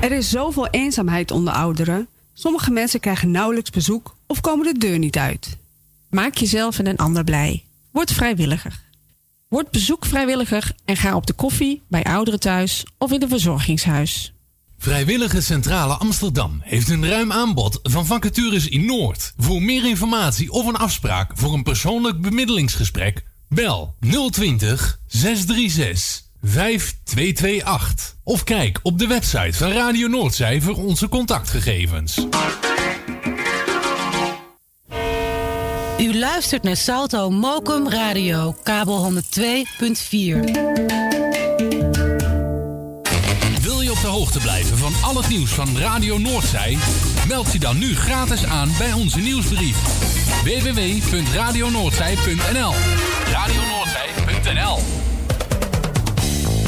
Er is zoveel eenzaamheid onder ouderen. Sommige mensen krijgen nauwelijks bezoek of komen de deur niet uit. Maak jezelf en een ander blij. Word vrijwilliger. Word bezoekvrijwilliger en ga op de koffie bij ouderen thuis of in een verzorgingshuis. Vrijwillige Centrale Amsterdam heeft een ruim aanbod van vacatures in Noord. Voor meer informatie of een afspraak voor een persoonlijk bemiddelingsgesprek, bel 020 636 5228. Of kijk op de website van Radio Noordzij voor onze contactgegevens. U luistert naar Salto Mokum Radio, kabel 102.4. Wil je op de hoogte blijven van al het nieuws van Radio Noordzij? Meld je dan nu gratis aan bij onze nieuwsbrief. www.radionoordzij.nl radionoordzij.nl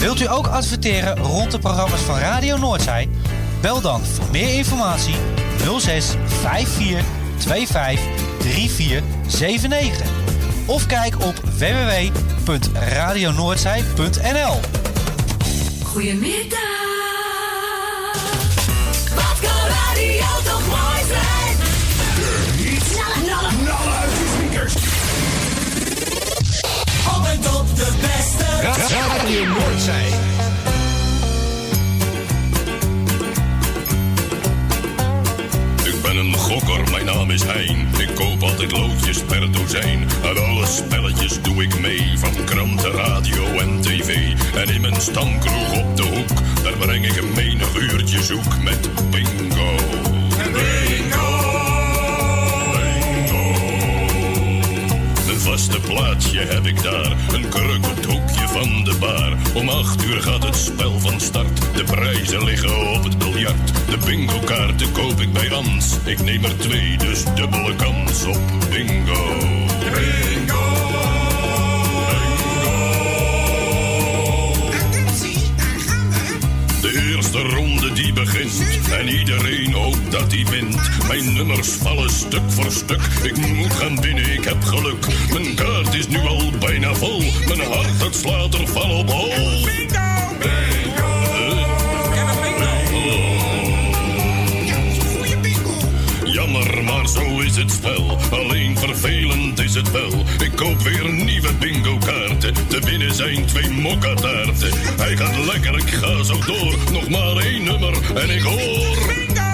Wilt u ook adverteren rond de programma's van Radio Noordzij? Bel dan voor meer informatie 06 54 25 3479. Of kijk op www.radionoordzij.nl. Goedemiddag. De beste. Radio Noordzij. Ik ben een gokker, mijn naam is Hein. Ik koop altijd loodjes per dozijn. Aan alle spelletjes doe ik mee. Van kranten, radio en tv. En in mijn stamkroeg op de hoek. Daar breng ik een menig uurtje zoek met bingo. Bingo! Vaste plaatsje heb ik daar. Een kruk op het hoekje van de bar. Om acht uur gaat het spel van start. De prijzen liggen op het biljart. De bingo kaarten koop ik bij Ans. Ik neem er twee, dus dubbele kans op bingo. Bingo! De ronde die begint en iedereen hoopt dat hij wint. Mijn nummers vallen stuk voor stuk. Ik moet gaan winnen, ik heb geluk. Mijn kaart is nu al bijna vol. Mijn hart het slaat er van op hol. Zo is het spel. Alleen vervelend is het wel. Ik koop weer nieuwe bingo kaarten. Te winnen zijn twee mokkataarten. Hij gaat lekker, ik ga zo door. Nog maar één nummer en ik hoor. Nee,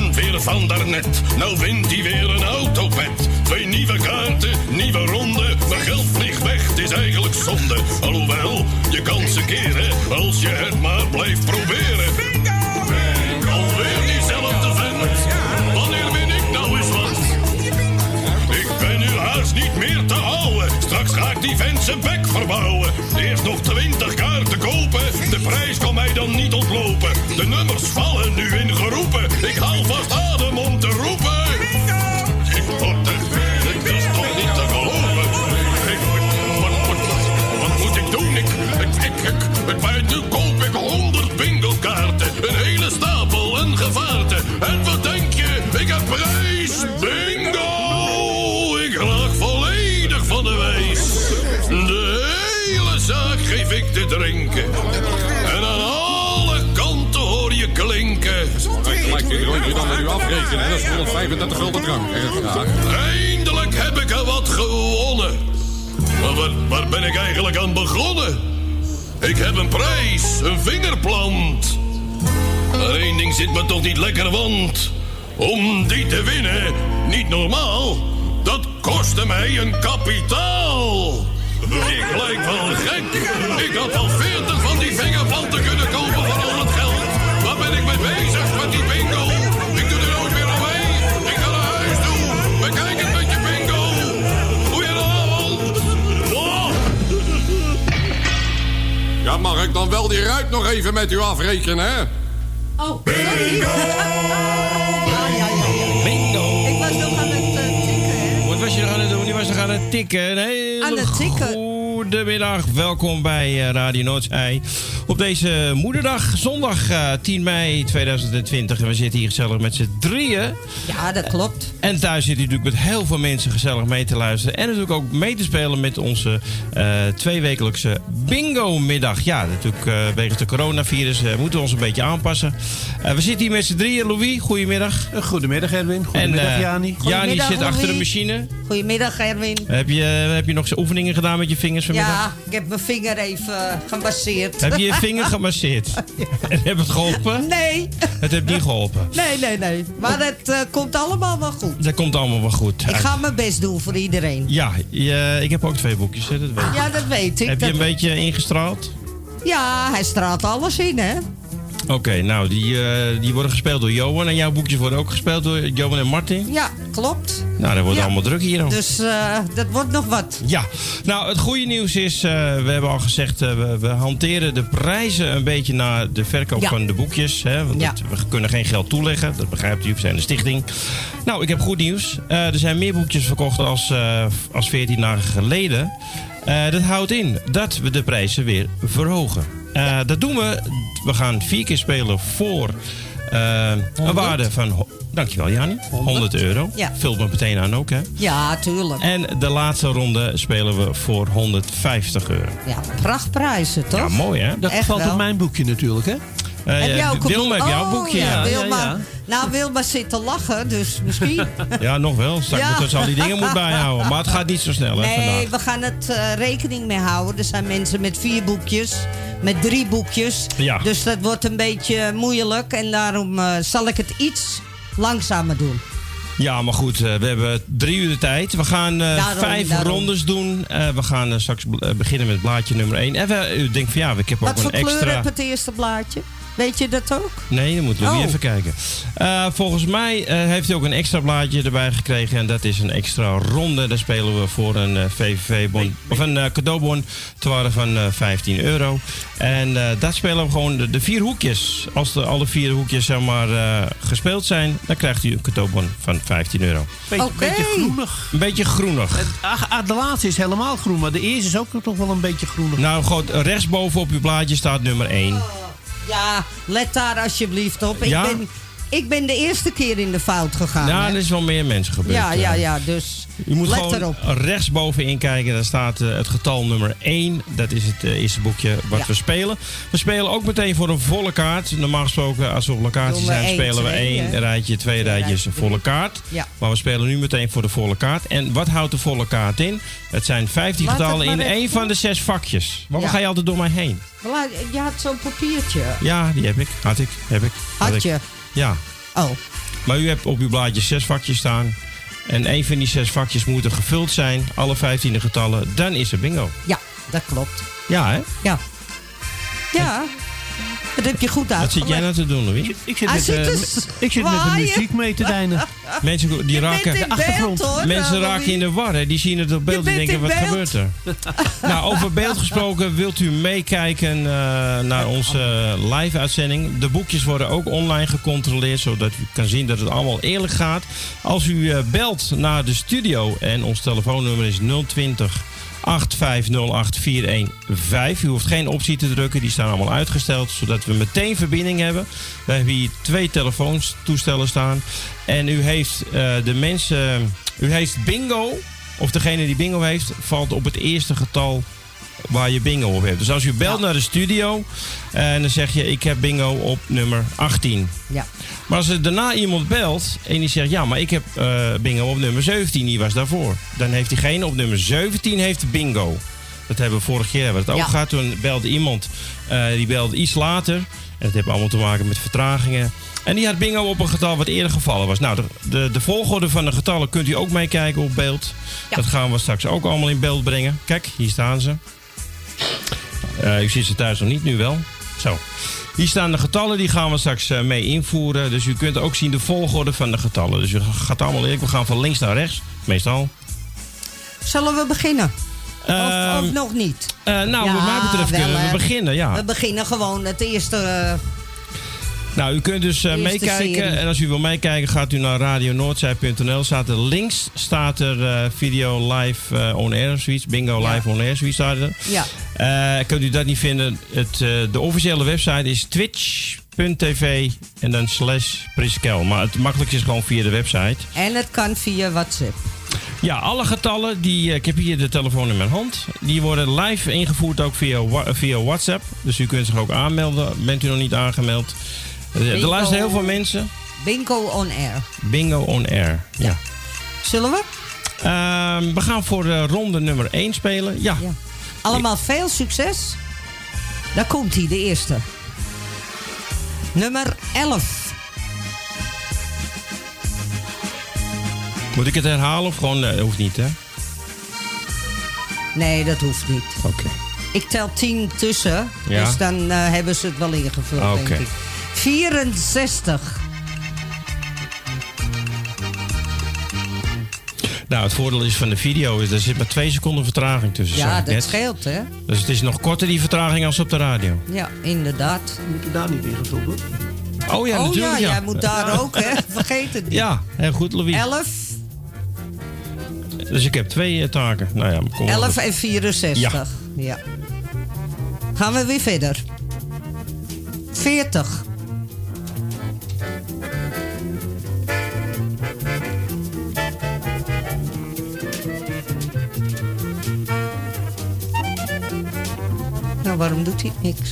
Vent weer van daarnet. Nou wint hij weer een autopet. Twee nieuwe kaarten, nieuwe ronde. Mijn geld vliegt weg, het is eigenlijk zonde. Alhoewel, je kan ze keren. Als je het maar blijft proberen. Bingo! Alweer diezelfde vent. Haast niet meer te houden. Straks ga ik die vent zijn bek verbouwen. Eerst nog twintig kaarten kopen. De prijs kan mij dan niet ontlopen. De nummers vallen nu in geroepen. Ik haal vast adem om te roepen. Hè. Dat is 135 gulden drank. Eindelijk heb ik er wat gewonnen. Maar waar, waar ben ik eigenlijk aan begonnen? Ik heb een prijs, een vingerplant. Maar één ding zit me toch niet lekker, want... om die te winnen, niet normaal... dat kostte mij een kapitaal. Ik lijk wel gek. Ik had al veertig van die vingerplanten kunnen kopen voor al het geld. Waar ben ik mee bezig vooruit nog even met u afrekenen, hè? Oh, sorry. Bingo. Ik was nog aan het eh, tikken, hè? Wat was je nog aan het doen? Je was nog aan het tikken. Hele Aan het tikken. Goedemiddag, welkom bij eh, Radio Noordzij. Op deze moederdag, zondag eh, 10 mei 2020. En we zitten hier gezellig met z'n drieën. Ja, dat klopt. En thuis zit u natuurlijk met heel veel mensen gezellig mee te luisteren. En natuurlijk ook mee te spelen met onze eh, tweewekelijkse bingo-middag. Ja, natuurlijk eh wegens de coronavirus eh, moeten we ons een beetje aanpassen. Eh, we zitten hier met z'n drieën. Louis, goedemiddag. Goedemiddag Erwin. Goedemiddag en, eh, Jani. Zit achter de machine. Goedemiddag, Erwin. Heb je, heb je nog eens oefeningen gedaan met je vingers vanmiddag? Ja, ik heb mijn vinger even gemasseerd. Heb je je vinger gemasseerd? En heb het geholpen? Nee. Het heeft niet geholpen. Nee, nee, nee. Maar het eh, komt allemaal wel goed. Dat komt allemaal wel goed. Ik ga mijn best doen voor iedereen. Ja, je- ik heb ook twee boekjes, hè, dat weet je. Ja, dat weet ik. Heb je een beetje ingestraald? Ja, hij straalt alles in, hè? Oké, nou, die, eh, die worden gespeeld door Johan. En jouw boekjes worden ook gespeeld door Johan en Martin. Ja, klopt. Nou, dat wordt Ja. allemaal druk hier. Dus eh, dat wordt nog wat. Ja, nou het goede nieuws is, eh, we hebben al gezegd, we, we hanteren de prijzen een beetje naar de verkoop Ja. van de boekjes. Hè, want Ja. het- we kunnen geen geld toeleggen, dat begrijpt u, we zijn een stichting. Nou, ik heb goed nieuws. Er zijn meer boekjes verkocht als, als 14 dagen geleden. Dat houdt in dat we de prijzen weer verhogen. Eh, Dat doen we, we gaan vier keer spelen voor eh, een waarde van, dankjewel Jani, 100 euro. Ja. Vult me meteen aan ook hè. Ja, tuurlijk. En de laatste ronde spelen we voor 150 euro. Ja, prachtprijzen, toch? Ja, mooi hè? Dat Echt valt wel. op mijn boekje natuurlijk, hè? Eh, Heb ja, jij ook een Wilma boek? heeft jouw Oh, boekje. Ja, Ja, Wilma. Nou, Wilma zit te lachen, dus misschien. Ja, nog wel. Straks Ja. moeten ze al die dingen moet bijhouden. Maar het gaat niet zo snel hè, nee, vandaag. we gaan het eh, rekening mee houden. Er zijn mensen met vier boekjes, met drie boekjes. Ja. Dus dat wordt een beetje moeilijk. En daarom eh, zal ik het iets langzamer doen. Ja, maar goed, eh, we hebben drie uur de tijd. We gaan Daarom, vijf daarom. rondes doen. We gaan straks beginnen met blaadje nummer 1. En we, u denkt van ja, ik heb Wat ook voor een kleur extra... heb het eerste blaadje? Weet je dat ook? Nee, dan moeten we Oh. even kijken. Eh, volgens mij eh, heeft hij ook een extra blaadje erbij gekregen. En dat is een extra ronde. Daar spelen we voor een eh, VVV-bon. Of een eh, cadeaubon. Te waarde van eh, 15 euro. En eh dat spelen we gewoon de, de vier hoekjes. Als de, alle vier hoekjes zeg maar, eh, gespeeld zijn, dan krijgt u een cadeaubon van 15 euro. Beetje, beetje groenig. Een beetje groenig. Ah, de laatste is helemaal groen, maar de eerste is ook toch wel een beetje groenig. Nou, goed, rechtsboven op uw blaadje staat nummer 1. Ja, let daar alsjeblieft op. Ik, Ja? ben, ik ben de eerste keer in de fout gegaan. Ja, hè? er is wel meer mensen gebeurd. ja, ja, eh. ja, dus U moet let gewoon erop. rechtsbovenin kijken. Daar staat eh, het getal nummer 1. Dat is het eh, eerste boekje wat Ja. we spelen. We spelen ook meteen voor een volle kaart. Normaal gesproken, als we op locatie zijn, één, spelen we twee, één hè? rijtje, twee rijtjes, rijtjes, een volle kaart. Ja. Maar we spelen nu meteen voor de volle kaart. En wat houdt de volle kaart in? Het zijn 15 Laat het getallen in één van de zes vakjes. Waarom Ja. ga je altijd door mij heen? Je had zo'n papiertje. Ja, die heb ik. Had ik. Heb ik. Had je? Ja. Oh, Maar u hebt op uw blaadje zes vakjes staan. En één van die zes vakjes moeten gevuld zijn. Alle 15 getallen. Dan is er bingo. ja, dat klopt. Ja, hè? Ja. Ja, dat heb je goed Wat uitgelegd. zit jij nou te doen, Louis? Ik zit, Hij met, zit eh, dus ik zit met de muziek mee te deinen. Mensen die Je raken, bent in de achtergrond. beeld, hoor. mensen eh, raken in de war. Hè? Die zien het op beeld en denken, in wat beeld. gebeurt er? nou, over beeld gesproken, wilt u meekijken eh, naar onze live-uitzending? De boekjes worden ook online gecontroleerd, zodat u kan zien dat het allemaal eerlijk gaat. Als u eh, belt naar de studio en ons telefoonnummer is 020 8508415. U hoeft geen optie te drukken, die staan allemaal uitgesteld, zodat we meteen verbinding hebben. We hebben hier twee telefoontoestellen staan. En u heeft eh, de mensen, u heeft bingo, of degene die bingo heeft, valt op het eerste getal waar je bingo op hebt. Dus als u belt naar de studio en dan zeg je ik heb bingo op nummer 18. Ja. Maar als er daarna iemand belt en die zegt ja, maar ik heb eh, bingo op nummer 17, die was daarvoor. Dan heeft diegene op nummer 17 heeft bingo. Dat hebben we vorig jaar hebben we het ook Ja. gehad. Toen belde iemand, eh, die belde iets later. En dat heeft allemaal te maken met vertragingen. En die had bingo op een getal wat eerder gevallen was. Nou, de, de, de volgorde van de getallen kunt u ook meekijken op beeld. Dat gaan we straks ook allemaal in beeld brengen. Kijk, hier staan ze. Eh, u ziet ze thuis nog niet, nu wel. Zo. Hier staan de getallen, die gaan we straks eh, mee invoeren. Dus u kunt ook zien de volgorde van de getallen. Dus u gaat allemaal eerlijk, we gaan van links naar rechts, meestal. Zullen we beginnen? Of, of nog niet? Eh, nou, Ja, wat mij betreft wel, kunnen we beginnen, ja. We beginnen gewoon het eerste... Nou, u kunt dus eh, meekijken. serie. En als u wil meekijken, gaat u naar radionoordzij.nl. Staat er links staat er eh, video live eh, on air zoiets. Bingo live on air, zoiets staat er. Ja. Kunt u dat niet vinden? Het, de officiële website is twitch.tv en dan slash Priskel. Maar het makkelijkste is gewoon via de website. en het kan via WhatsApp. Ja, alle getallen, die, ik heb hier de telefoon in mijn hand. Die worden live ingevoerd ook via, via WhatsApp. Dus u kunt zich ook aanmelden. Bent u nog niet aangemeld? Er- Er Bingo. luisteren heel veel mensen. Bingo on air. Bingo on air. Ja. Zullen we? Ehm, we gaan voor eh, ronde nummer 1 spelen. Ja. Allemaal veel succes. Daar komt hij, de eerste. Nummer 11. Moet ik het herhalen of gewoon... eh, hoeft niet, hè? Nee, dat hoeft niet. Oké. Ik tel 10 tussen, Ja. dus dan eh, hebben ze het wel ingevuld, denk oké. ik. 64. Nou, het voordeel is van de video is... er zit maar twee seconden vertraging tussen. Ja, dat net. scheelt, hè? Dus het is nog korter die vertraging als op de radio. Ja, inderdaad. Moet je daar niet in gestoppen? Oh ja, oh natuurlijk. ja, ja. jij moet daar ook, hè? Vergeet het niet. Ja, heel goed, Louis. 11, Dus ik heb twee eh, taken. Nou ja, kom maar 11 goed. en 64. Ja. Gaan we weer verder. 40. Waarom doet hij niks?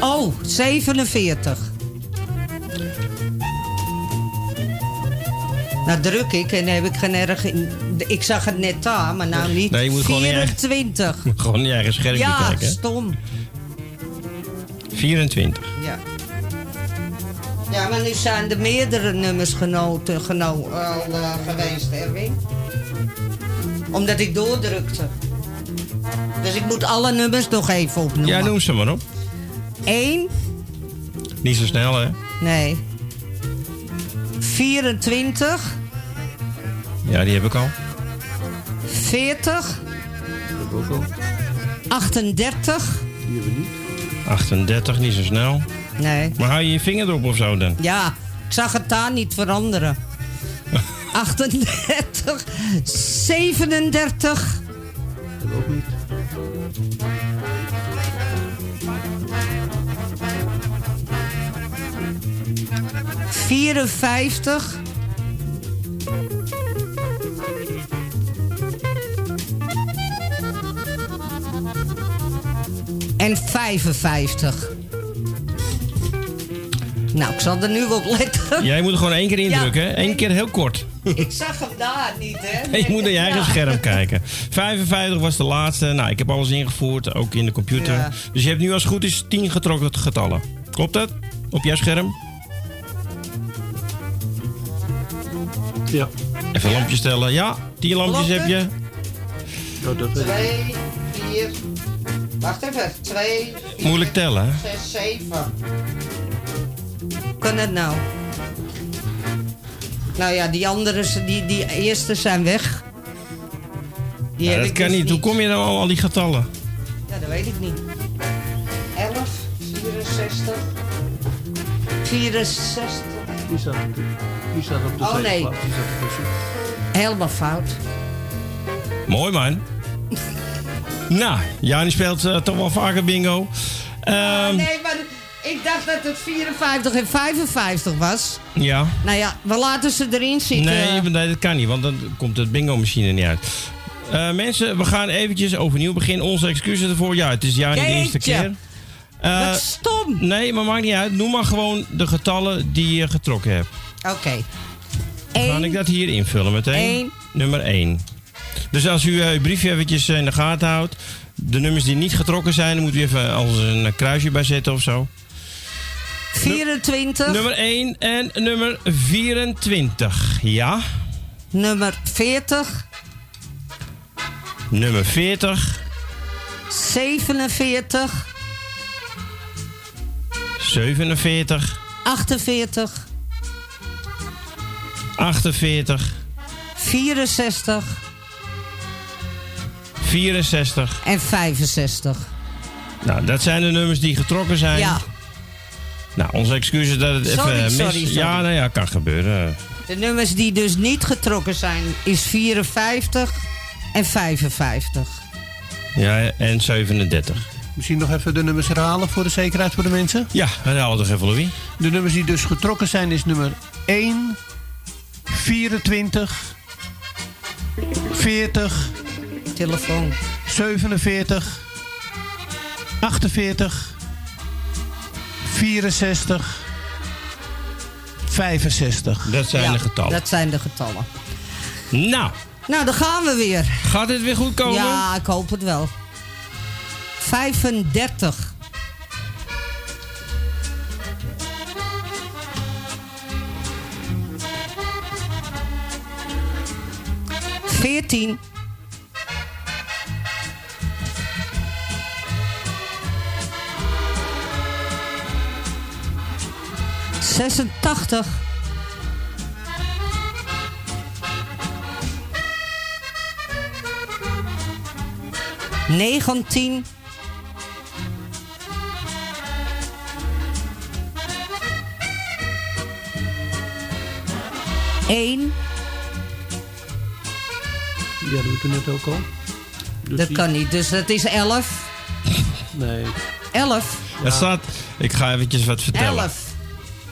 Oh, 47. Nou druk ik en heb ik geen erg in. Ik zag het net daar, maar nou niet. Nee, je moet gewoon in je eigen- 24. Gewoon je eigen schermpje Ja, kijken. hè? stom. 24. Ja. Ja, maar nu zijn er meerdere nummers genoten, geno, al eh, geweest, Erwin. Omdat ik doordrukte. Dus ik moet alle nummers nog even opnoemen. Ja, noem ze maar op. 1, Niet zo snel, hè? nee. 24, Ja, die heb ik al. 40, heb ik ook al. 38. Die hebben we niet. 38, niet zo snel. Nee. Maar hou je je vinger erop of zo dan? Ja, ik zag het daar niet veranderen. 38, 37, Heb ik ook niet. Vierenvijftig. En 55. Nou, ik zal er nu op letten. Jij moet er gewoon één keer indrukken? Eén keer heel kort. Ik zag hem daar niet, hè? Je moet naar je eigen Ja. scherm kijken. 55 was de laatste. Nou, ik heb alles ingevoerd, ook in de computer. Ja. Dus je hebt nu als het goed is 10 getrokken getallen. Klopt dat? Op jouw scherm? Ja. Even lampjes stellen. Ja, 10 lampjes Klopt heb je. Oh, dat weet ik. 2, 4. Wacht even. 2, Moeilijk tellen, hè? 6, 7. Kan het nou? Nou ja, die andere, die, die eerste zijn weg. Die Ja, heb dat ik kan dus niet. Hoe kom je nou al al die getallen? Ja, dat weet ik niet. 11, 64, 64. Die staat op de, die staat op de Oh, nee. Helemaal fout. Mooi, man. nou, Jani speelt eh, toch wel vaker bingo. Ehm, nee, maar ik dacht dat het 54 en 55 was. Ja. Nou ja, we laten ze erin zitten. Nee, nee, dat kan niet, want dan komt de bingo-machine niet uit. Eh, mensen, we gaan eventjes overnieuw beginnen. Onze excuses ervoor. Ja, het is ja niet de eerste keer. Eh, Wat stom. Nee, maar maakt niet uit. Noem maar gewoon de getallen die je getrokken hebt. Oké. Dan ga ik dat hier invullen meteen. Nummer 1. Dus als u eh, uw briefje eventjes in de gaten houdt. De nummers die niet getrokken zijn, dan moet u even als een kruisje bij zetten of zo. 24. Nummer 1 en nummer 24. Ja. Nummer 40. Nummer 40. 47. 47. 48. 48. 64. 64. En 65. Nou, dat zijn de nummers die getrokken zijn. Ja. Nou, onze excuses dat het Sorry, even mis... sorry, sorry. Ja, nou ja, kan gebeuren. De nummers die dus niet getrokken zijn, is 54 en 55. Ja, en 37. Misschien nog even de nummers herhalen voor de zekerheid voor de mensen? Ja, herhaal toch even, Louis. De nummers die dus getrokken zijn is nummer 1, 24, 40, Telefoon. 47, 48, 64, 65. Dat zijn Ja, de getallen. Dat zijn de getallen. Nou, Nou, dan gaan we weer. gaat dit weer goed komen? Ja, ik hoop het wel. 35. Veertien. Zesentachtig. Negentien. Eén. Ja, dat doet u net ook al. Dus Dat die- kan niet, dus dat is elf. Nee. Elf. Er staat... Ik ga eventjes wat vertellen. Elf.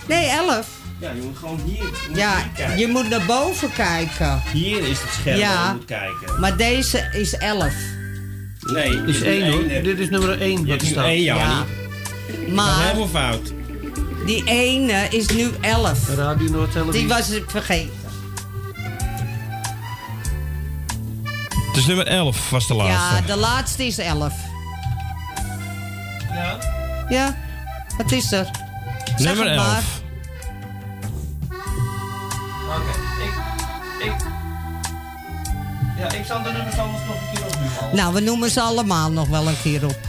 Nee, elf. Ja, je moet gewoon hier, Ja, je moet naar boven kijken. Hier is het scherm Ja. waar je moet kijken. Maar deze is elf. Nee, Dit is nu 1 hoor. één, hè. Dit is nummer 1 Je wat hebt er nu staat. één, ja. Ja. niet. Maar helemaal fout. die ene is nu elf. Radio Noord. Die was ik vergeten. Dus nummer 11 was de laatste. Ja, de laatste is elf. Ja. Ja, wat is er? Zeg nummer het maar. 11. Ja, ik zal de nummers anders nog een keer opnoemen. Nou, we noemen ze allemaal nog wel een keer op.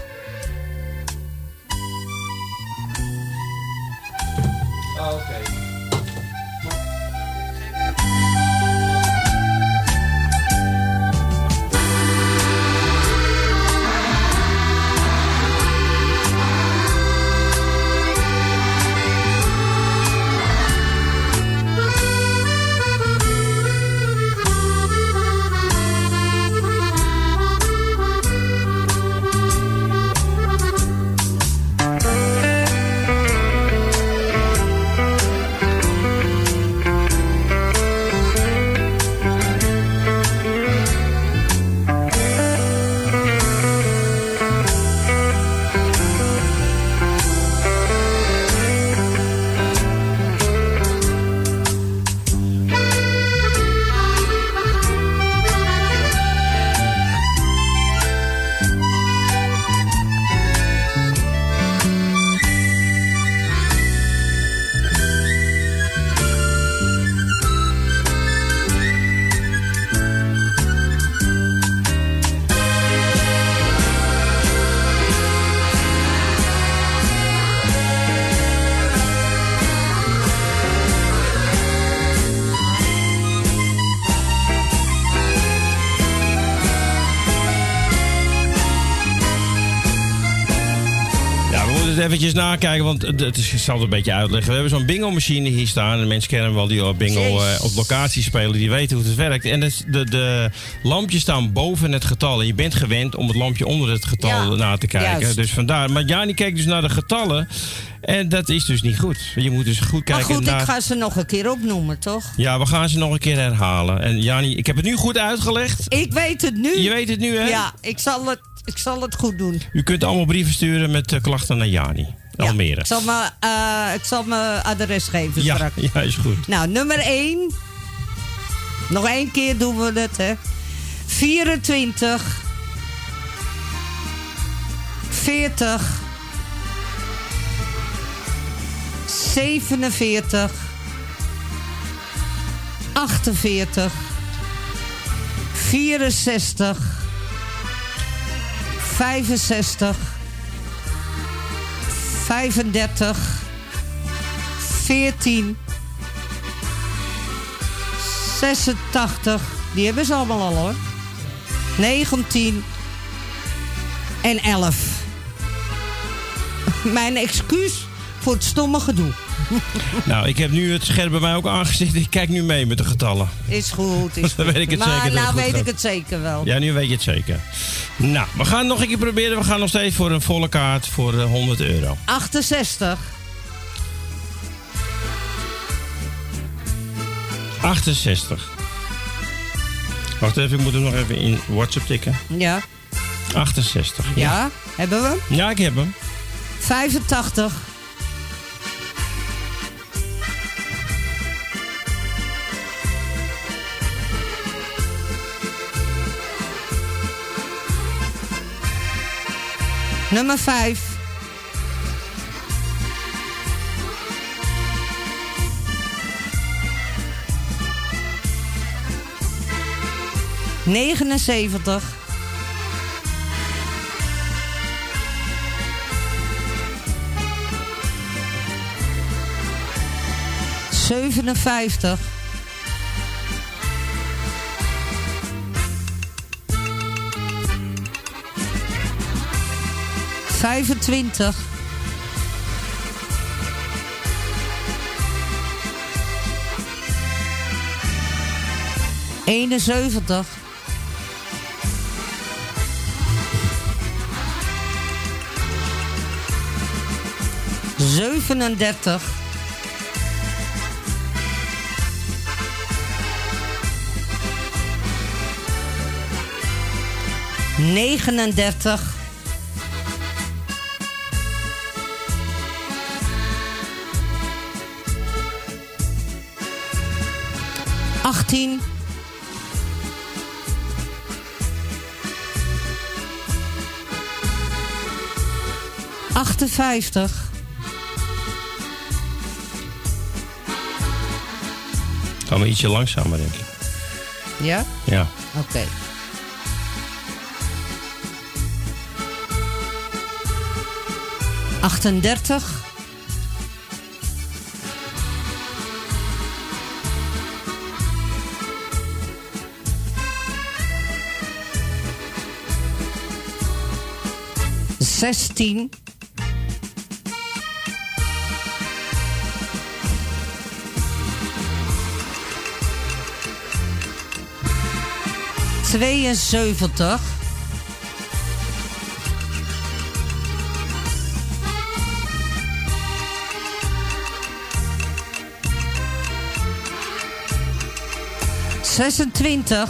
eventjes nakijken, want het is, ik zal het een beetje uitleggen. We hebben zo'n bingo-machine hier staan. En mensen kennen wel die op bingo eh, op locatie spelen. Die weten hoe het werkt. En het, de, de lampjes staan boven het getal. En je bent gewend om het lampje onder het getal Ja, na te kijken. juist. Dus vandaar. Maar Jani kijkt dus naar de getallen. En dat is dus niet goed. Je moet dus goed Maar kijken goed, naar... ik ga ze nog een keer opnoemen, toch? Ja, we gaan ze nog een keer herhalen. En Jani, ik heb het nu goed uitgelegd. Ik weet het nu. Je weet het nu, hè? Ja, ik zal het, ik zal het goed doen. U kunt allemaal brieven sturen met eh, klachten naar Jani. Almere. Ik zal eh, ik zal mijn adres geven Ja, straks. ja, is goed. Nou, nummer 1. Nog één keer doen we het, hè. 24. 40. 47. 48. 64. 65. 35. 14. 86. Die hebben ze allemaal al hoor. 19. en 11. Mijn excuus voor het stomme gedoe. Nou, ik heb nu het scherm bij mij ook aangezet. Ik kijk nu mee met de getallen. Is goed, is goed. Dan weet ik het maar zeker nou weet gaat. ik het zeker wel. Ja, nu weet je het zeker. Nou, we gaan nog een keer proberen. We gaan nog steeds voor een volle kaart voor eh, 100 euro. 68, 68. Wacht even, ik moet hem nog even in WhatsApp tikken. ja. 68. Ja, hebben we hem? Ja, ik heb hem. 85, Nummer 5. Negenenzeventig. Zevenenvijftig. Vijfentwintig. Eenenzeventig. Zevenendertig. Negenendertig. Achttien. Achtenvijftig. Gaan we ietsje langzamer, denk ik. Ja? Ja. Oké. Achtendertig. 16. Tweeënzeventig. 26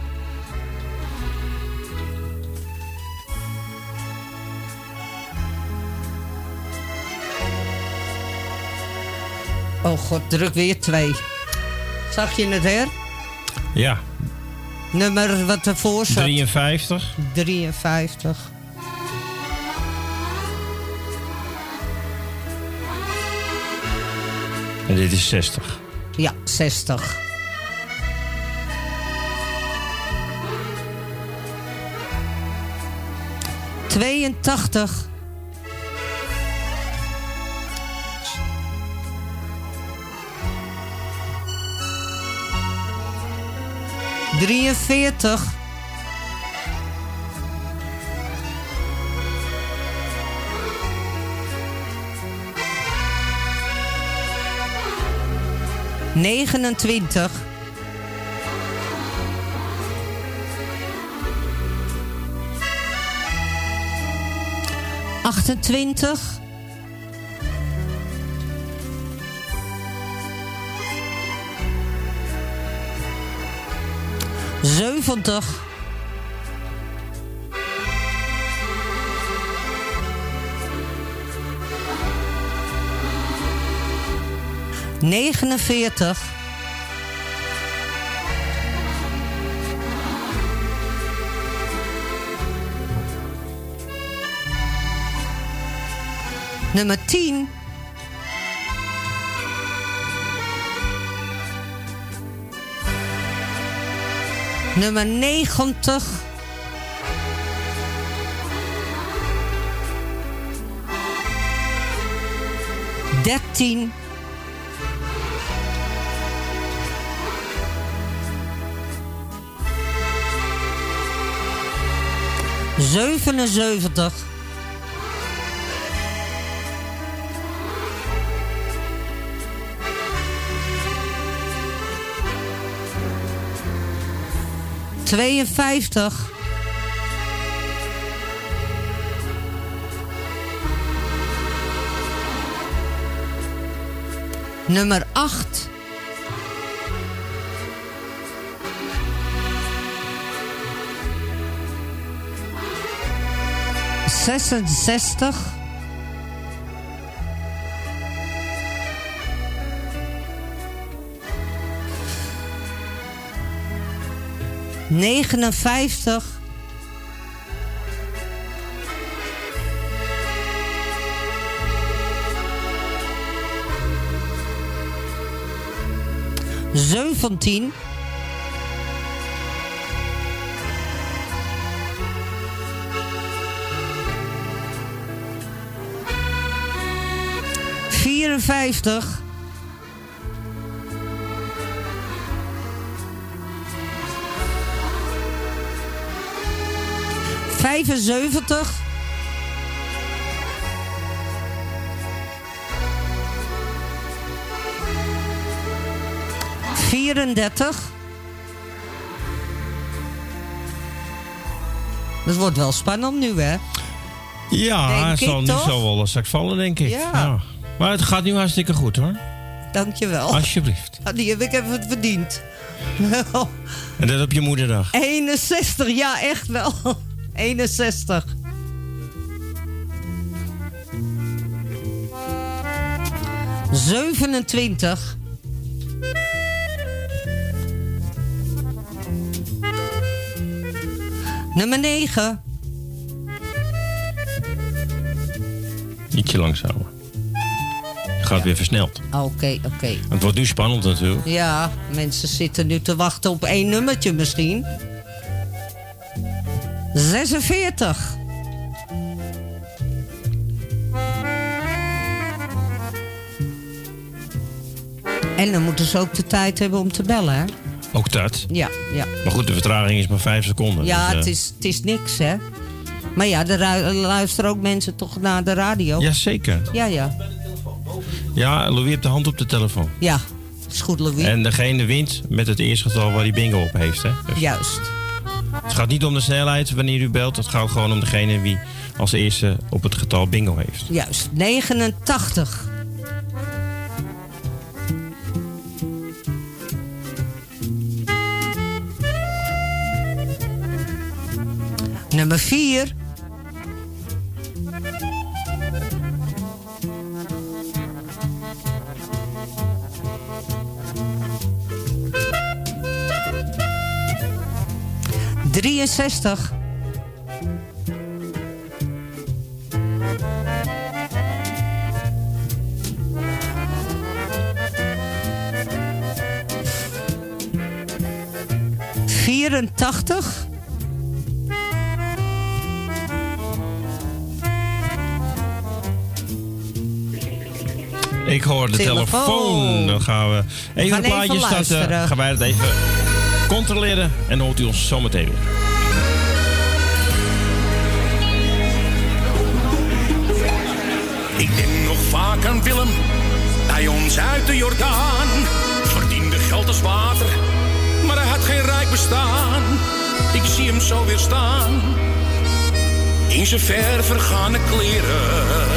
op druk weer twee. Zag je het, her? Ja. Nummer wat ervoor zat? 53. 53. En dit is 60. Ja, 60. Tweeëntachtig. Drieënveertig. Negenentwintig. Achtentwintig. 70. Negenenveertig. Nummer tien. Nummer 90. Dertien. Zevenenzeventig. Tweeënvijftig. Nummer 8. Zesenzestig. Negenenvijftig. Zeventien. Vierenvijftig. Vijfenzeventig. Vierendertig. Het wordt wel spannend nu, hè? Ja, het zal nu zo wel straks vallen, denk ik. Ja. Maar het gaat nu hartstikke goed, hoor. Dankjewel. Alsjeblieft. Ah, Die heb ik even verdiend. En dat op je moederdag. 61, ja, echt wel. 61. Zevenentwintig. Nummer 9. Ietsje langzamer. Het gaat weer versneld. Oké, oké. Het wordt nu spannend natuurlijk. Ja, mensen zitten nu te wachten op één nummertje misschien. 46. En dan moeten ze ook de tijd hebben om te bellen, hè? Ook dat. Ja, ja. Maar goed, de vertraging is maar vijf seconden. Ja, dus, eh, het, is, het is niks, hè? Maar ja, er luisteren ook mensen toch naar de radio. Jazeker. Ja, ja. Ja, Louis heeft de hand op de telefoon. Ja, is goed, Louis. En degene wint met het eerste getal waar hij bingo op heeft. Hè? Dus Juist. Het gaat niet om de snelheid wanneer u belt. Het gaat gewoon om degene wie als eerste op het getal bingo heeft. Juist. 89. Nummer 4. Drieënzestig. Vierentachtig. Ik hoor de telefoon. Telefoon. Dan gaan we even gaan een plaatje even starten. Gaan wij het even controleren. En dan hoort u ons zometeen weer. Ik denk nog vaak aan Willem, bij ons uit de Jordaan. Verdiende geld als water, maar hij had geen rijk bestaan. Ik zie hem zo weer staan, in zijn ver vergane kleren.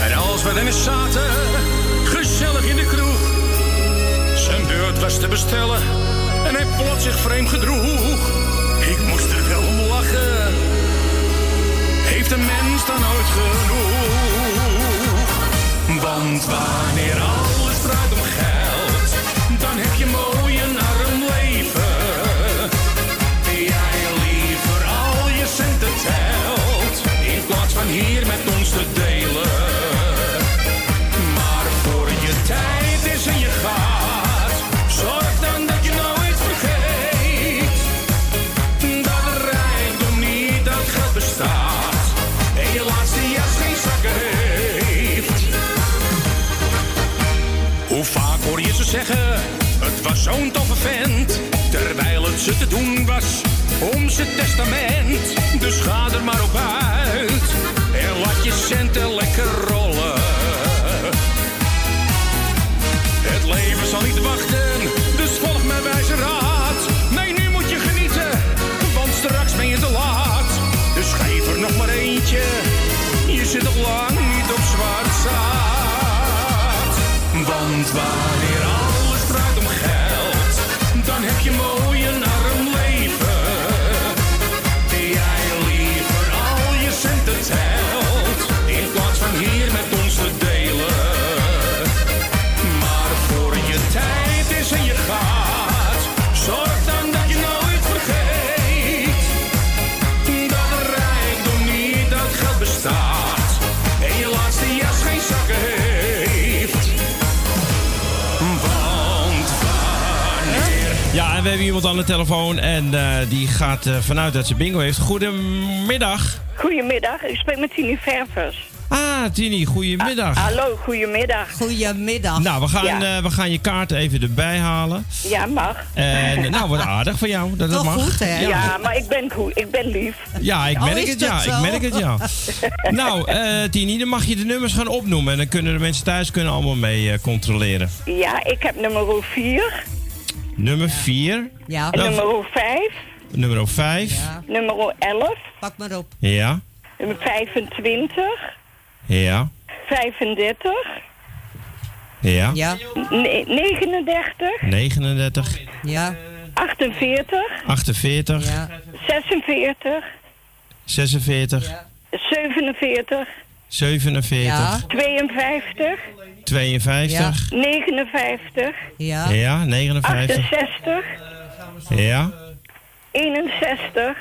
En als we dan zaten, gezellig in de kroeg. Zijn beurt was te bestellen en hij plots zich vreemd gedroeg. Ik moest er wel om lachen heeft een mens dan ooit genoeg? Want wanneer alles draait om geld, dan heb je mooi een arm leven. Jij liever al je centen telt, in te delen. Zo'n toffe vent. Terwijl het ze te doen was om zijn testament. Dus ga er maar op uit en laat je centen lekker rollen. Het leven zal niet wachten, dus volg mijn wijze raad. Nee, nu moet je genieten, want straks ben je te laat. Dus geef er nog maar eentje, je zit nog lang niet op zwart zaad. Want wanneer hebben iemand aan de telefoon en eh, die gaat eh, vanuit dat ze bingo heeft. Goedemiddag. Goedemiddag, ik spreek met Tini Ververs. Ah, Tini, goedemiddag. Hallo, goedemiddag. Goedemiddag. Nou, we gaan, Ja. eh, we gaan je kaart even erbij halen. Ja, mag. En nou, wat aardig van jou dat dat mag. Ja, maar ik ben goed, ik ben lief. Ja, ik Oh, merk is het, ja. zo? Ik merk het, ja. nou, eh Tini, dan mag je de nummers gaan opnoemen. En dan kunnen de mensen thuis kunnen allemaal mee controleren. Ja, ik heb nummer 4, Nummer 4. Ja. nummer 5, Nummer 5. nummer 11, Pak maar op. Ja. nummer 25, Ja. 35, Ja. Ja. ne- 39, 39. Ja. 48, 48. 46, 46. 47, 47. 52, 52. 59, Ja. Ja, 59. 68, Ja. 61,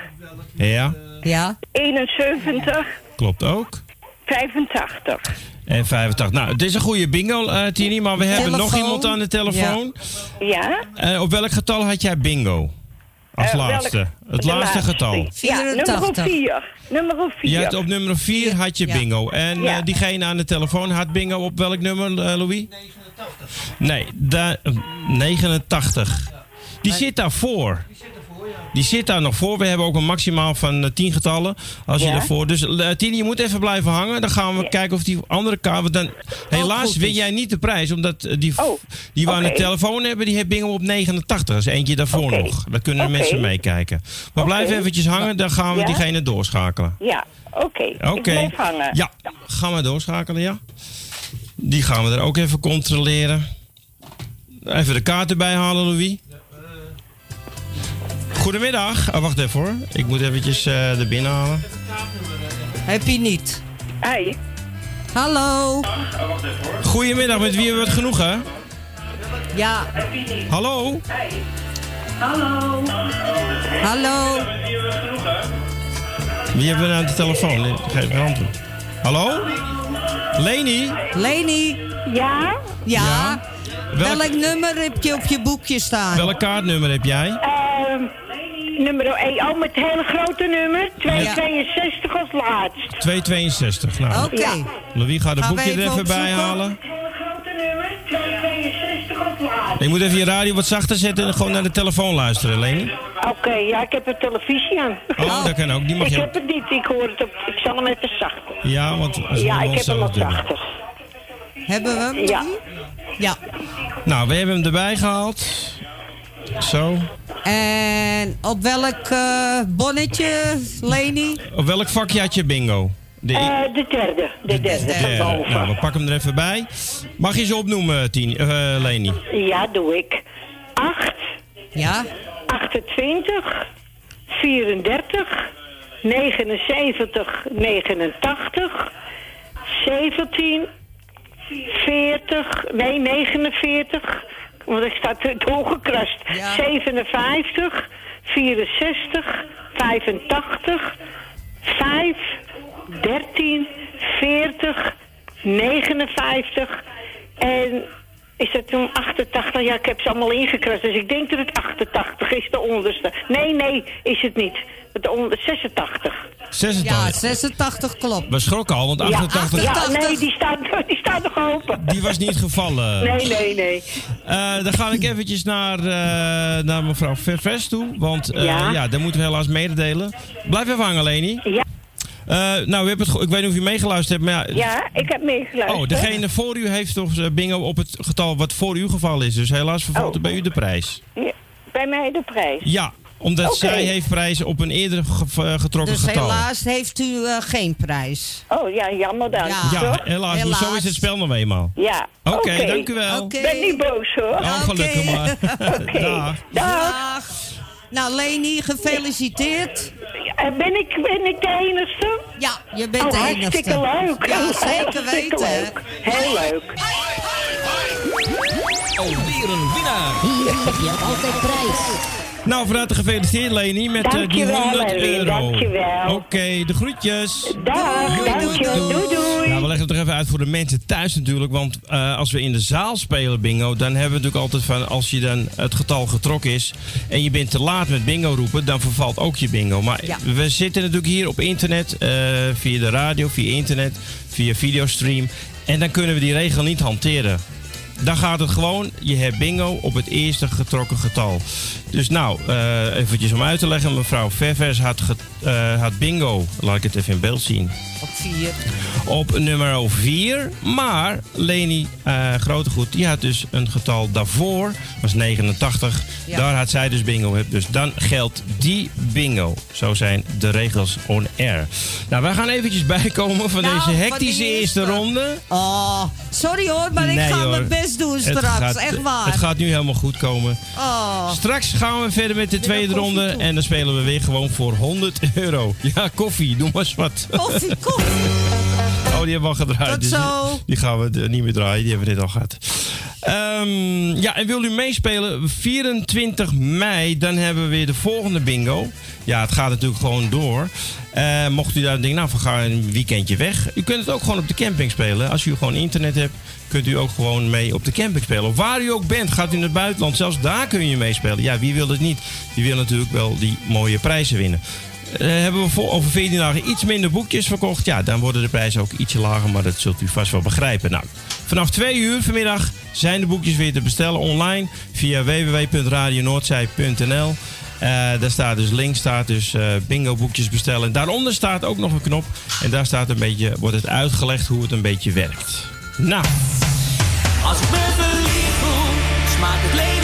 Ja. Ja. 71, Klopt ook. 85. En 85. Nou, het is een goede bingo, eh Tini, maar we hebben nog iemand aan de telefoon. Ja? Eh, op welk getal had jij bingo? Als Eh, laatste. welk- het laatste getal. Ja, nummer 4. Nummer 4. Je had op nummer 4 had je bingo. En Ja. eh, diegene aan de telefoon had bingo op welk nummer, eh, Louis? Nee, da- eh, 89. Die zit daarvoor. Die zit daar nog voor. We hebben ook een maximaal van eh, 10 getallen. Als je Ja. ervoor. Dus uh, Tini, je moet even blijven hangen. Dan gaan we kijken of die andere kaart. Dan, helaas goed win is. jij niet de prijs. Omdat eh, die, die we aan de oké. telefoon hebben, die heeft bingo op 89. Dat is eentje daarvoor nog. Daar kunnen de Oké. mensen meekijken. Maar blijf eventjes hangen. Dan gaan we Ja? diegene doorschakelen. Ja, oké. Oké. Ik blijf hangen. Ja, gaan we doorschakelen, ja. Die gaan we er ook even controleren. Even de kaart erbij halen, Louis. Goedemiddag. Oh, wacht even hoor. Ik moet eventjes eh er binnen halen. Heb je niet? Hey. Hallo. Goedemiddag, met wie hebben we het genoegen? Ja. Hallo? Hallo. Hallo. Wie hebben we aan de telefoon? Geef me antwoord. Hallo? Leni? Leni. Ja? Ja. Welk- Welk nummer heb je op je boekje staan? Welk kaartnummer heb jij? Ehm, nummer 1. Oh, met het hele grote nummer. 262 als laatst. 262. Nou, Oké. Ja. Louis gaat het Gaan we boekje er even even bij halen. Grote nummer. 262 als laatst. Ik moet even je radio wat zachter zetten en gewoon naar de telefoon luisteren, Leni. Oké, ja, ik heb een televisie aan. Oh, dat kan ook. Die mag ik je- heb het niet, ik hoor het op. Ik zal hem even zachter. Ja, want als we Ja, ik heb hem wat zachter. Hebben we hem? Ja. Ja. Nou, we hebben hem erbij gehaald. Zo. En op welk eh, bonnetje, Leni? Op welk vakje had je bingo? De, Eh, de derde. De derde van derde. boven. Nou, we pakken hem er even bij. Mag je ze opnoemen, Tien, eh, Leni? Ja, doe ik. 8. Ja. 28. 34. 79. 89. 17. 40. Nee, 49. Want ik sta te doorgekrast. 57. 64. 85. 5. 13. 14. 59 en is dat toen 88? Ja, ik heb ze allemaal ingekrast, dus ik denk dat het 88 is, de onderste. Nee, nee, is het niet. Het onder 86. 86. Ja, 86 klopt. We schrokken al, want 88 Ja, nee, die staat, die staat nog open. die was niet gevallen. Nee, nee, nee. Eh, dan ga ik eventjes naar, eh, naar mevrouw Verves toe. Want eh ja. Ja. daar moeten we helaas mededelen. Blijf even hangen, Leni. Ja. Eh, nou, u hebt het, ge- ik weet niet of u meegeluisterd hebt, maar ja, Ja, ik heb meegeluisterd. Oh, degene voor u heeft toch bingo op het getal wat voor u gevallen is. Dus helaas vervalt er bij u de prijs. Ja, bij mij de prijs. Ja, omdat zij heeft prijs op een eerder ge- eh, getrokken Dus getal. helaas heeft u eh, geen prijs. Oh ja, jammer dan. Ja. Helaas, zo is het spel nog eenmaal. Ja. Oké, dank u wel. Oké. Ben niet boos hoor. Oh, gelukkig maar. Oké. Dag. Dag. Nou, Leni, gefeliciteerd. Ben ik, ben ik de enige? Ja, je bent oh, de hartstikke enigste. leuk. Ja, Oh, zeker hartstikke weten. Leuk. Heel leuk. Alweer een winnaar. Hier heb je altijd prijs. Nou, van harte gefeliciteerd Leni met eh, die Dankjewel, 100 Leni, euro. dankjewel. Oké, de groetjes. Dag, dankjewel. Doei, doei. Nou, we leggen het er even uit voor de mensen thuis natuurlijk. Want eh, als we in de zaal spelen bingo, dan hebben we natuurlijk altijd van... als je dan het getal getrokken is en je bent te laat met bingo roepen... dan vervalt ook je bingo. Maar we zitten natuurlijk hier op internet, eh, via de radio, via internet, via videostream. En dan kunnen we die regel niet hanteren. Dan gaat het gewoon, je hebt bingo op het eerste getrokken getal. Dus nou, eh eventjes om uit te leggen. Mevrouw Ververs had, eh, had bingo, laat ik het even in beeld zien Op vier. op nummer 4. Maar Leni eh Grotegoed, die had dus een getal daarvoor, was 89. Ja. Daar had zij dus bingo. Dus dan geldt die bingo. Zo zijn de regels on air. Nou, wij gaan eventjes bijkomen van Nou, deze hectische eerste eerste. ronde. Oh, sorry hoor, maar ik ga hoor. mijn best doen Het straks. gaat- Echt waar. Het gaat nu helemaal goed komen. Oh. Straks gaan we verder met de tweede ronde. En dan spelen we weer gewoon voor 100 euro. Ja, koffie, doe maar eens wat. Koffie, koffie. Oh, die hebben we al gedraaid. Tot zo. Die, die gaan we eh, niet meer draaien. Die hebben we net al gehad. Ehm, ja, en wil u meespelen? 24 mei, dan hebben we weer de volgende bingo. Ja, het gaat natuurlijk gewoon door. Eh, mocht u daar denken, nou, we gaan een weekendje weg. U kunt het ook gewoon op de camping spelen. Als u gewoon internet hebt, kunt u ook gewoon mee op de camping spelen. Of waar u ook bent, gaat u naar het buitenland. Zelfs daar kun je meespelen. Ja, wie wil het niet? Die wil natuurlijk wel die mooie prijzen winnen. Eh, hebben we voor, over 14 dagen iets minder boekjes verkocht. Ja, dan worden de prijzen ook ietsje lager, maar dat zult u vast wel begrijpen. Nou, vanaf 2 uur vanmiddag zijn de boekjes weer te bestellen online via www.radionoordzij.nl. Eh daar staat dus links staat dus eh, bingo boekjes bestellen. Daaronder staat ook nog een knop en daar staat een beetje, wordt het uitgelegd hoe het een beetje werkt. Nou, Als ik me verliefd voel, smaakt het leven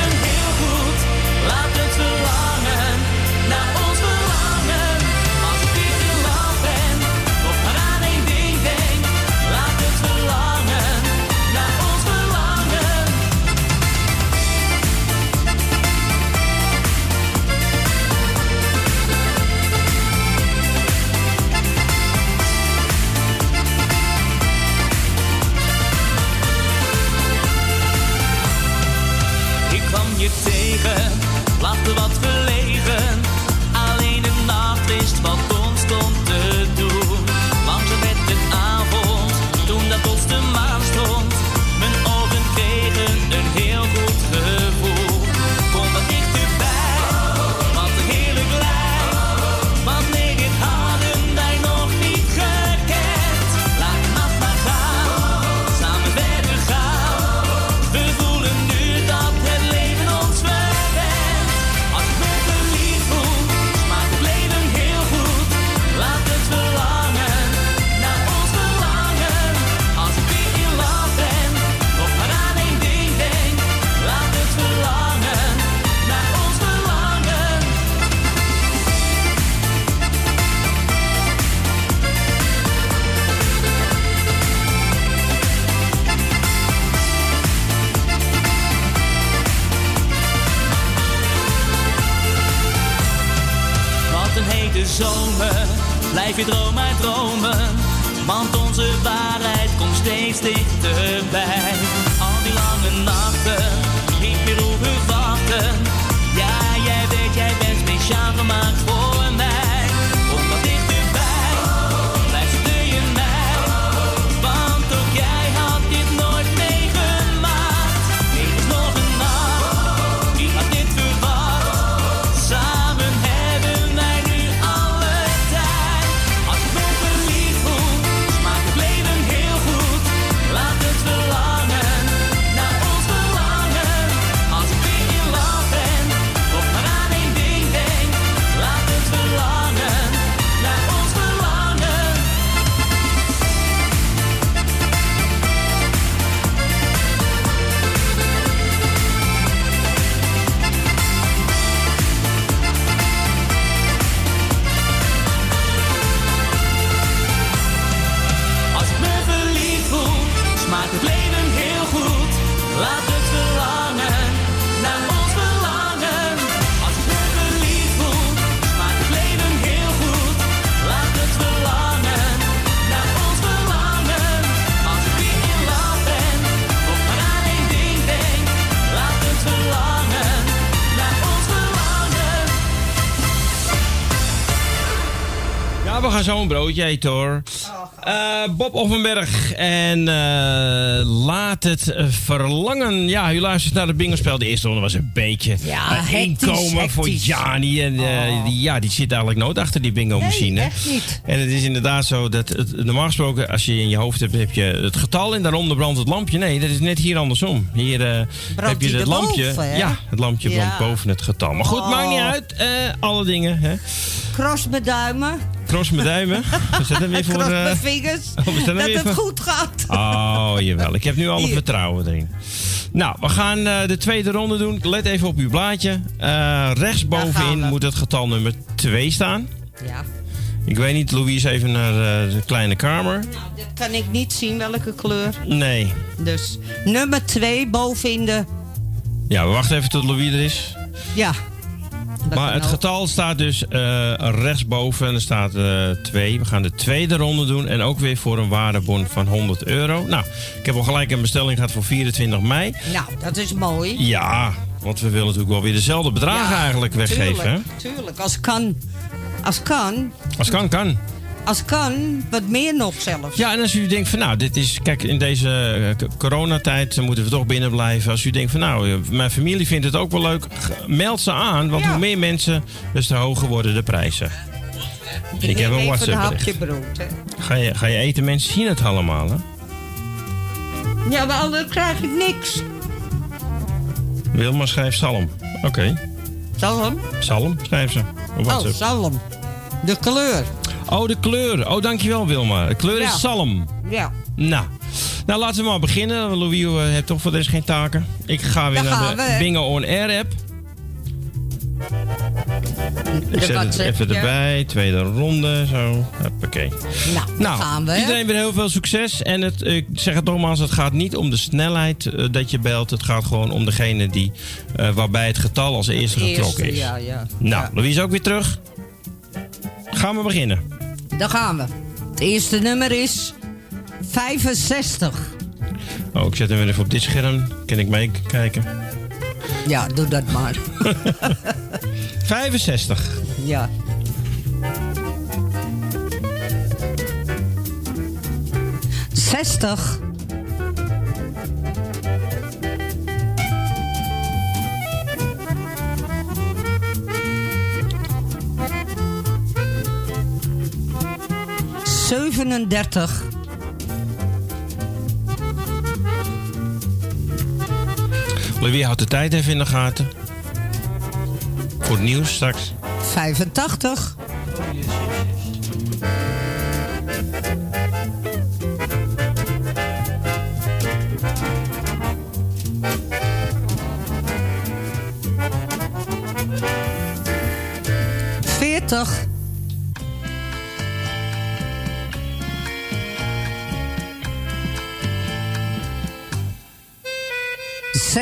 broodje eten hoor. Eh, Bob Offenberg en eh, laat het eh, verlangen. Ja, u luistert naar de bingospel. De eerste ronde was een beetje Ja, een hectisch, inkomen voor. Jani. En, die, ja, die zit eigenlijk nooit achter die bingo machine. echt niet. En het is inderdaad zo dat het, normaal gesproken, als je in je hoofd hebt, heb je het getal en daaronder brandt het lampje. Nee, dat is net hier andersom. Hier heb je het lampje. erboven, hè? Ja, het lampje Ja. brandt boven het getal. Maar goed, Oh. maakt niet uit. Eh, alle dingen. Hè. Cross mijn duimen. Cross mijn duimen. Dat dan weer voor... Cross eh, mijn vingers. wat is dat weer het voor- goed gaat. Oh, jawel. Ik heb nu alle vertrouwen erin. Nou, we gaan eh, de tweede ronde doen. Let even op uw blaadje. Eh rechtsbovenin moet het getal nummer 2 staan. Ja. Ik weet niet, Louise, even naar eh, de kleine kamer. Dat kan ik niet zien welke kleur. Nee. Dus nummer 2 bovenin de. Ja, we wachten even tot Louise er is. Ja. Maar het ook. getal staat dus eh, rechtsboven en er staat 2. we gaan de tweede ronde doen en ook weer voor een waardebon van 100 euro. Nou, ik heb al gelijk een bestelling gehad voor 24 mei. Nou, dat is mooi. Ja, want we willen natuurlijk wel weer dezelfde bedragen eigenlijk weggeven. Hè? Tuurlijk, tuurlijk. Als kan. Als kan. Als kan, kan. Als kan, wat meer nog zelfs. Ja, en als u denkt van nou, dit is, kijk, in deze eh, coronatijd moeten we toch binnen blijven. Als u denkt van nou, eh, mijn familie vindt het ook wel leuk, meld ze aan. Want hoe meer mensen, dus te hoger worden de prijzen. Ik heb een WhatsApp een hapje brood, hè. Ga je, ga je eten, mensen zien het allemaal, hè? Ja, maar anders krijg ik niks. Wilma schrijft zalm. Oké. Zalm? Zalm schrijft ze. Op Oh, zalm. De kleur. Oh, de kleur. Oh, dankjewel Wilma. De kleur Ja. is zalm. Ja. Nou. Nou, laten we maar beginnen. Louis eh, heeft toch voor deze geen taken. Ik ga weer naar de we. Bingo On Air app. Ik zet het even ja. erbij. Tweede ronde. Zo. Hoppakee. Nou, daar gaan we. iedereen weer heel veel succes. En het, ik zeg het nogmaals, het gaat niet om de snelheid eh, dat je belt. Het gaat gewoon om degene die, eh, waarbij het getal als eerste Eerste, getrokken is. ja, ja. Nou, Louise is ook weer terug. Gaan we beginnen. Daar gaan we. Het eerste nummer is 65. Oh, ik zet hem weer even op dit scherm. Kan ik meekijken? Ja, doe dat maar. 65. Ja. Zestig. Zevenendertig. Louis houdt de tijd even in de gaten. Voor het nieuws straks. 85. Veertig.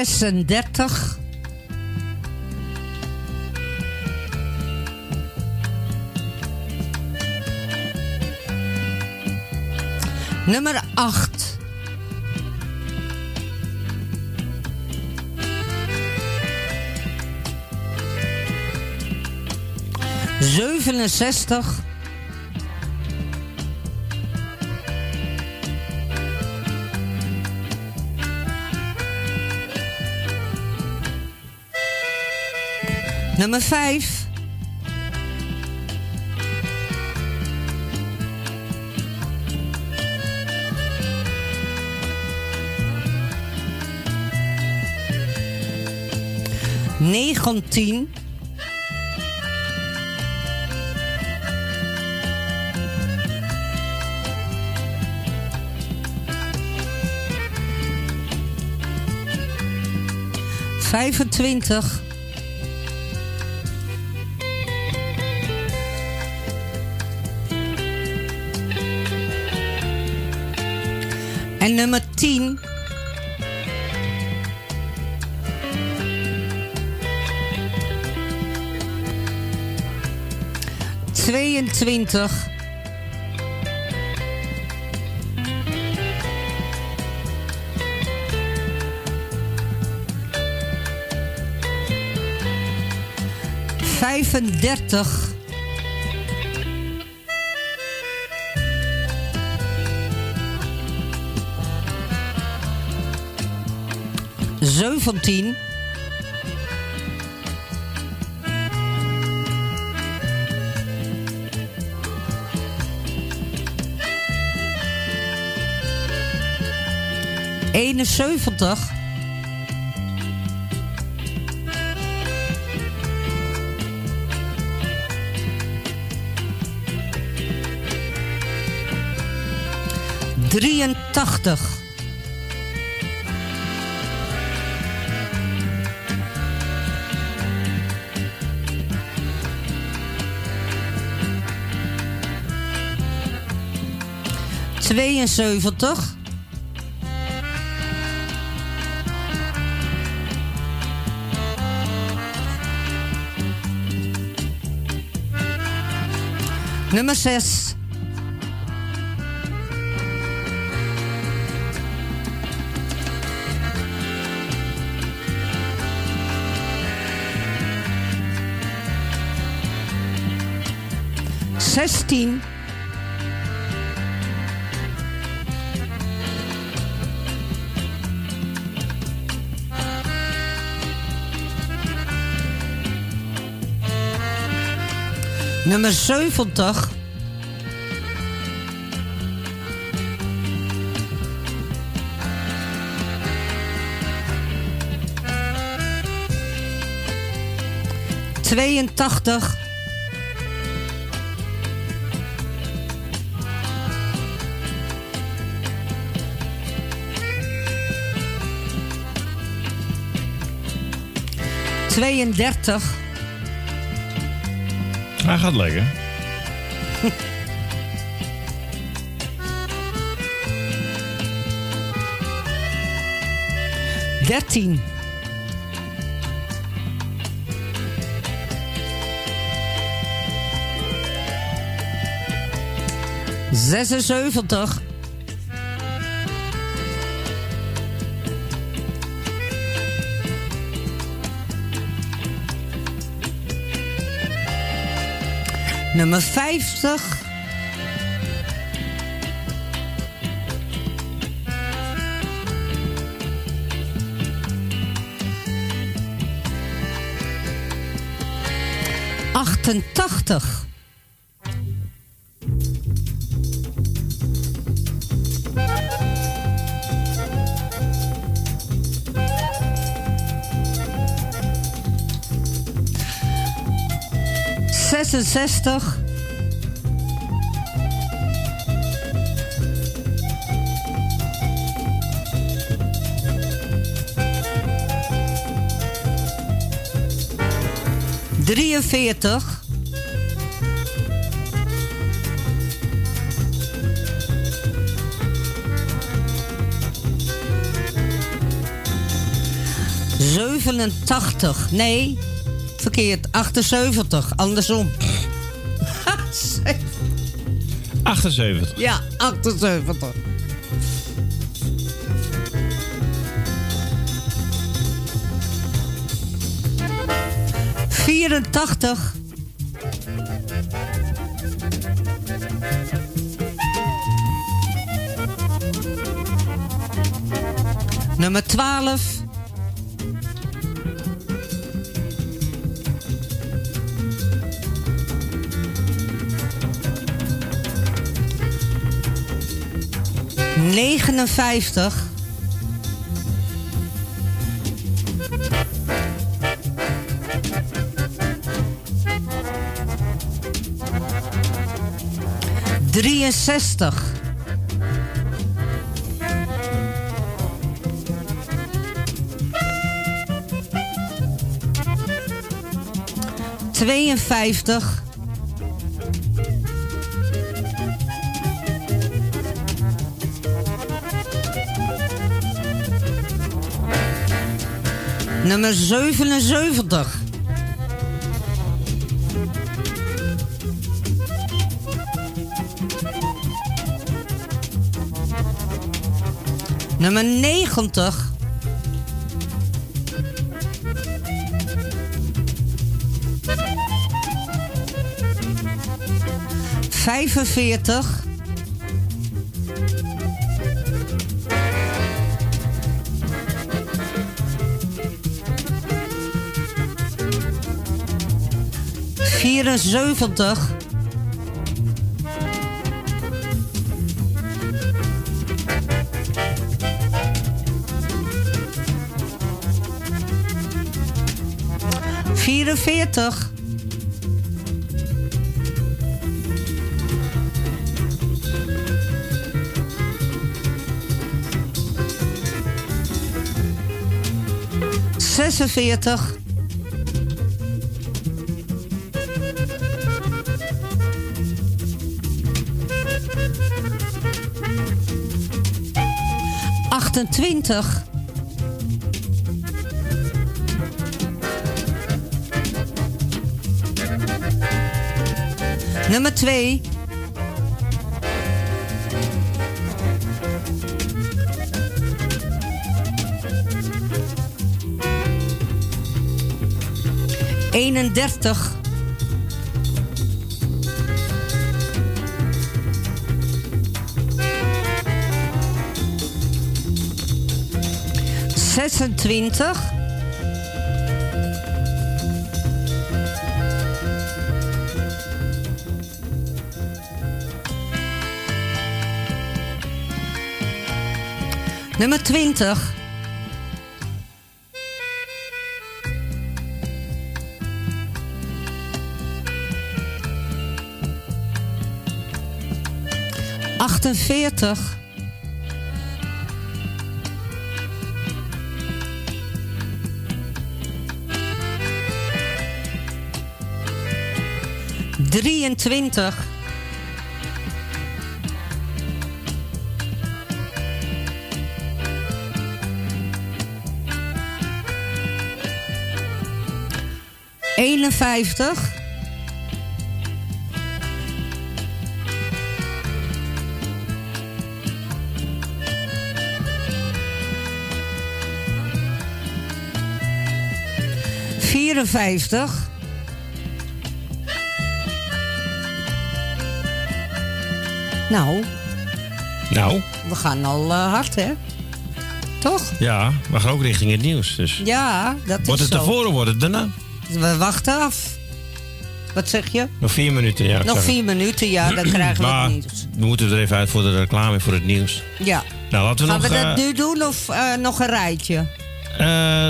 Zesendertig. Nummer 8. Zevenenzestig. Nummer 5. Negentien. Vijfentwintig. 10. Tweeëntwintig. Vijfendertig. Zeventien. Eenenzeventig. Drieëntachtig. 72. Nummer 6. Nummer 70. Tweeëntachtig. Tweeëndertig. Hij gaat lekker. Dertien. Zesenzeventig. Nummer vijftig. Achtentachtig. Zesenzestig. Drieënveertig. Zevenentachtig. Nee, verkeerd. 78. Andersom. 78. ja, 78. Vierentachtig. Nummer twaalf. Negenenvijftig. Drieënzestig. Tweeënvijftig. Nummer 77. Nummer 90. Vijfenveertig. 74. Vierenveertig. Zesenveertig. Achtentwintig. Nummer twee. Eenendertig. Zesentwintig. Nummer 20. Achtenveertig. Drieëntwintig. Eenenvijftig. Vierenvijftig. Nou, Nou, we gaan al eh, hard, hè? Toch? ja, we gaan ook richting het nieuws. Dus. Ja, dat Wordt is het zo. tevoren, wordt het daarna? We wachten af. Wat zeg je? Nog vier minuten, ja. Nog vier minuten, ja, dan krijgen we het nieuws. we moeten er even uit voor de reclame, voor het nieuws. Ja. Nou, laten we Gaan nog... we dat eh, nu doen of eh, nog een rijtje?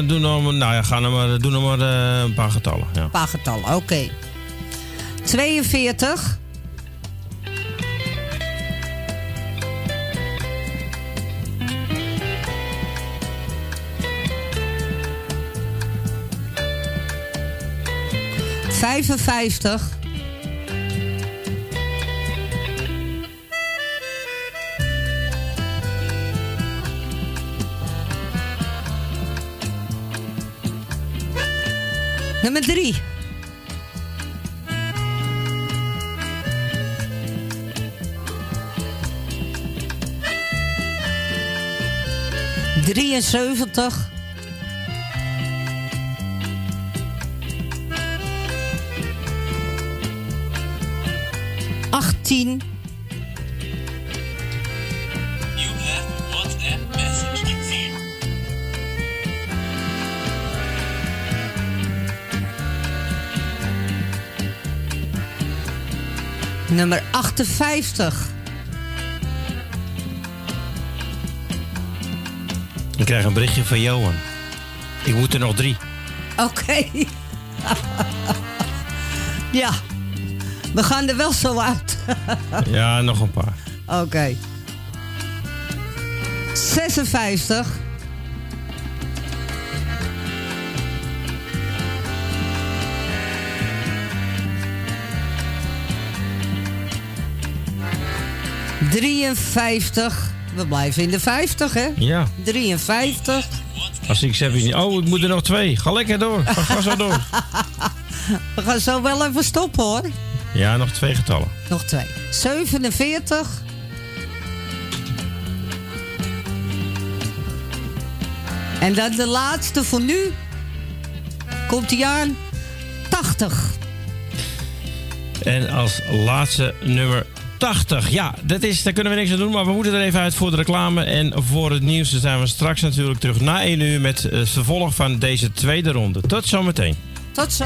doe nog, nou ja, ga nog maar, doe nog maar een paar getallen. Ja. Een paar getallen, oké. 42. Vijfenvijftig. Nummer drie. Drieënzeventig. Achttien. You have WhatsApp message received. Nummer 58. Ik krijg een berichtje van Johan. Ik moet er nog drie. Oké. ja. We gaan er wel zo uit. Ja, nog een paar. Oké. 56. Drieënvijftig. We blijven in de 50, hè? Ja. 53. Als ik zeg, niet, oh, ik moet er nog twee. Ga lekker door. Ga, ga zo door. We gaan zo wel even stoppen, hoor. Ja, nog twee getallen. Nog twee. 47. En dan de laatste voor nu. Komt hij aan. 80. En als laatste nummer 80. Ja, dat is, daar kunnen we niks aan doen, maar we moeten er even uit voor de reclame. En voor het nieuws dan zijn we straks natuurlijk terug na 1 uur met eh, het vervolg van deze tweede ronde. Tot zometeen. Tot zo.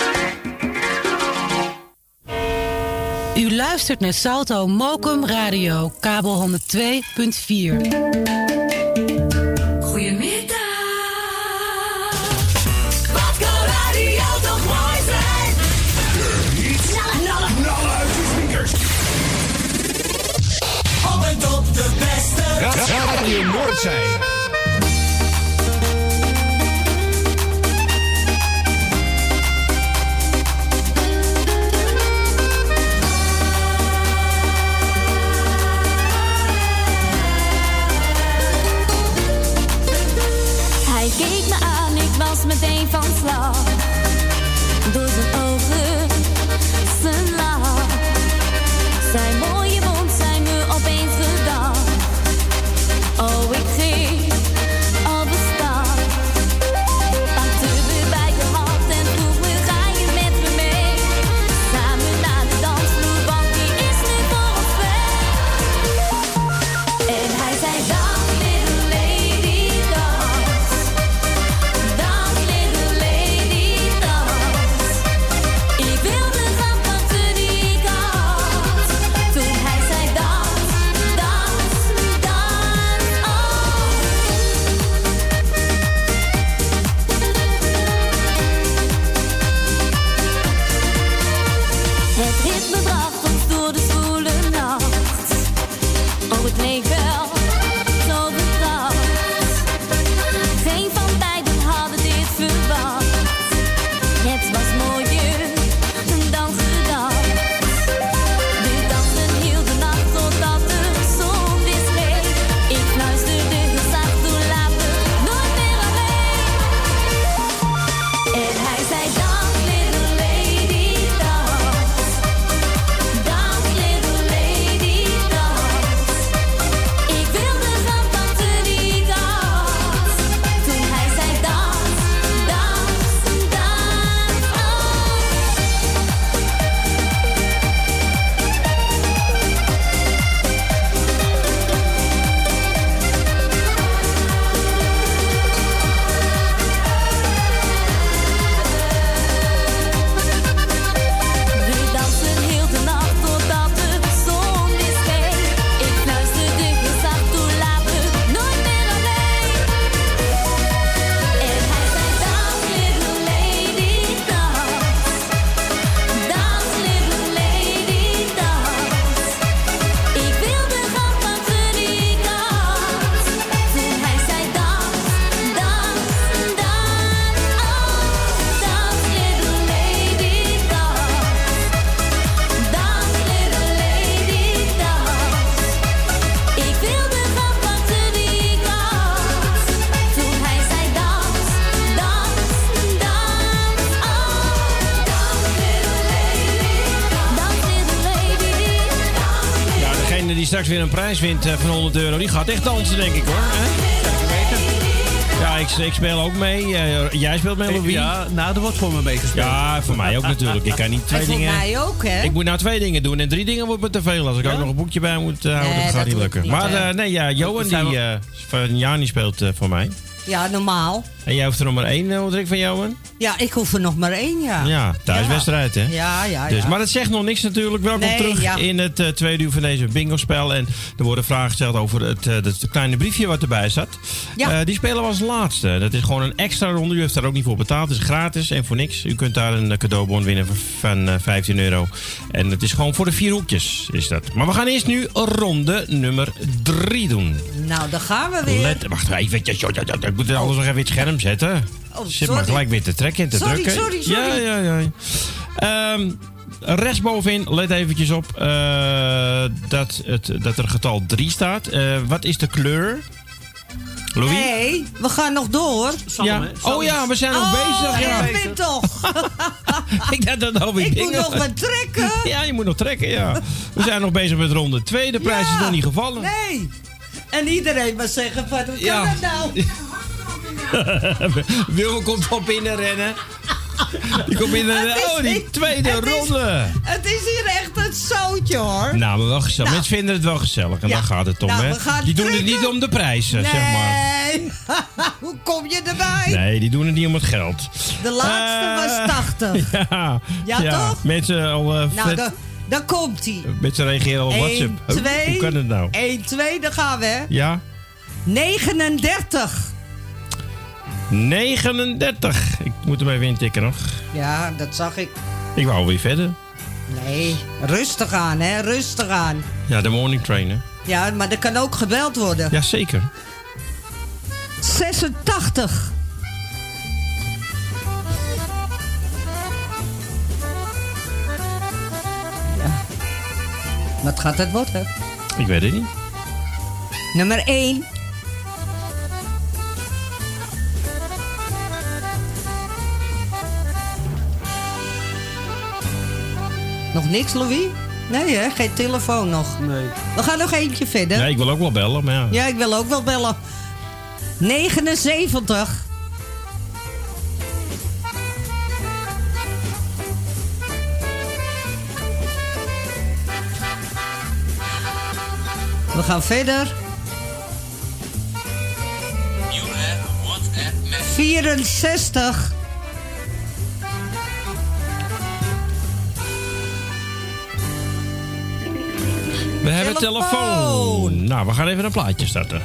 U luistert naar Salto Mokum Radio, kabel 102.4. Goedemiddag. Wat kan radio toch mooi zijn? Knallen, knallen uit je speakers. Op en top de beste. Ra- Radio Noordzij. Meteen van slag. Weer een prijs wint eh, van 100 euro, die gaat echt dansen, denk ik hoor. Hè? Ja, ik, ik speel ook mee. Jij speelt mee, Louis? Ja, nou, er wordt voor me meegespeeld. Ja, voor mij ook natuurlijk. Ik kan niet twee En voor dingen... mij ook, hè? Ik moet nou twee dingen doen en drie dingen wordt me te veel. Als ik ook nog een boekje bij moet eh, houden, Nee, dat gaat dat niet lukken. niet, maar eh, nee, ja, Johan die, van Jani speelt voor mij. Ja, normaal. En jij hoeft er nog maar één, uh, van jou, man? Ja, ik hoef er nog maar één, ja. Ja, thuiswedstrijd, hè? Ja, ja, Dus, ja. maar het zegt nog niks natuurlijk. Welkom Nee, terug ja. in het eh, tweede uur van deze bingo-spel. En er worden vragen gesteld over het, eh, dat kleine briefje wat erbij zat. Ja. Eh, die spelen we als laatste. Dat is gewoon een extra ronde. U heeft daar ook niet voor betaald. Het is gratis en voor niks. U kunt daar een eh, cadeaubon winnen van, van eh, 15 euro. En het is gewoon voor de vier hoekjes, is dat. Maar we gaan eerst nu ronde nummer 3 doen. Nou, daar gaan we weer. Let, wacht even. Ik moet alles nog even in zetten. Oh, Zit maar sorry. gelijk weer te trekken en te Sorry, drukken. sorry, sorry. Ja, ja, ja. Ehm rechtsbovenin, let eventjes op eh, dat, het, dat er getal 3 staat. Eh, wat is de kleur? Louis? Nee, we gaan nog door. Ja. Oh ja, we zijn nog oh, bezig. Ja. Erwin toch. ik dacht dat alweer Ik dingen- moet nog wat trekken. Ja, je moet nog trekken, ja. We zijn nog bezig met ronde 2. De prijs is nog niet gevallen. Nee. En iedereen maar zeggen van, hoe Ja. kan dat nou? Wil komt op binnen rennen. Die komt binnen Het is Oh, die tweede het is- ronde. Het is hier echt een zootje hoor. Nou, maar wel gezellig. Mensen vinden het wel gezellig. En Ja. daar gaat het om, Nou, hè? Die doen het niet om de prijzen, zeg maar. Nee. Hoe kom je erbij? Nee, die doen het niet om het geld. De laatste Eh, was 80. Ja, Ja, toch? Mensen al eh, Nou, dan, dan komt hij. mensen reageren op 1, WhatsApp. Hoe- 2. Hoe kan het nou? 1, 2, daar gaan we. hè. Ja? 39. 39. Ik moet hem even intikken nog. Ja, dat zag ik. Ik wou weer verder. Nee, rustig aan, hè? Rustig aan. Ja, de morning train, hè? Ja, maar er kan ook gebeld worden. Jazeker. 86. Ja. Wat gaat het worden? Ik weet het niet. Nummer 1. Nog niks, Louis? Nee, hè? Geen telefoon nog. Nee. We gaan nog eentje verder. Ja, ik wil ook wel bellen, maar ja. Ja, ik wil ook wel bellen. 79. We gaan verder. You have WhatsApp message. 64. We hebben Telefoon. telefoon. Nou, we gaan even een plaatje starten.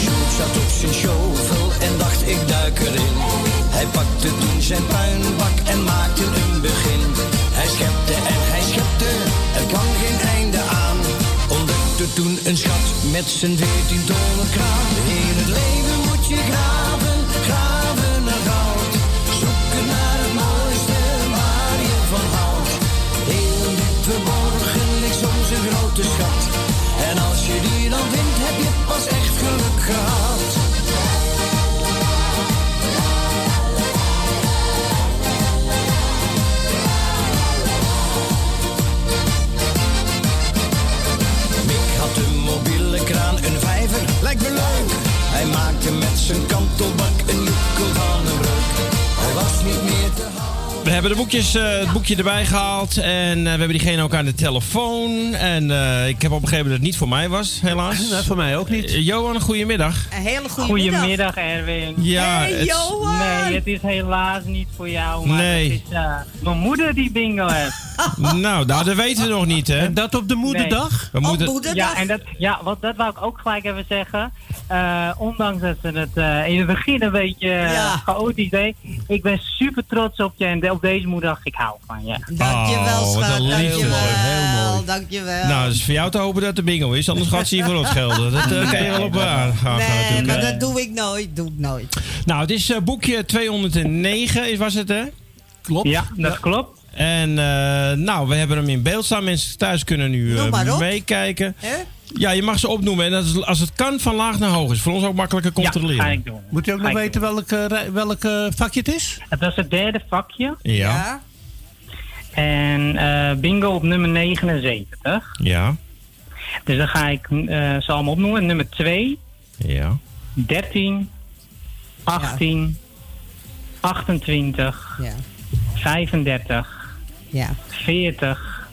Sjoerd zat op zijn shovel en dacht ik duik erin. Hij pakte toen zijn puinbak en maakte een begin. Hij schepte en hij schepte, er kwam geen einde aan. Ontdekte toen een schat met zijn veertien tonnen kraan. In het leven je graven, graven naar goud. Zoeken naar het mooiste van houdt. Heel diep verborgen ligt soms grote schat. En als je die dan vindt, heb je pas echt geluk gehad. Mick had een mobiele kraan, een vijver, lijkt me leuk. Hij maakte met zijn kantelbak een joekel van een breuk. Hij was niet meer te We hebben de boekjes, eh, het boekje erbij gehaald. En eh, we hebben diegene ook aan de telefoon. En eh, ik heb op een gegeven moment dat het niet voor mij was, helaas. Nee, voor mij ook niet. Johan, goedemiddag. Een hele goede middag. Goedemiddag, Erwin. Ja, Hey, het- Johan! Nee, het is helaas niet voor jou, maar Nee. het is eh, mijn moeder die bingo heeft. Nou, nou, dat weten we nog niet, hè? En dat op de moederdag? Moeten... moederdag. Ja, en dat, ja, wat, dat wou ik ook gelijk even zeggen. Eh, ondanks dat ze het eh, in het begin een beetje eh, Ja. chaotisch deed. Ik ben super trots op je en op deze moeder. Ik hou van je. Dankjewel, Oh, schat. Dankjewel. Heel mooi. Dankjewel. Nou, het is voor jou te hopen dat de bingo is, anders gaat ze hier voor ons gelden. Dat eh, kan je wel op eh, aangaan. nee, maar dat doe ik nooit. Doe ik nooit. Nou, het is eh, boekje 209, is- was het, hè? Klopt. Ja, dat klopt. En eh, nou, we hebben hem in beeld staan. Mensen thuis kunnen nu eh, meekijken. Hè? Ja, je mag ze opnoemen. En dat is- als het kan, van laag naar hoog is. Voor ons ook makkelijker controleren. Ja, ga ik doen. Moet je ook Ga nog ik weten welk, eh, welk vakje het is? Het was het derde vakje. Ja. Ja. En eh, bingo op nummer 79. Ja. Dus dan ga ik eh, ze allemaal opnoemen. Nummer 2, Ja. 13, 18, 28, Ja. 35, Ja. 40,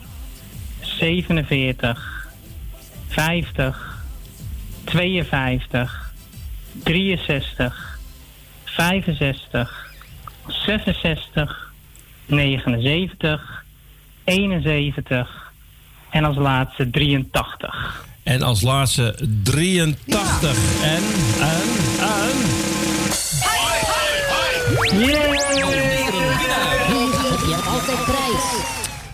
47, 50, 52, 63, 65, 66, 79, 71 en als laatste 83. En als laatste 83. En, en, en... Je hebt altijd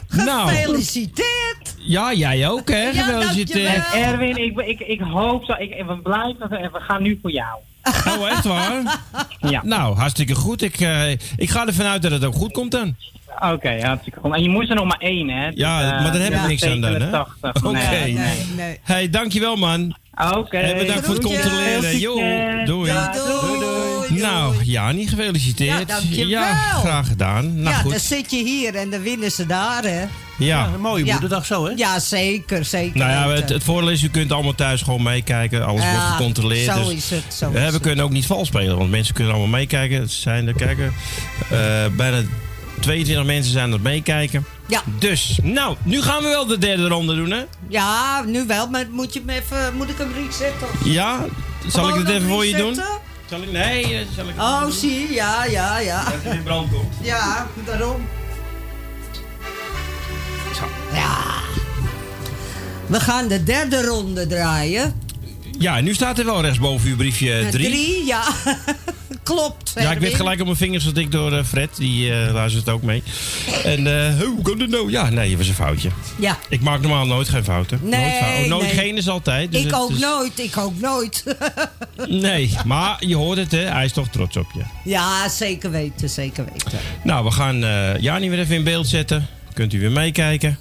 Nou, Gefeliciteerd! ja, jij ook, hè? Gefeliciteerd. En Erwin, ik, ik, ik hoop zo. Ik, ik ben blij dat we, we gaan nu voor jou. Oh, echt waar? Ja. Nou, hartstikke goed. Ik, eh, ik ga ervan uit dat het ook goed komt dan. Oké, hartstikke goed. En je moest er nog maar één, hè? Ja, Dus, eh, maar daar heb ik ja, niks aan dan, hè? 87. Oké. Nee, Nee, nee. Hey, dankjewel, man. Oké. En bedankt voor het controleren. Jo. Ja, doei, doei. Nou, Jani, gefeliciteerd. Ja, dankjewel. Ja, graag gedaan. Nou ja, goed. dan zit je hier en dan winnen ze daar, hè? Ja. een mooie Ja. moederdag zo, hè? Ja, zeker, zeker. Nou ja, het, het voordeel is, u kunt allemaal thuis gewoon meekijken. Alles wordt gecontroleerd. zo dus, is het, zo is we het. kunnen ook niet vals spelen, want mensen kunnen allemaal meekijken. Het zijn er, kijken, eh, bijna 22 mensen zijn aan het meekijken. Ja. Dus, nou, nu gaan we wel de derde ronde doen, hè? Ja, nu wel, maar moet, je hem even, moet ik hem resetten? Ja? Zal ik het even voor je doen? Zal ik? Nee, eh, zal ik. Oh, zie je, ja, ja, ja. Als er in brand komt. Ja, daarom. Ja. We gaan de derde ronde draaien. Ja, nu staat er wel rechtsboven uw briefje 3. Drie, ja. Klopt. Ja, ik werd gelijk op mijn vingers getikt door eh, Fred. Die eh, luistert ook mee. En eh, hoe kan dit nou? Ja, nee, het was een foutje. Ja. Ik maak normaal nooit geen fouten. Nee, nooit fout. Nooit nee. geen is altijd. dus ik het ook is- nooit, ik ook nooit. Nee, maar je hoort het, hè? Hij is toch trots op je. ja, zeker weten, zeker weten. Nou, we gaan eh Jani weer even in beeld zetten. Kunt u weer meekijken.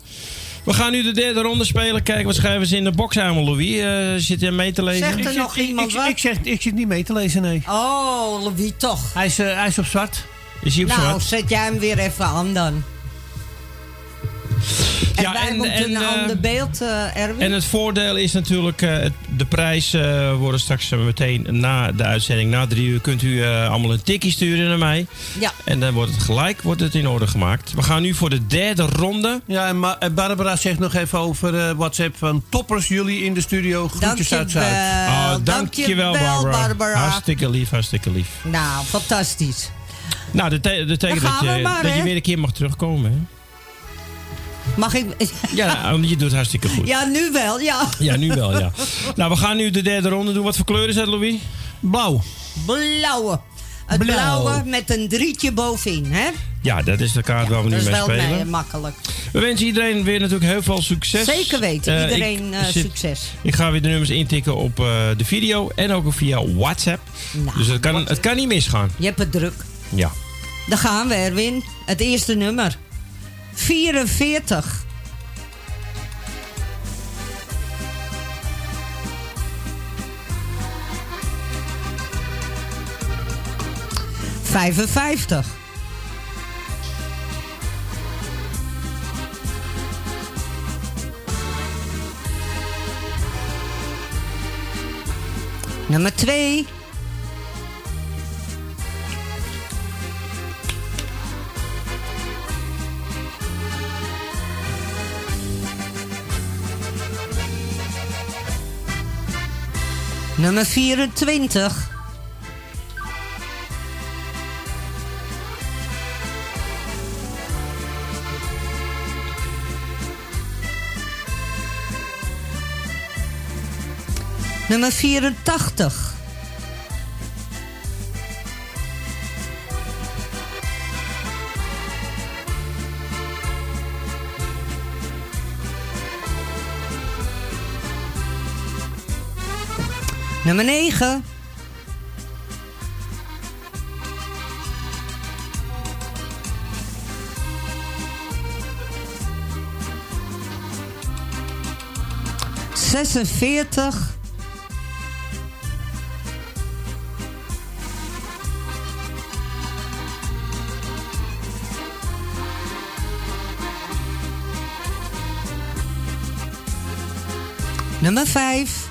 We gaan nu de derde ronde spelen. Kijken wat schrijven ze in de box aan, Louis. Eh, zit je mee te lezen? Zegt er Ik nog zit- iemand ik, wat? Ik, zeg, ik zit niet mee te lezen, nee. Oh, wie toch? Hij is, eh, hij is op zwart. Is hij op Nou, zwart? zet jij hem weer even aan dan. En Ja, wij en- moeten en, een eh, ander beeld, eh, Erwin. En het voordeel is natuurlijk, eh, de prijs eh, worden straks meteen na de uitzending, na drie uur, kunt u eh, allemaal een tikkie sturen naar mij. Ja. En dan wordt het gelijk wordt het in orde gemaakt. We gaan nu voor de derde ronde. Ja, en Ma- en Barbara zegt nog even over WhatsApp van toppers jullie in de studio. Groetjes uit Zuid. Oh, dankjewel, Barbara. Barbara. Hartstikke lief, hartstikke lief. Nou, fantastisch. Nou, dat, te- dat betekent dat je, maar, dat je weer een keer mag terugkomen. Hè? Mag ik... Ja, nou, je doet hartstikke goed. Ja, nu wel, ja. Ja, nu wel, ja. Nou, we gaan nu de derde ronde doen. Wat voor kleur is dat, Louis? Blauw. Blauwe. Het Blauw. blauwe met een drietje bovenin, hè? Ja, dat is de kaart waar we nu Dat is mee wel spelen. makkelijk. We wensen iedereen weer natuurlijk heel veel succes. Zeker weten, Eh, iedereen ik eh, zit- succes. Ik ga weer de nummers intikken op eh, de video en ook via WhatsApp. Nou, dus het kan, het kan niet misgaan. Je hebt het druk. Ja. Dan gaan we, Erwin. Het eerste nummer. 44. Vijfenvijftig. Nummer twee. Nummer 24. Nummer 84. Nummer 9. Zesenveertig. Nummer vijf.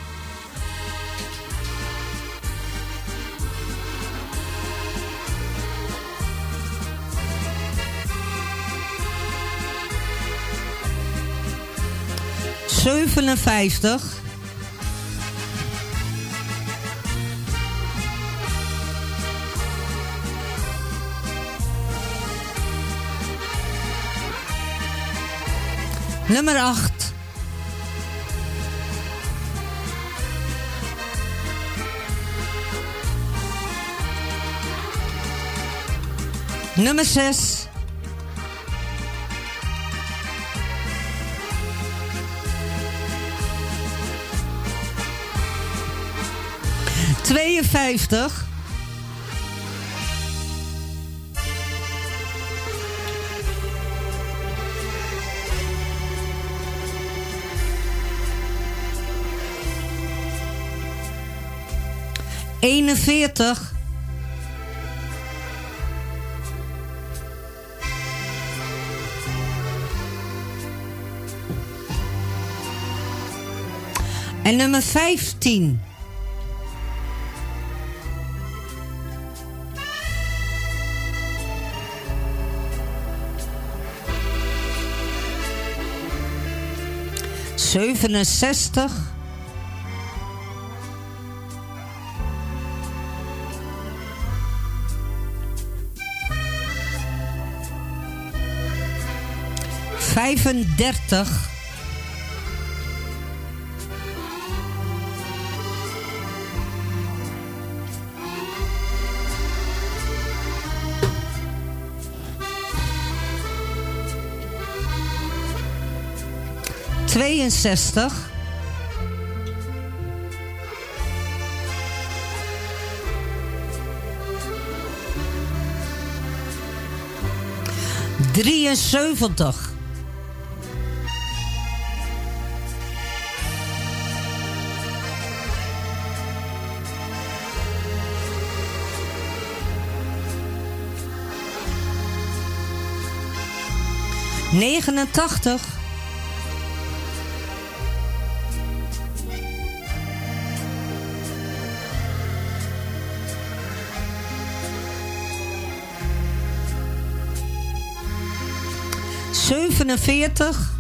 57. Nummer 8. Nummer 6. Tweeënvijftig. Eenenveertig. En nummer 15. Zevenenzestig. Vijfendertig. Tweeënzestig. Drieënzeventig. Negenentachtig. Zevenenveertig.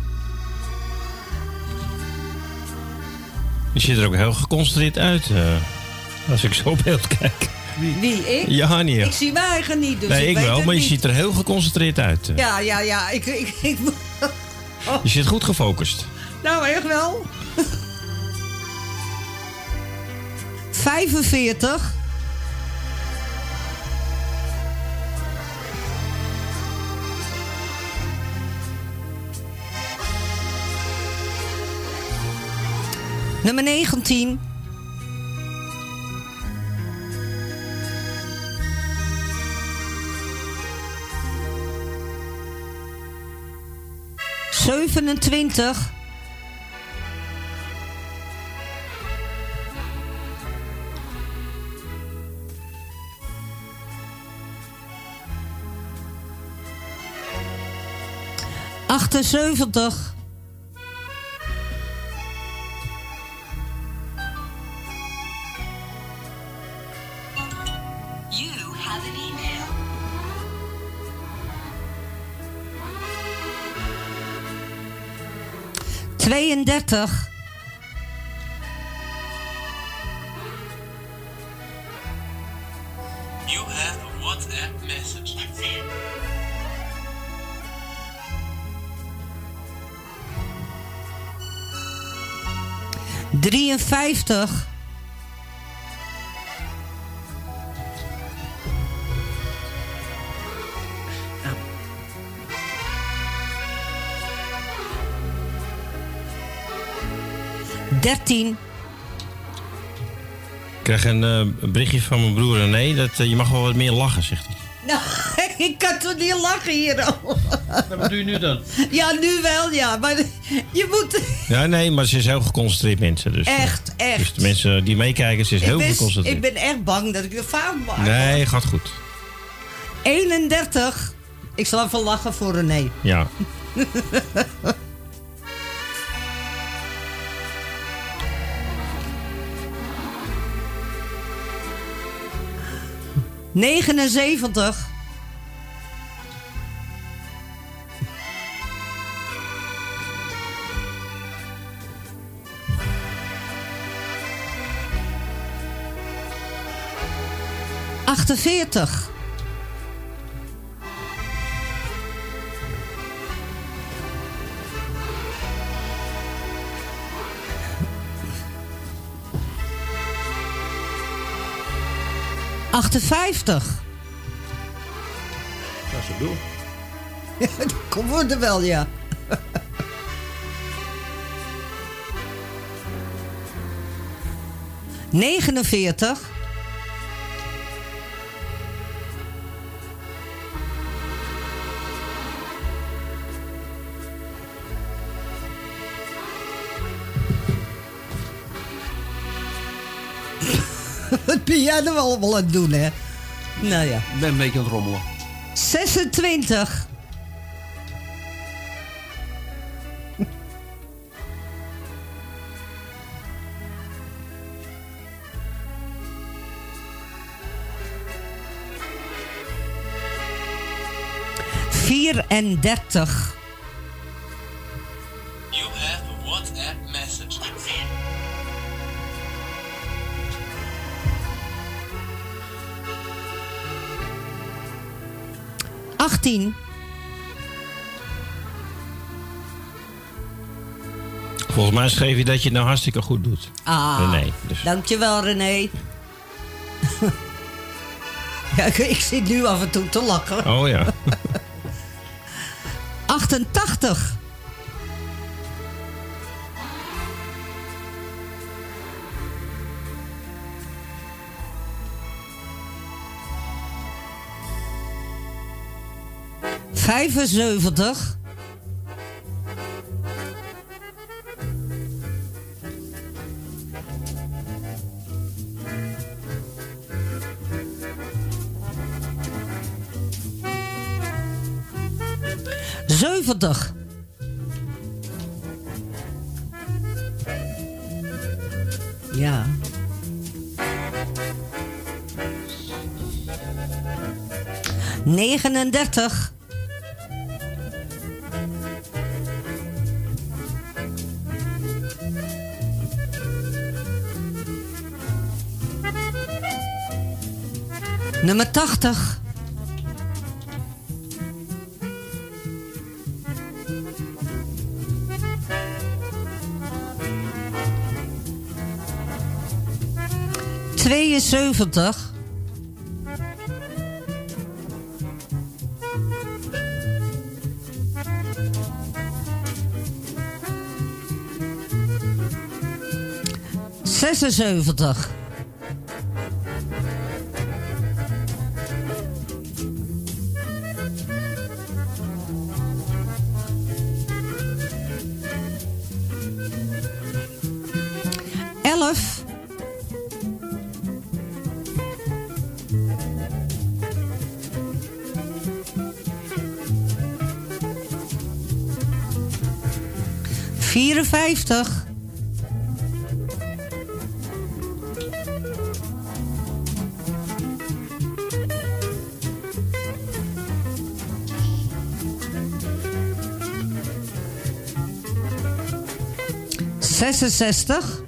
Je ziet er ook heel geconcentreerd uit. eh, als ik zo op beeld kijk. Wie, ik? Ja, niet. Ik zie mijn eigen niet, dus nee, ik, wel, maar je ziet er heel geconcentreerd uit. eh. Ja, ja, ja. Ik, ik, ik, Je zit goed gefocust. nou, echt wel. 45. Nummer 19. Zevenentwintig. Achtenzeventig. 33. You have a WhatsApp message. Drieënvijftig. Dertien. Ik krijg een eh, berichtje van mijn broer René dat eh, je mag wel wat meer lachen, zegt hij. Nou, ik kan toch niet lachen hier. wat doe je nu dan? Ja, nu wel, ja. Maar je moet... Ja, nee, maar ze is heel geconcentreerd mensen. Dus, Echt, echt. Dus de mensen die meekijken, ze is heel ben, geconcentreerd. ik ben echt bang dat ik de fout maak. Nee, gaat goed. 31. Ik zal even lachen voor René. Ja. 79. Achtenveertig. 58. Dat is het doel. Ja, dat komt er wel, ja. Negenenveertig. Ben jij er allemaal aan het doen, hè? Nou ja. Ik ben een beetje aan het rommelen. 26. Vierendertig. Volgens mij schreef je dat je het nou hartstikke goed doet. Ah, René, dus. dankjewel René. ik, ik zit nu af en toe te lachen. Oh ja. 88. Vijfenzeventig. Zeventig. Ja. Negenendertig. Nummer tachtig. Tweeënzeventig. Zesenzeventig. Vierenvijftig. Zesenzestig.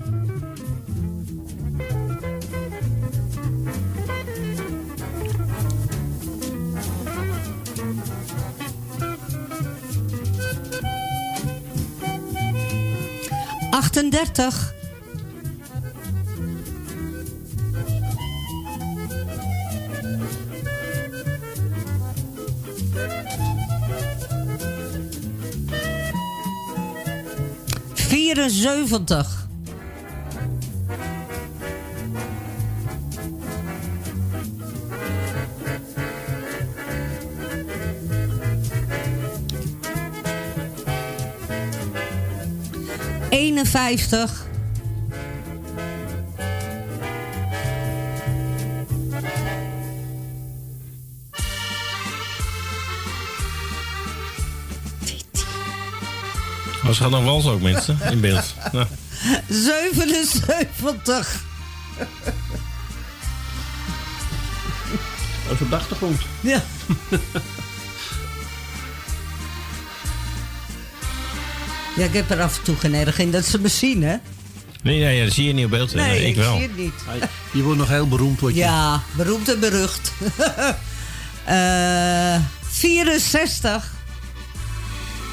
Achtendertig. Vierenzeventig. Eenenvijftig. Oh, ze gaat nog wals ook, mensen, in beeld. Nou, 77. Dat is op de achtergrond. Ja. Ja, ik heb er af en toe geen erg in dat ze me zien, hè? Nee, nee, dat zie je niet op beeld. Nee, Eh, ik ik wel. zie het niet. Je wordt nog heel beroemd, word je. Ja, beroemd en berucht. Eh 64.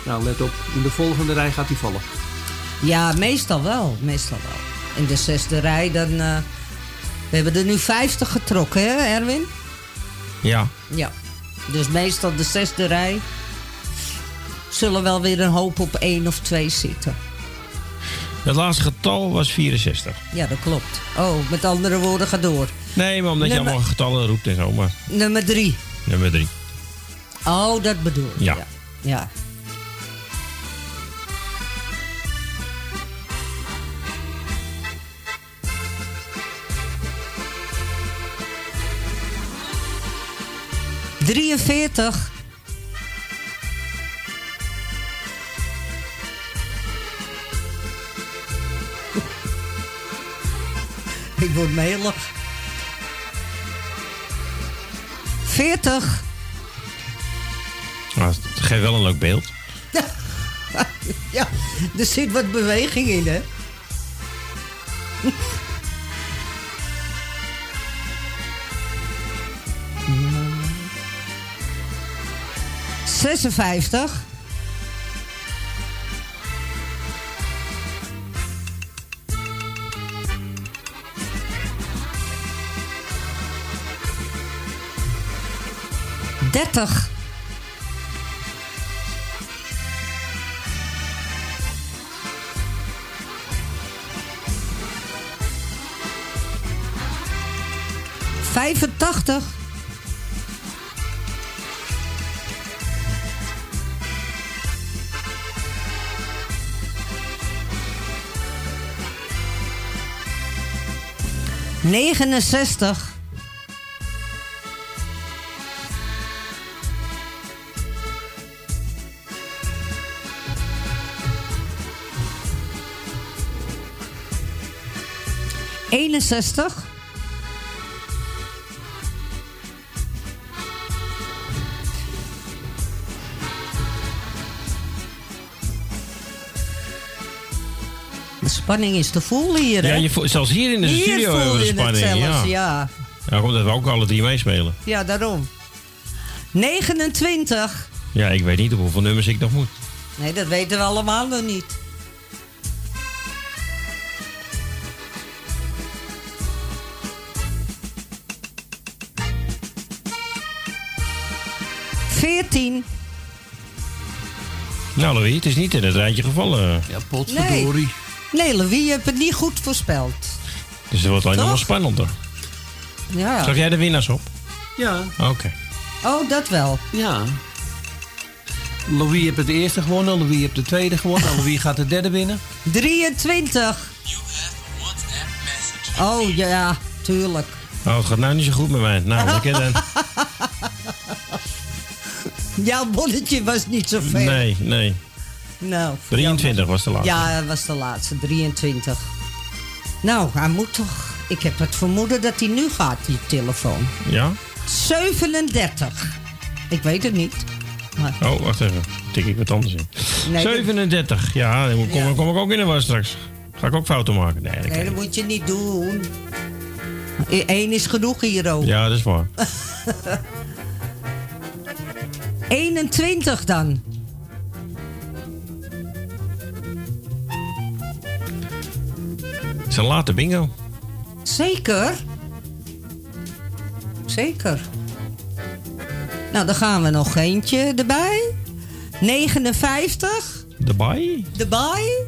Nou, let op. In de volgende rij gaat hij vallen. Ja, meestal wel. Meestal wel. In de zesde rij dan... eh, we hebben er nu 50 getrokken, hè Erwin? Ja. Ja. Dus meestal de zesde rij... zullen wel weer een hoop op één of twee zitten. Het laatste getal was 64. Ja, dat klopt. Oh, met andere woorden, ga door. Nee, maar omdat je allemaal getallen roept en zo. Maar Nummer drie. nummer drie. Oh, dat bedoel je. Ja. Ja. ja. Drieënveertig. Ik word melig. Veertig. Nou, het geeft wel een leuk beeld. Ja, er zit wat beweging in, hè? Zesenvijftig. Dertig. Vijfentachtig. Negenenzestig. Eenenzestig. De spanning is te voelen hier, hè? Ja, je voelt, zelfs hier in de Hier studio voel hebben we je het spanning. zelfs, ja. ja. Ja, dat we ook alle drie meespelen. Ja, daarom. 29. Ja, ik weet niet op hoeveel nummers ik nog moet. Nee, dat weten we allemaal nog niet. Nou, Louis, het is niet in het rijtje gevallen. Ja, potverdorie. Nee, Louis, je hebt het niet goed voorspeld. Dus het wordt alleen nog maar spannender. Ja. Zag jij de winnaars op? Ja. Oké. Oh, dat wel. Ja. Louis heeft het eerste gewonnen, Louis heeft de tweede gewonnen. En Louis gaat de derde winnen. 23. Oh, ja, tuurlijk. Oh, het gaat nou niet zo goed met mij. Nou, lekker dan. Jouw bonnetje was niet zo ver. Nee, nee. Nou, 23 was de laatste. Ja, dat was de laatste, 23. Nou, hij moet toch... Ik heb het vermoeden dat hij nu gaat, die telefoon. Ja? 37. Ik weet het niet. Maar Oh, wacht even. Tik ik wat anders in. Nee, dat- 37. Ja, dan kom, Ja. kom ik ook in de was straks. Ga ik ook fouten maken? Nee, dat nee, dat moet je niet doen. Eén is genoeg hier ook. Ja, dat is waar. 21 dan. Het is een late bingo. Zeker. Zeker. Nou, dan gaan we nog eentje erbij. 59. De baai? Erbij.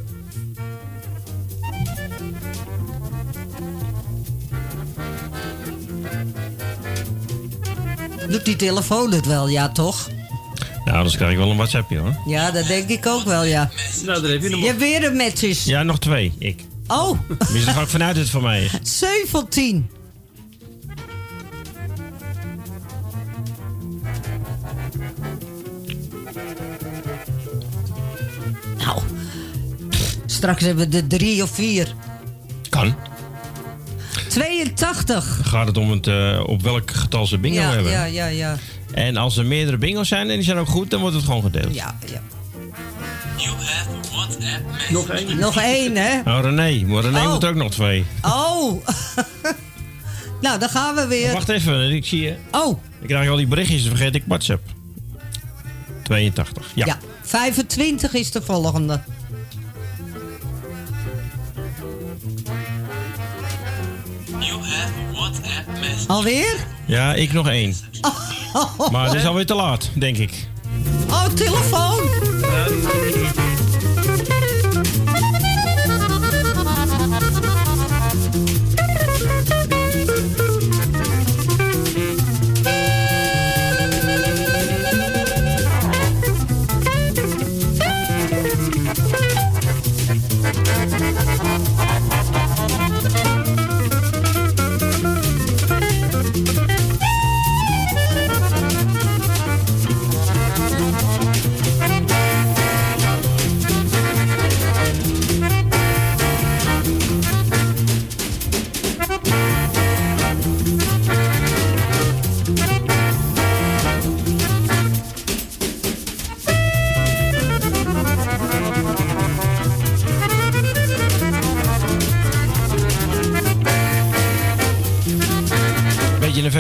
Doet die telefoon het wel, ja toch? Nou, anders krijg ik wel een WhatsAppje hoor. Ja, dat denk ik ook wel, ja. Nou, daar heb je hem Je hebt weer een matches. Ja, nog twee. Ik. Oh, Dus dan ga ik vanuit het van mij is. 17. Nou, straks hebben we er drie of vier. Kan. 82. Dan gaat het om het, eh, op welk getal ze bingo ja, hebben. ja, ja, ja. En als er meerdere bingo's zijn en die zijn ook goed, dan wordt het gewoon gedeeld. Ja, ja. You have WhatsApp Nog één. Nog één, hè? Oh, René. Maar René Oh. moet er ook nog twee. Oh. nou, dan gaan we weer. Wacht even, ik zie je. Oh. Ik krijg al die berichtjes, dan vergeet ik WhatsApp. 82, ja. Ja. 25 is de volgende. You have WhatsApp message. Alweer? Ja, ik nog één. Maar het is alweer te laat, denk ik. Oh, telefoon.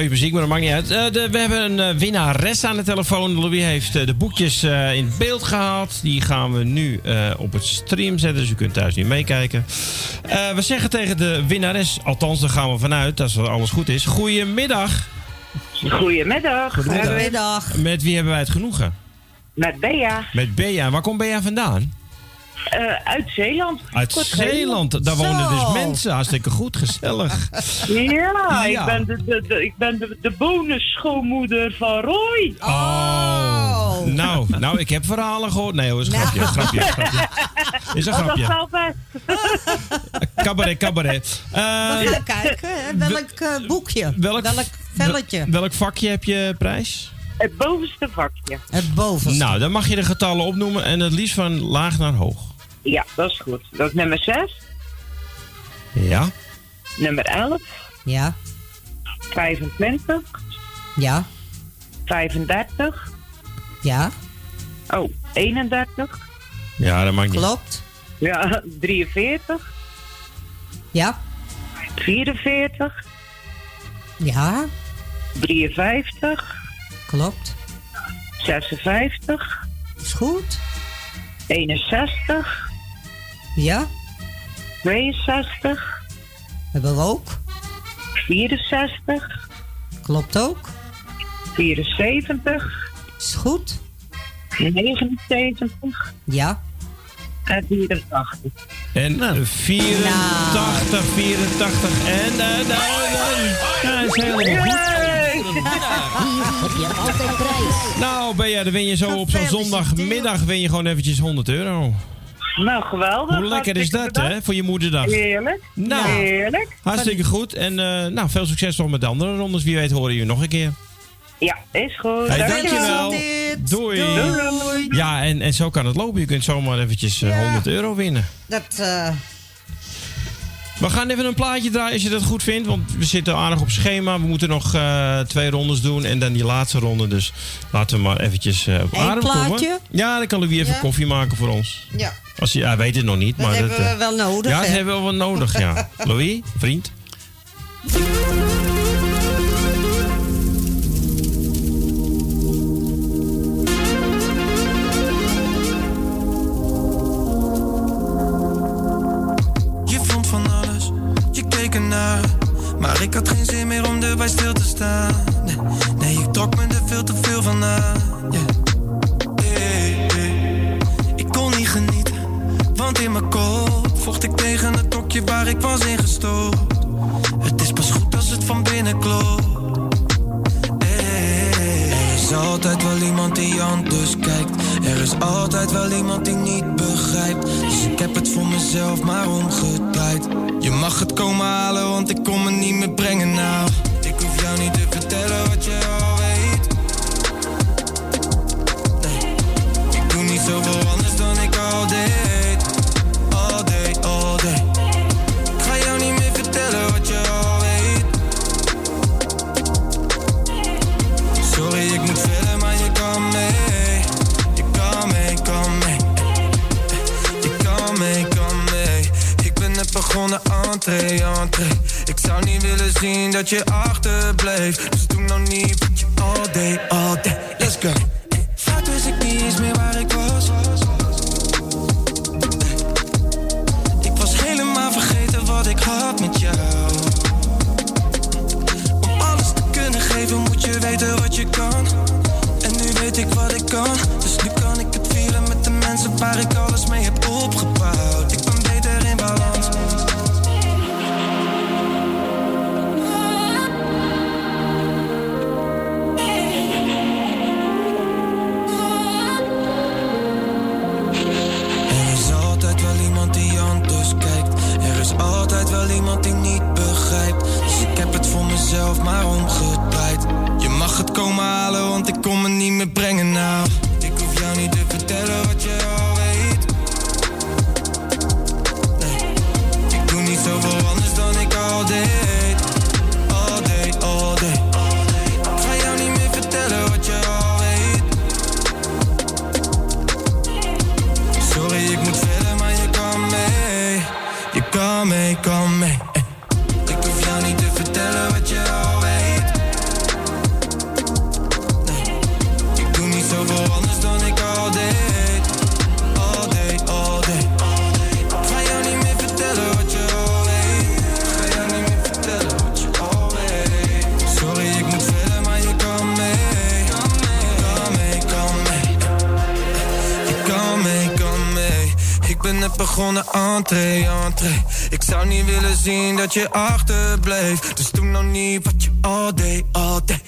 Nerveus muziek, maar dat maakt niet uit. Eh, de- we hebben een eh, winnares aan de telefoon. Louis heeft eh, de boekjes eh, in beeld gehaald. Die gaan we nu eh, op het stream zetten, dus u kunt thuis niet meekijken. Eh, we zeggen tegen de winnares, althans daar gaan we vanuit, als alles goed is. Goedemiddag. Goedemiddag. Goedemiddag. Met wie hebben wij het genoegen? Met Bea. Met Bea. Waar komt Bea vandaan? Eh, uit Zeeland. Uit Kort Zeeland. Daar wonen dus mensen. Hartstikke goed, gezellig. Ja, Ja. ik ben de, de, de, ik ben de, de bonusschoonmoeder van Roy. Oh. Nou, nou, ik heb verhalen gehoord. Nee hoor, is een grapje, grapje, grapje. Is een Oh, dat grapje. zal best. Cabaret, cabaret. Eh, We gaan kijken. hè, Welk eh, boekje? welk, velletje? Welk vakje heb je prijs? Het bovenste vakje. Het bovenste. Nou, dan mag je de getallen opnoemen en het liefst van laag naar hoog. Ja, dat is goed. Dat is nummer 6, Ja. nummer 11, Ja. 25, Ja. 35, Ja. oh, 31, Ja, dat maakt niet. Klopt. ja, 43, Ja. 44, Ja. 53, Klopt. 56, Is goed. 61, Ja. 62, Hebben we ook. 64, Klopt ook. 74, Is goed. 79 Ja. en 84. En Nou. 84, 84 en... eh nou, nou, ja, is helemaal goed. Hier heb je altijd prijs. Nou, Bea, dan win je zo op zo'n zondagmiddag win je gewoon eventjes 100 euro. Nou, geweldig. Hoe lekker is dat, hè, voor je moederdag? Heerlijk. Nou, Heerlijk. Hartstikke goed. En eh, nou, veel succes nog met de andere rondes. Wie weet horen jullie nog een keer. Ja, is goed. Hey, Dankjewel. dankjewel. Doei. Ja, en, en zo kan het lopen. Je kunt zomaar eventjes eh, 100 euro winnen. Dat, eh, We gaan even een plaatje draaien als je dat goed vindt. Want we zitten aardig op schema. We moeten nog eh, twee rondes doen. En dan die laatste ronde. Dus laten we maar eventjes eh, op adem komen. plaatje? Ja, dan kan Louis even Ja. koffie maken voor ons. ja. Als hij, hij weet het nog niet. Dat maar hebben dat, we eh, wel nodig, Ja, dat hè? hebben we wel nodig, ja. Louis, vriend. Maar ik had geen zin meer om erbij stil te staan. Nee, ik trok me er veel te veel van aan. Yeah. Hey, hey. Ik kon niet genieten, want in mijn kop vocht ik tegen het tokje waar ik was ingestopt. Het is pas goed als het van binnen klopt. Is altijd wel iemand die anders kijkt. Er is altijd wel iemand die niet begrijpt. Dus ik heb het voor mezelf maar omgedraaid. Je mag het komen halen, want ik kom me niet meer brengen nou. Ik hoef jou niet te vertellen wat je al weet. Nee, ik doe niet zoveel entree. Ik zou niet willen zien dat je achterblijft, Dus doe nou niet, je all day, all day. Let's go. maar omgedraaid. Je mag het komen halen, want ik kom me niet meer brengen nou. Ik zou niet willen zien dat je achterblijft, Dus doe nou niet wat je al day, al day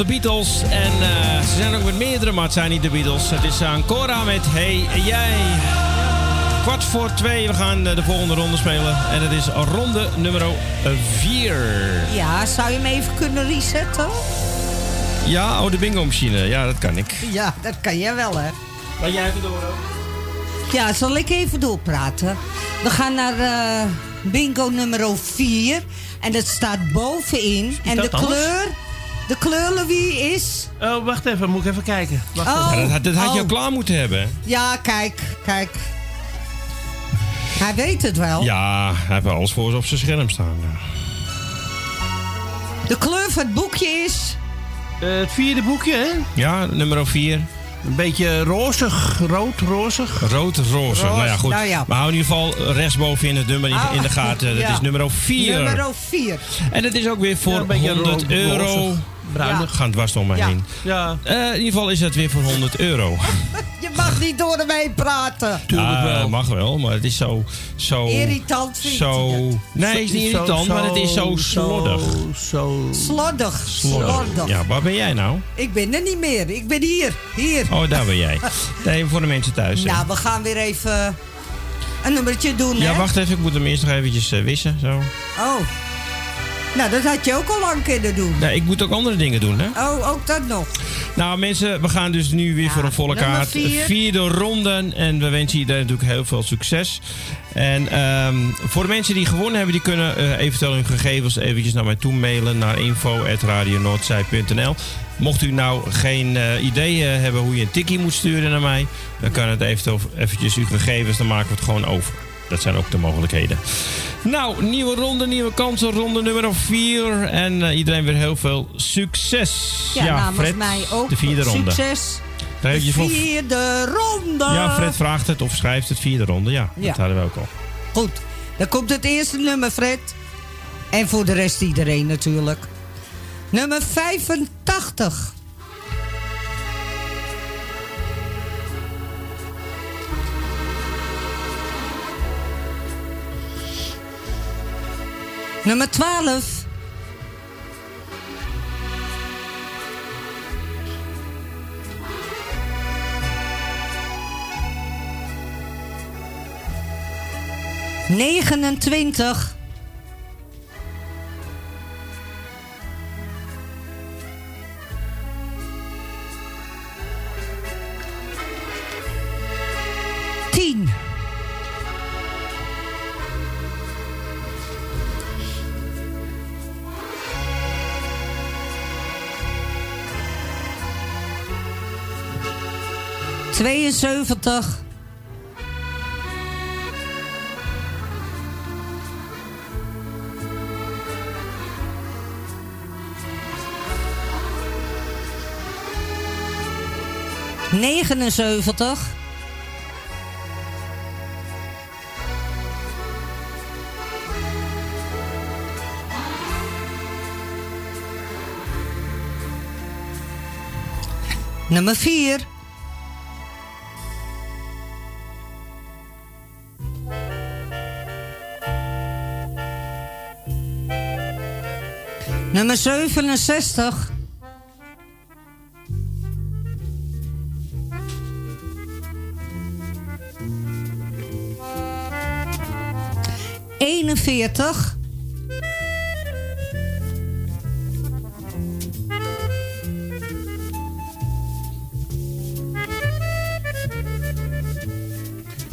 de Beatles. En eh, ze zijn ook met meerdere, maar het zijn niet de Beatles. Het is Ancora met Hey Jij. Kwart voor twee, we gaan eh, de volgende ronde spelen. En het is ronde nummer 4. Ja, zou je hem even kunnen resetten? Ja, oh, de bingo machine. Ja, dat kan ik. Ja, dat kan jij wel, hè? Laat jij even door, Ja, zal ik even doorpraten? We gaan naar eh, bingo nummer 4. En dat staat bovenin. En de kleur, de kleur, Louis, is... Oh, wacht even, moet ik even kijken. Wacht Oh. even. Ja, dat, had- dat had je Oh. al klaar moeten hebben. Ja, kijk, kijk. Hij weet het wel. Ja, hij heeft alles voor op zijn scherm staan. De kleur van het boekje is... Eh, het vierde boekje, hè? Ja, nummer 4. Een beetje rozig, rood, rozig. Rood, roze. Nou ja, goed. nou ja. Maar hou in ieder geval rechtsboven in het nummer in, Ah, in de gaten. Dat ja. is nummer 4. Nummer 4. En het is ook weer voor Ja, een beetje 100 ro- euro. rozig, bruinig. Gaan dwars om me Ja. heen. Ja, Eh, in ieder geval is het weer voor 100 euro. Je mag niet door hem heen praten. tuurlijk Ah, wel. mag wel, maar het is zo... zo Irritant vind zo, je het? Nee, het is niet Zo- irritant, maar het is zo slordig. Zo, zo. Slordig. Slordig. Slordig. Ja, waar ben jij nou? Ik ben er niet meer. Ik ben hier. Hier. Oh, daar ben jij. Nee, voor de mensen thuis. Nou, we gaan weer even een nummertje doen, hè? ja, wacht even. Ik moet hem eerst nog eventjes eh, wissen. Zo. Oh. Nou, dat had je ook al lang kunnen doen. Nee, ik moet ook andere dingen doen, hè? Oh, ook dat nog. Nou mensen, we gaan dus nu weer voor een volle kaart. vier. Vierde ronde. En we wensen iedereen natuurlijk heel veel succes. En ehm, voor de mensen die gewonnen hebben, die kunnen eh, eventueel hun gegevens eventjes naar mij toe mailen naar info.radionoordzij.nl. Mocht u nou geen eh, idee eh, hebben hoe je een tikkie moet sturen naar mij, dan kan het eventueel eventjes uw gegevens, dan maken we het gewoon over. Dat zijn ook de mogelijkheden. Nou, nieuwe ronde, nieuwe kansen. Ronde nummer 4. En eh, iedereen weer heel veel succes. Ja, namens Fred, mij ook. de vierde ronde. Succes. Daar heb je voor- Vierde ronde. Ja, Fred vraagt het of schrijft het vierde ronde. Ja, Ja. dat hadden we ook al. Goed. Dan komt het eerste nummer, Fred. En voor de rest iedereen natuurlijk. Nummer 85. Nummer 12. Negenentwintig. Tien. Tweeënzeventig. Negenenzeventig. Nummer vier. Nummer 67. Eenenveertig.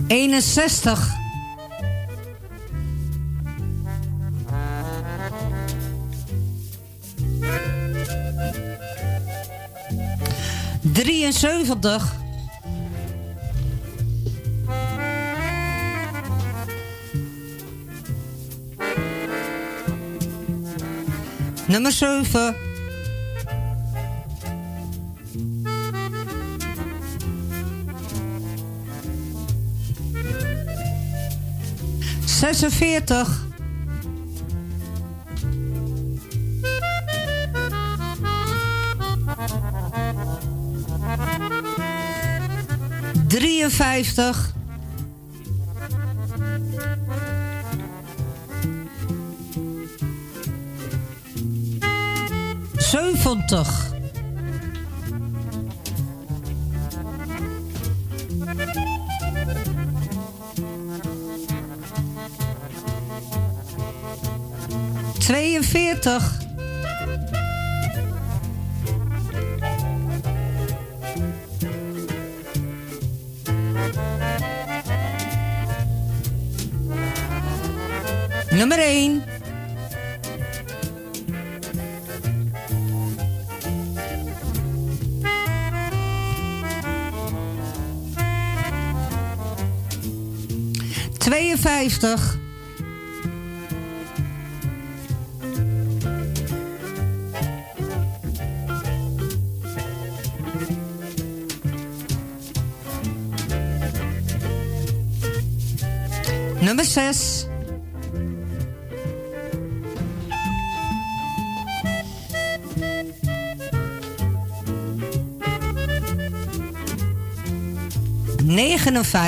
Eenenzestig. Drieënzeventig. Nummer 7. Zesenveertig. Drieënvijftig. Zeventig. Tweeënveertig.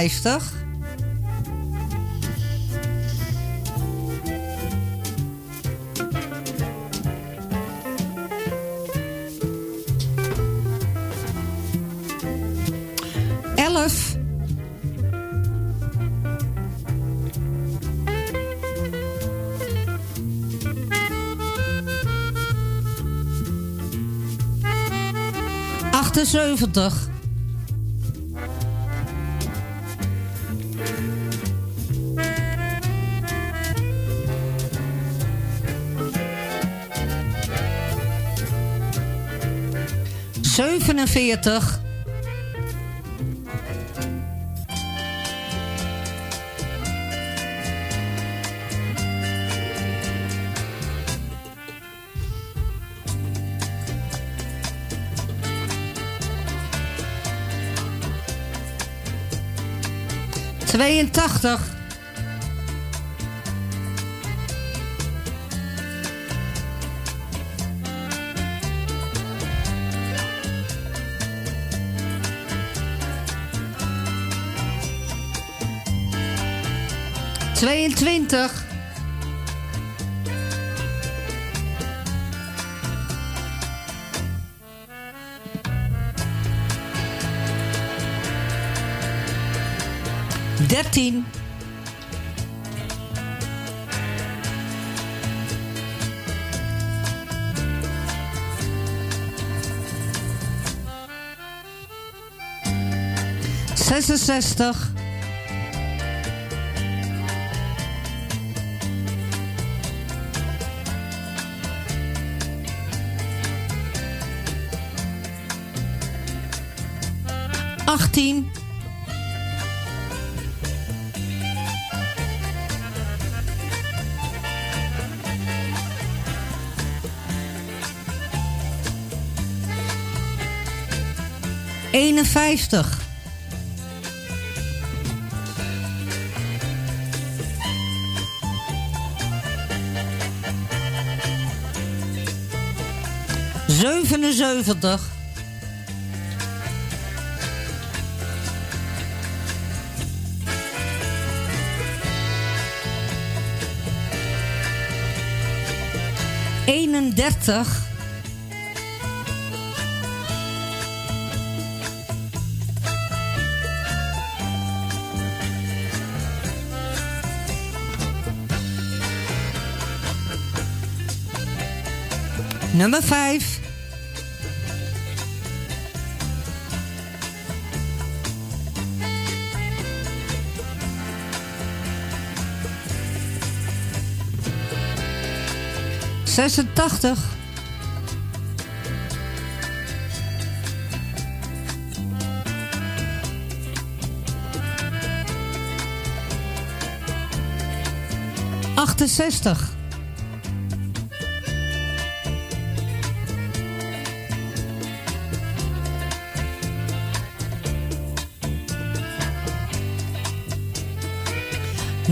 50. Elf. Achtenzeventig. Zevenenveertig. Tweeëntachtig. Tweeëntwintig. Dertien. Zesenzestig. 50. Zevenenzeventig. Eenendertig. Nummer 5. Zesentachtig. Achtenzestig.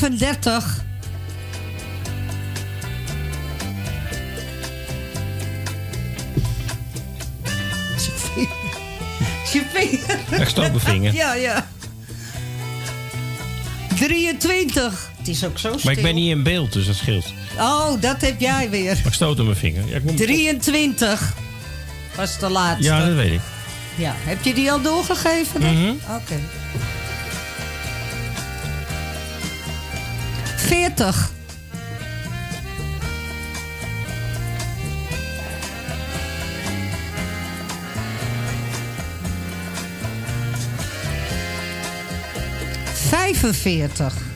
Vijfendertig. Je vinger. Ik stoot mijn vinger. Ja, ja. 23. Het is ook zo stil. Maar ik ben niet in beeld, dus dat scheelt. Oh, dat heb jij weer. Maar ik stoot op mijn vinger. Ja, ik moet- 23 was de laatste. ja dat weet ik. Ja, heb je die al doorgegeven? Mhm. Oké. 40. Vijfenveertig.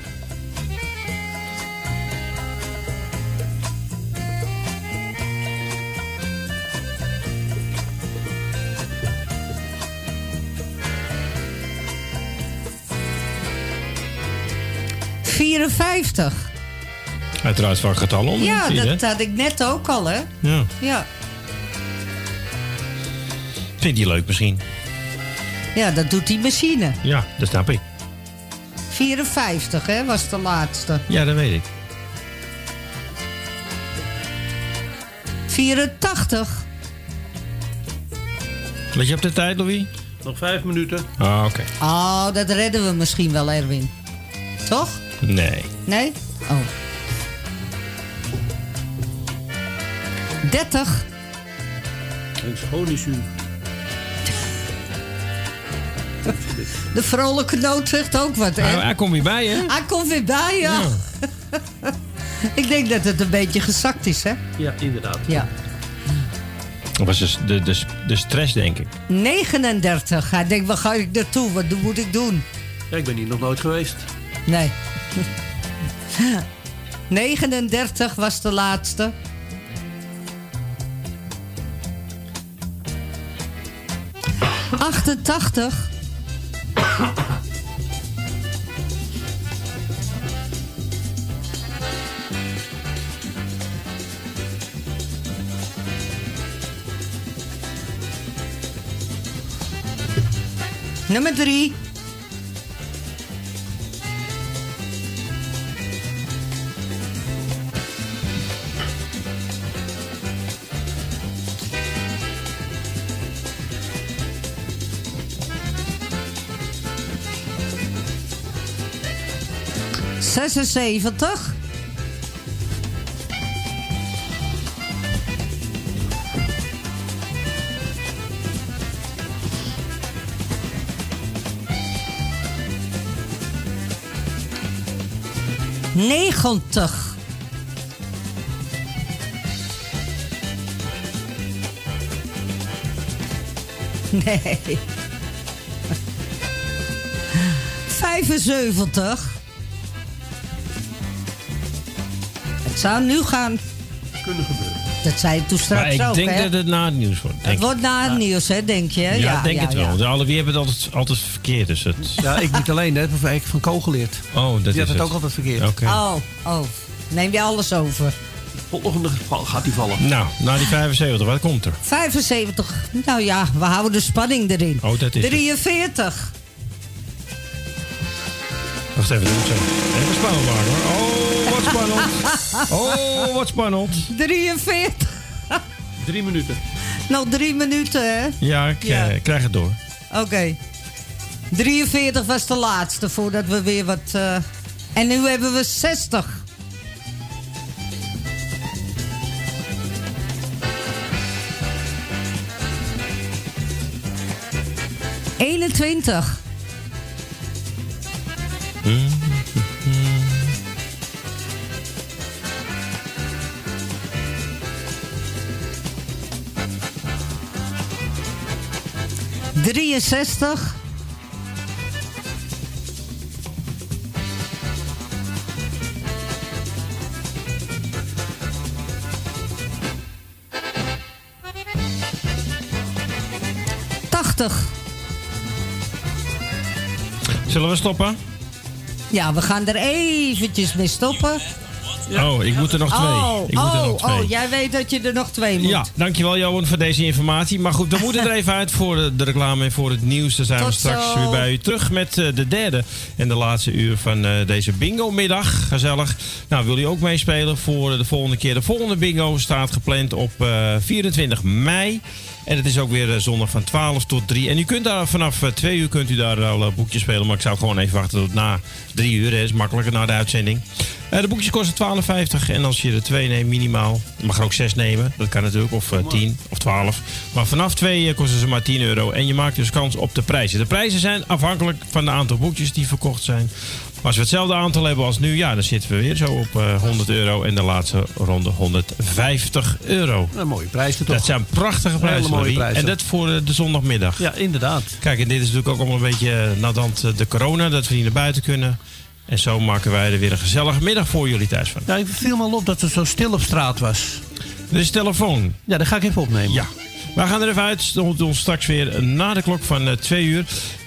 Vierenvijftig. Uiteraard van getallen onder. Ja, dat hè? had ik net ook al, hè? Ja. Ja. Vind je leuk misschien? Ja, dat doet die machine. Ja, dat snap ik. 54, hè, was de laatste. Ja, dat weet ik. 84. Let je op de tijd, Louis? Nog vijf minuten. Ah, oké. Oh, dat redden we misschien wel, Erwin. Toch? Nee. Nee? Oh. 30. En schoon is u. De vrolijke noot zegt ook wat, hè? Hij, hij komt weer bij, hè? Hij komt weer bij, ja. ik denk dat het een beetje gezakt is, hè? Ja, inderdaad. Ja. Dat was dus de, de, de stress, denk ik. 39. Hij denkt, waar ga ik naartoe? Wat moet ik doen? Ja, ik ben hier nog nooit geweest. Nee. 39 was de laatste. Achtentachtig. Nummer drie. Zesenzeventig. Negentig. Nee. 75. Zou nu gaan. Kunnen gebeuren. Dat zei je toen Maar straks ik ook, denk hè? dat het na het nieuws wordt. Het Denk wordt na het nieuws, hè, denk je? ja, Ja, ik denk ja, het wel. ja. De alle wie hebben het altijd, altijd verkeerd. Dus het... Ja, ik niet alleen, hè. Dat heb ik van Ko geleerd. Oh, dat Die is had het het. ook altijd verkeerd. Oh, oh. Neem je alles over. Volgende geval gaat die vallen. Nou, na die 75, wat komt er? 75. Nou ja, we houden de spanning erin. Oh, dat is het. 43. Wacht even, dat moet. Even spannend maken hoor. Oh, wat spannend. Oh, wat spannend. 43. Drie minuten. Nog drie minuten, hè? Ja, ik Ja. eh, krijg het door. Oké. 43 was de laatste voordat we weer wat. eh, En nu hebben we 60. Eenentwintig. Drieënzestig. Tachtig. Zullen we stoppen? Ja, we gaan er eventjes mee stoppen. Oh, ik moet er nog twee. Oh, ik moet er oh, nog twee. oh, jij weet dat je er nog twee moet. Ja, dankjewel Johan voor deze informatie. Maar goed, we moeten er even uit voor de, reclame en voor het nieuws. Dan zijn we straks zo. weer bij u terug met eh, de derde en de laatste uur van eh, deze bingo-middag. Gezellig. Nou, wil u ook meespelen voor de volgende keer? De volgende bingo staat gepland op eh, 24 mei. En het is ook weer eh, zondag van 12 tot 3. En u kunt daar vanaf eh, 2 uur kunt u daar al eh, boekjes spelen. Maar ik zou gewoon even wachten tot na 3 uur. Dat is makkelijker na de uitzending. Eh, de boekjes kosten 12,50. En als je er 2 neemt minimaal. Je mag er ook 6 nemen. Dat kan natuurlijk. Of eh, 10 of 12. Maar vanaf 2 kosten ze maar 10 euro. En je maakt dus kans op de prijzen. De prijzen zijn afhankelijk van het aantal boekjes die verkocht zijn. Als we hetzelfde aantal hebben als nu, ja, dan zitten we weer zo op eh, 100 euro. En de laatste ronde 150 euro. Een mooie prijzen toch? Dat zijn prachtige prijzen. Mooie prijzen. En dat voor eh, de zondagmiddag. Ja, inderdaad. Kijk, en dit is natuurlijk ook allemaal een beetje eh, nadat eh, de corona, dat we niet naar buiten kunnen. En zo maken wij er weer een gezellige middag voor jullie thuis van. Ja, ik viel me al op dat het zo stil op straat was. Er is telefoon. Ja, dat ga ik even opnemen. Ja. We gaan er even uit. We doen ons straks weer na de klok van eh, twee uur.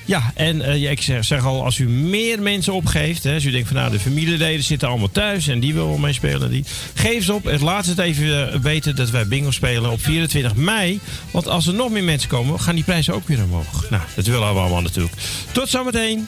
Ja, en eh, ik zeg, al, als u meer mensen opgeeft... Hè, als u denkt van nou, de familieleden zitten allemaal thuis... en die willen wel meespelen, en die, geef ze op. Het laat het even eh, weten dat wij bingo spelen op 24 mei. Want als er nog meer mensen komen, gaan die prijzen ook weer omhoog. Nou, dat willen we allemaal natuurlijk. Tot zometeen.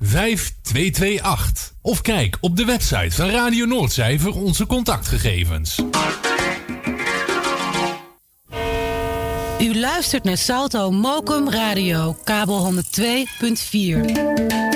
5228. Of kijk op de website van Radio Noordzij voor onze contactgegevens. U luistert naar Salto Mokum Radio, kabel 102.4.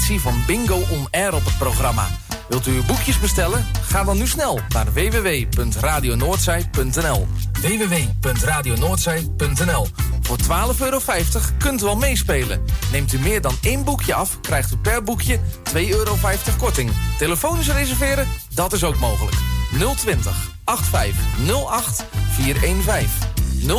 van Bingo on Air op het programma. Wilt u uw boekjes bestellen? Ga dan nu snel naar www.radionoordzij.nl www.radionoordzij.nl Voor 12,50 euro kunt u al meespelen. Neemt u meer dan één boekje af, krijgt u per boekje 2,50 euro korting. Telefonisch reserveren? Dat is ook mogelijk. 020 8508 415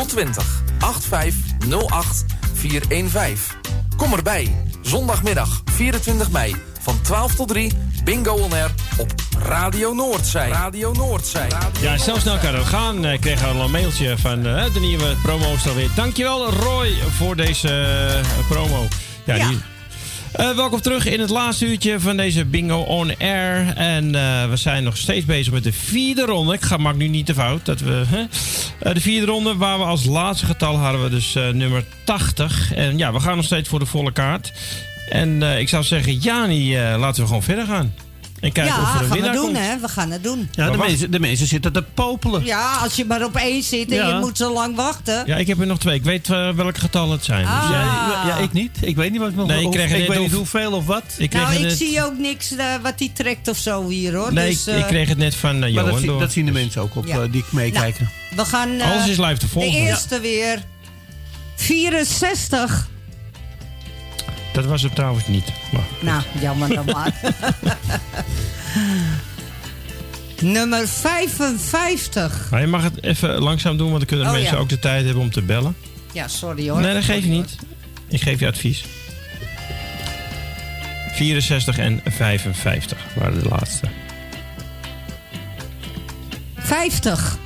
020 8508 415 Kom erbij. Zondagmiddag 24 mei van 12 tot 3. Bingo on air op Radio Noordzij. Radio Noordzij. Ja, zelfs snel kan het gaan. Ik kreeg al een mailtje van eh, de nieuwe promo is er alweer. Dankjewel Roy voor deze eh, promo. Ja, die- Eh, welkom terug in het laatste uurtje van deze Bingo on Air. En eh, we zijn nog steeds bezig met de vierde ronde. Ik ga, maak nu niet te fout. Dat we, hè? De vierde ronde waar we als laatste getal hadden we dus eh, nummer 80. En ja, we gaan nog steeds voor de volle kaart. En eh, ik zou zeggen, Jani, eh, laten we gewoon verder gaan. En kijken ja, of er een gaan we winnaar doen, komt. hè? We gaan het doen. Ja, de mensen, de mensen zitten te popelen. Ja, als je maar op één zit en Ja. je moet zo lang wachten. Ja, ik heb er nog twee. Ik weet eh, welke getallen het zijn. Dus Ah. jij- Ja, ik niet. Ik weet niet wat nog. Nee, ik kreeg ik weet niet hoeveel of wat. Ik kreeg nou, het ik net- zie ook niks wat hij trekt of zo hier, hoor. Nee, dus, ik, ik kreeg het net van Maar Johan dat, door. dat zien de mensen ook op Ja. die meekijken. We gaan... Alles is live te volgen. De eerste weer. 64. Dat was het trouwens niet. Maar, Nou, jammer dan maar. Nummer 55. maar je mag het even langzaam doen, want dan kunnen Oh, mensen ja. ook de tijd hebben om te bellen. Ja, sorry hoor. Nee, dat geef je niet. Ik geef je advies. 64 en 55 waren de laatste. 50.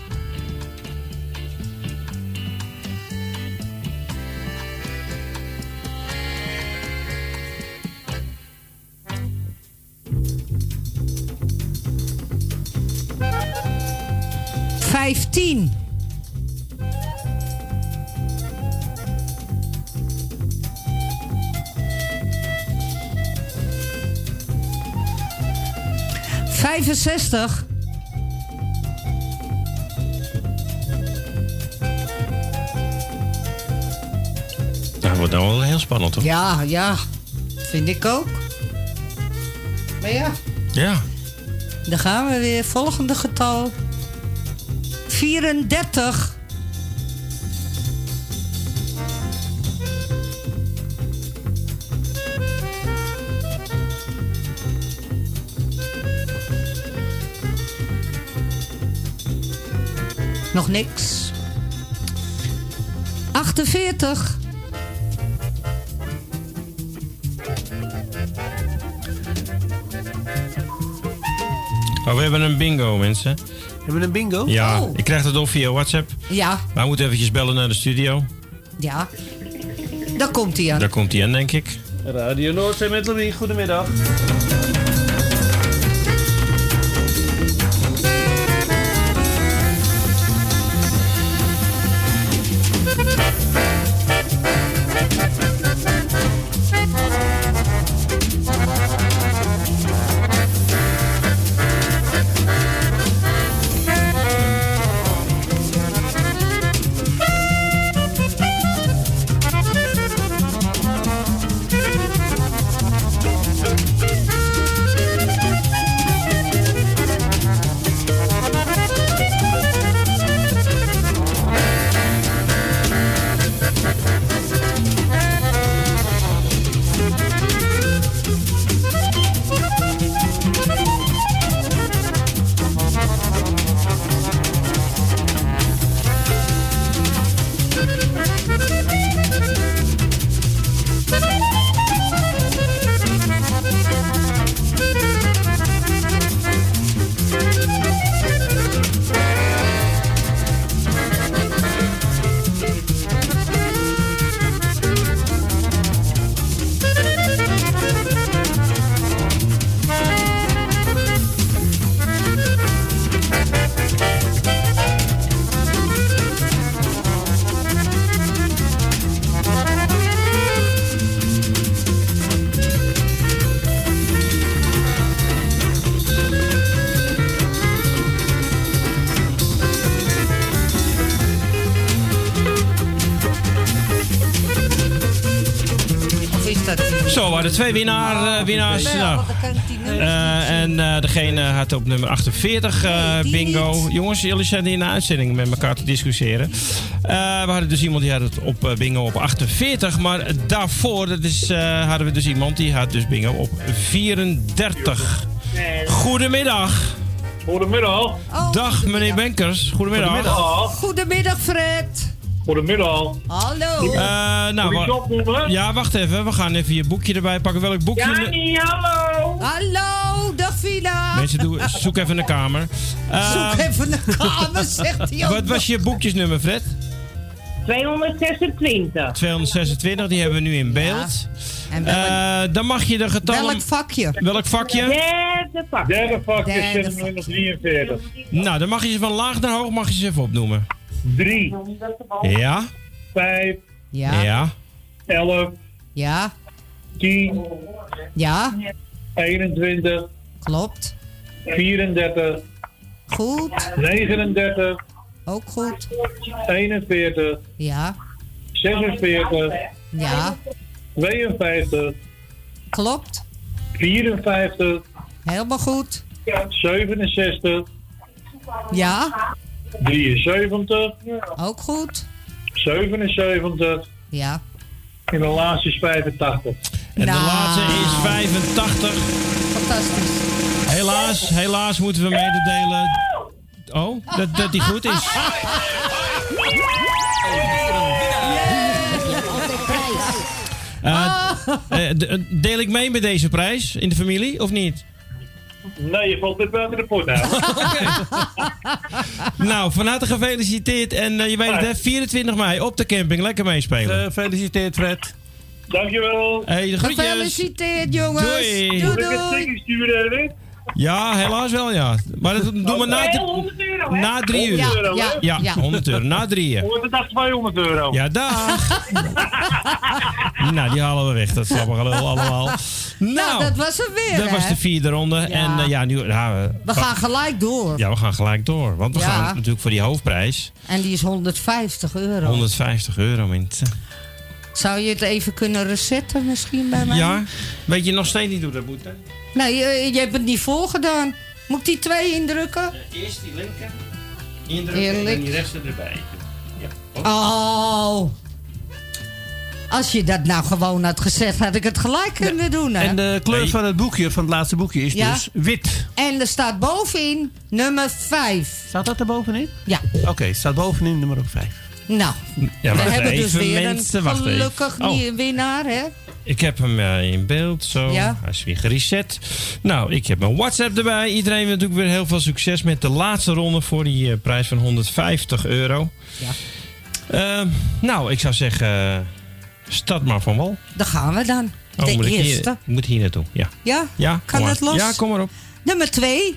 Vijftien. Vijfenzestig. Dat wordt nou wel heel spannend, toch? Ja, ja. Vind ik ook. Maar ja, Ja. dan gaan we weer. Volgende getal. 34. Nog niks. 48. Oh, we hebben een bingo, mensen. Hebben we een bingo? Ja, Oh. ik krijg het op via WhatsApp. Ja, Maar we moeten eventjes bellen naar de studio. ja. Daar komt hij aan. Daar komt hij aan, denk ik. Radio Noordzee met Louis, goedemiddag. Twee winnaar, eh, winnaars. Nou, eh, en eh, degene had op nummer 48 eh, bingo. Jongens, jullie zijn in de uitzending met elkaar te discussiëren. Eh, we hadden dus iemand die had het op bingo op 48. Maar daarvoor dat is, eh, hadden we dus iemand die had dus bingo op 34. Goedemiddag. Goedemiddag. Dag meneer Benkers. Goedemiddag. Goedemiddag. Goedemiddag, Fred. Goedemiddag. Hallo. Eh, nou, Moet opnoemen? ja, wacht even. We gaan even je boekje erbij pakken. Welk boekje? Jani, hallo. Hallo, dag. Mensen, doe, zoek even een kamer. Eh, Zoek even een kamer, zegt hij ook Wat was je boekjesnummer, Fred? 226. 226, die hebben we nu in beeld. En Eh, dan mag je de getallen... Welk vakje? Welk vakje? Derde vakje. Derde vakje, Derde 643. Nou, dan mag je ze van laag naar hoog mag je ze even opnoemen. 3. Ja. 5. Ja. Ja. 11. Ja. 10. Ja. 21. Klopt. 34. Goed. 39. Ook goed. 41. Ja. 46. Ja. 52. Klopt. 54. Helemaal goed. 67. Ja. 73. Ook goed. 77. Ja. En de laatste is 85. En de laatste is 85. Fantastisch. Helaas, helaas moeten we mededelen... Oh, dat, dat die goed is. D- deel ik mee met deze prijs in de familie, of niet? Nee, je valt dit buiten de pot uit. Nou, van harte gefeliciteerd. En eh, je weet het, hè, 24 mei op de camping. Lekker meespelen. Gefeliciteerd, Fred. Dankjewel. Hey, de groetjes. Gefeliciteerd, jongens. Doei. Doei, Moet ik het sturen? Ja, helaas wel, ja. Maar dat doen we na, Oké, 100 euro, hè? na drie uur. 100 euro, hè? ja, Ja. 100 euro. Na drieën. Wordt het dag 200 euro. Ja, dag. nou, die halen we weg. Dat slappen gelul allemaal. Nou, Nou, dat was hem weer, dat was de vierde ronde. En eh, ja, nu... Ja, we, We gaan gelijk door. ja, we gaan gelijk door. Want we Ja. gaan natuurlijk voor die hoofdprijs. En die is 150 euro. 150 euro, mensen. Zou je het even kunnen resetten misschien bij mij? Ja, weet je nog steeds niet hoe dat moet, hè? Nee, je, je hebt het niet voorgedaan. Moet ik die twee indrukken? Eerst die linker indrukken Eerlijk. en die rechter erbij. Ja. Oh. Als je dat nou gewoon had gezegd, had ik het gelijk kunnen doen. Hè? En de kleur Nee. van het boekje, van het laatste boekje, is Ja. dus wit. En er staat bovenin nummer 5. Staat dat er bovenin? Ja. Oké, staat bovenin nummer 5. Nou, Ja, we hebben dus weer mensen, een gelukkig Oh. winnaar, hè? Ik heb hem eh, in beeld, zo. Ja. Hij is weer gereset. Nou, ik heb mijn WhatsApp erbij. Iedereen natuurlijk weer heel veel succes met de laatste ronde voor die eh, prijs van 150 euro. Ja. Ehm, nou, ik zou zeggen, eh, start maar van wal. Daar gaan we dan. Oh, de moet eerste. Ik hier, moet hier naartoe, ja. Ja? ja kan maar. los? Ja, kom maar op. Nummer twee.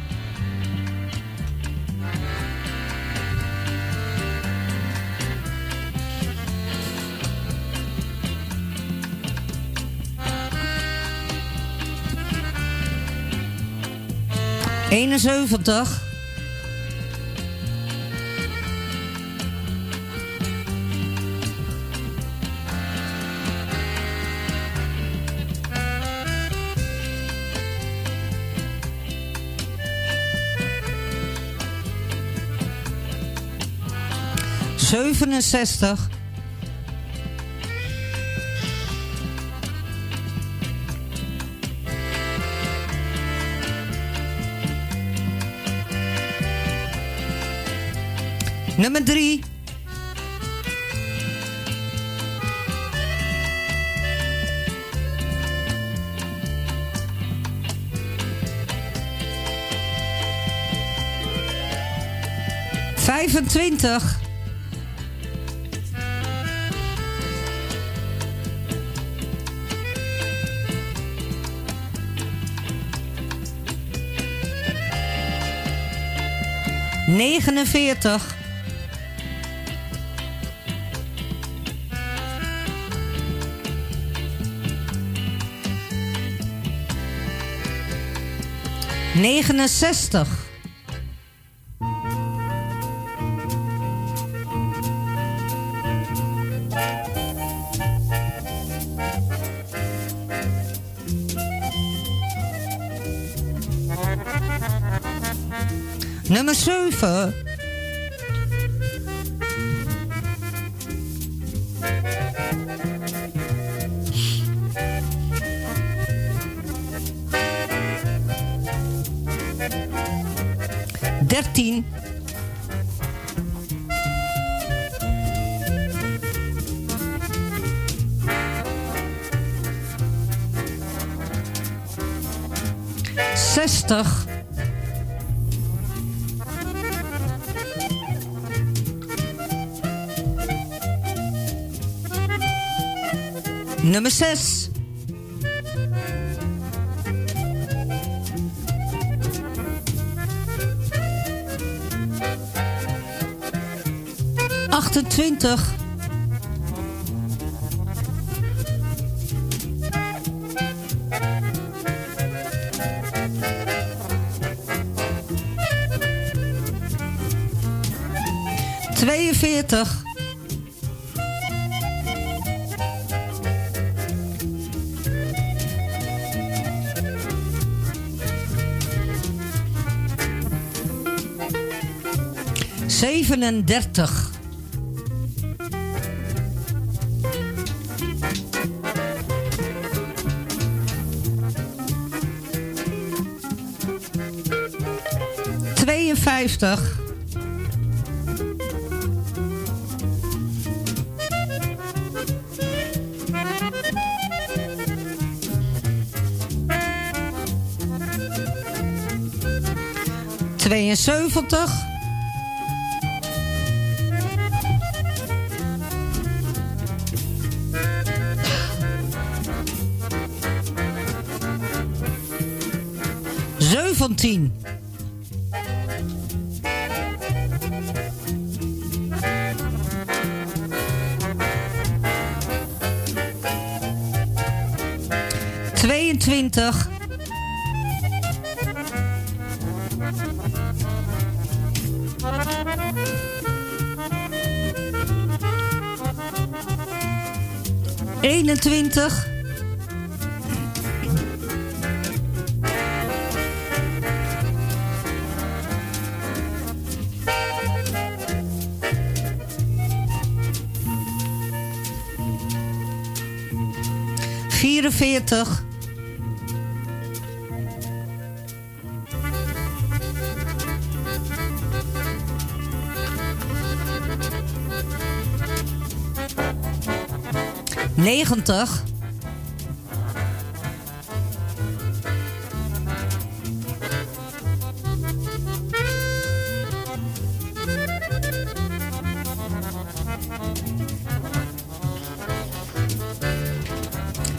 Eenenzeventig. Zevenenzestig. nummer drie. Vijfentwintig. Negenenveertig. 69. Nummer 7. Zestig. Nummer 6. Achtentwintig. Tweeënveertig. Zevenendertig. Tweeënvijftig. 70. 20, Vierenveertig. Negentig.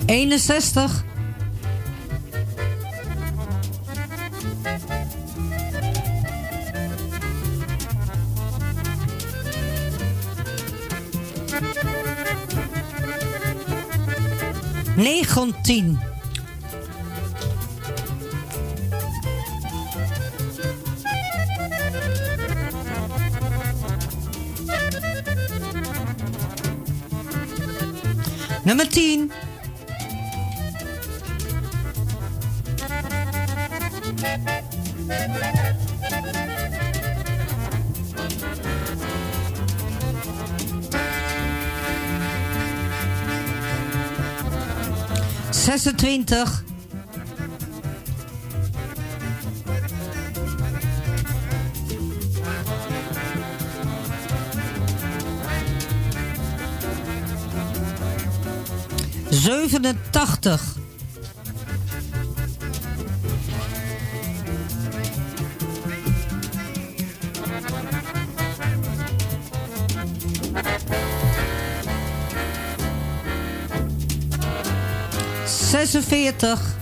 Eenenzestig. 10. Zesentwintig. Zevenentachtig. 40.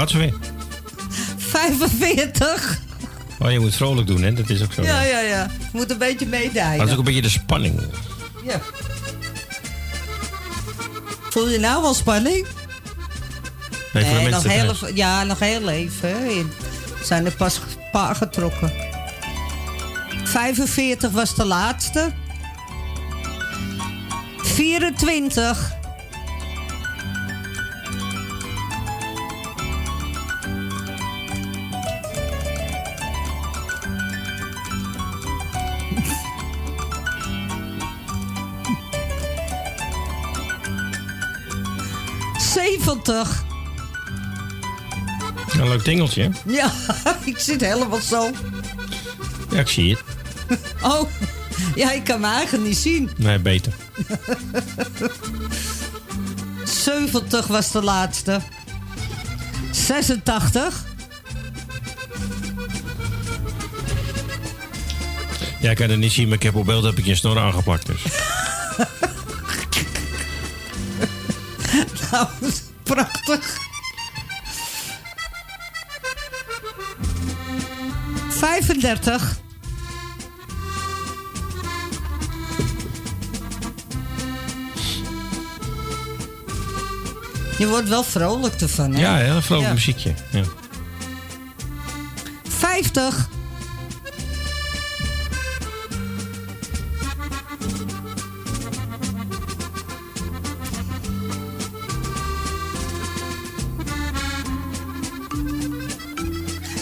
gaat ze weer. 45. Oh, je moet vrolijk doen, hè? Dat is ook zo. Ja, ja, ja. Moet een beetje meedijden. dat is ook een beetje de spanning. Ja. Voel je nou wel spanning? Nee, nog heel even, ja, nog heel even. zijn er pas een paar getrokken. 45 was de laatste. 24. Zeventig. Een leuk tingeltje, hè? Ja, ik zit helemaal zo. Ja, ik zie het. Oh, ja, ik kan mijn eigen niet zien. Nee, beter. 70 was de laatste. 86. Ja, ik kan het niet zien, maar ik heb op beeld heb ik je snor aangeplakt. Dus. Nou, prachtig. 35. Je wordt wel vrolijk ervan, hè? Ja, een vrolijk Ja. muziekje. Ja. 50.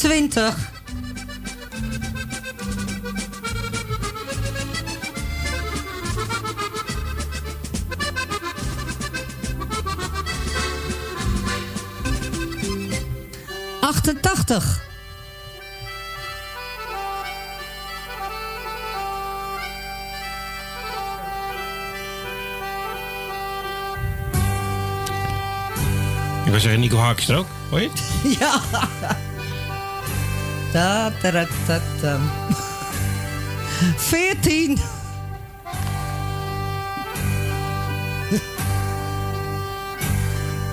20. Achtentachtig. 88. Ik was zeggen Nico Haakster ook, hoor je? Ja. Ta, ta, ta, ta, ta. 14.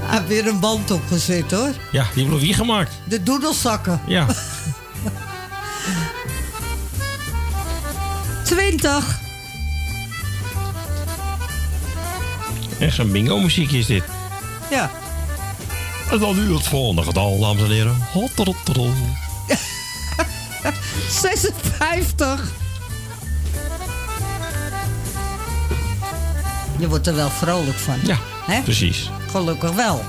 Hij heeft weer een band opgezet hoor. Ja, die hebben we wie gemaakt. De doedelzakken. Ja. 20. Echt zo'n bingo muziekje is dit. Ja. En dan nu het volgende getal, dames en heren. Hotterotterol. 56. Je wordt er wel vrolijk van. Ja, Hè? precies. Gelukkig wel.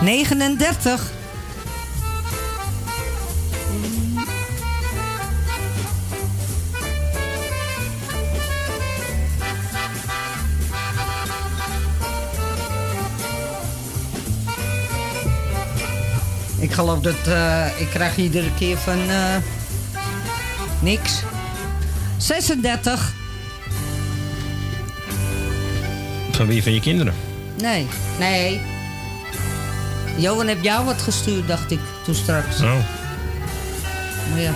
Negenendertig. Ik geloof dat eh, ik krijg iedere keer van, eh, Niks. 36. Van wie van je kinderen? Nee, nee. Johan heb jou wat gestuurd, dacht ik, toen straks. Oh. Maar ja.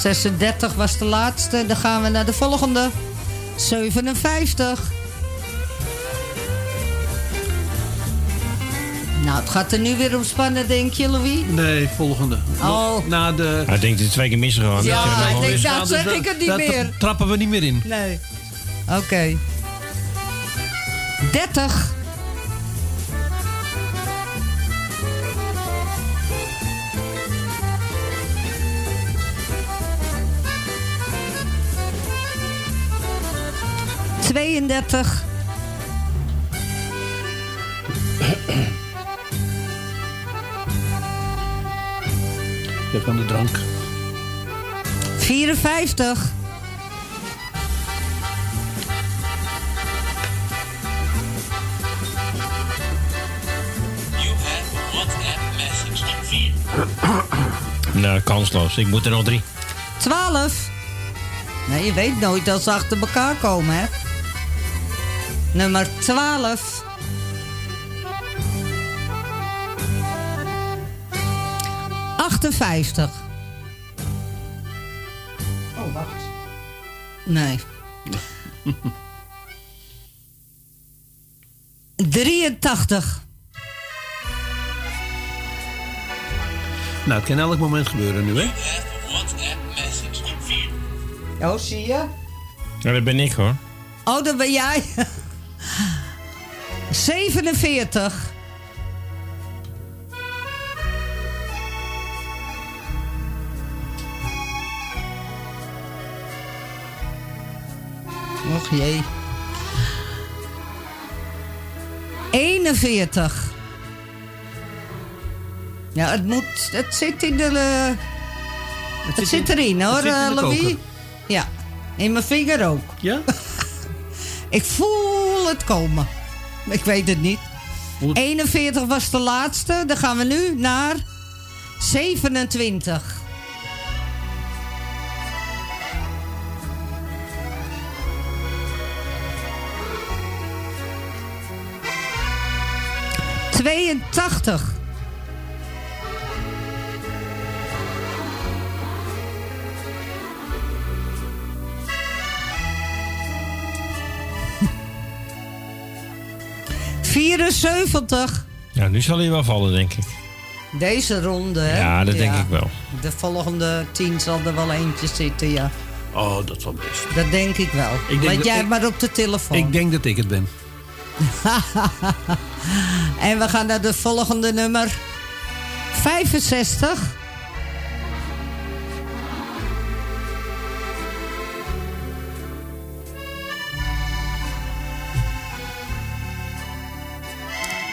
36 was de laatste. Dan gaan we naar de volgende. 57. Gaat er nu weer om spannen, denk je, Louis? Nee, volgende. Oh. Na de... Hij denkt dat twee keer misgegaan. Ja, Dat, hij nog denkt, eens- nou zeg ik het niet meer. trappen we niet meer in. Nee. Oké. 30. Tweeëndertig. Ja, van de drank. 54. You have a WhatsApp message from 4. Nou, kansloos. Ik moet er nog drie. 12. Nee, je weet nooit als ze achter elkaar komen, hè? Nummer 12. Achtenvijftig. Oh, wacht. Nee. 83. Nou, het kan elk moment gebeuren nu, hè? WhatsApp message from 4. Oh, zie je? Ja, dat ben ik hoor. Oh, dat ben jij. 47. Och jee. 41. Ja, het moet. Het zit in de. eh, het, zit zit in- erin het hoor, in eh, Louis. koker. Ja, in mijn vinger ook. Ja? Ik voel het komen. Ik weet het niet. 41 was de laatste. Dan gaan we nu naar 27. Tweeëntachtig. Vierenzeventig. Ja, nu zal hij wel vallen, denk ik. Deze ronde, hè? Ja, dat denk ik wel. De volgende tien zal er wel eentje zitten, ja. Oh, dat zal best. Dat denk ik wel. Ik denk Want dat jij ik- maar op de telefoon. Ik denk dat ik het ben. en we gaan naar de volgende nummer. 65.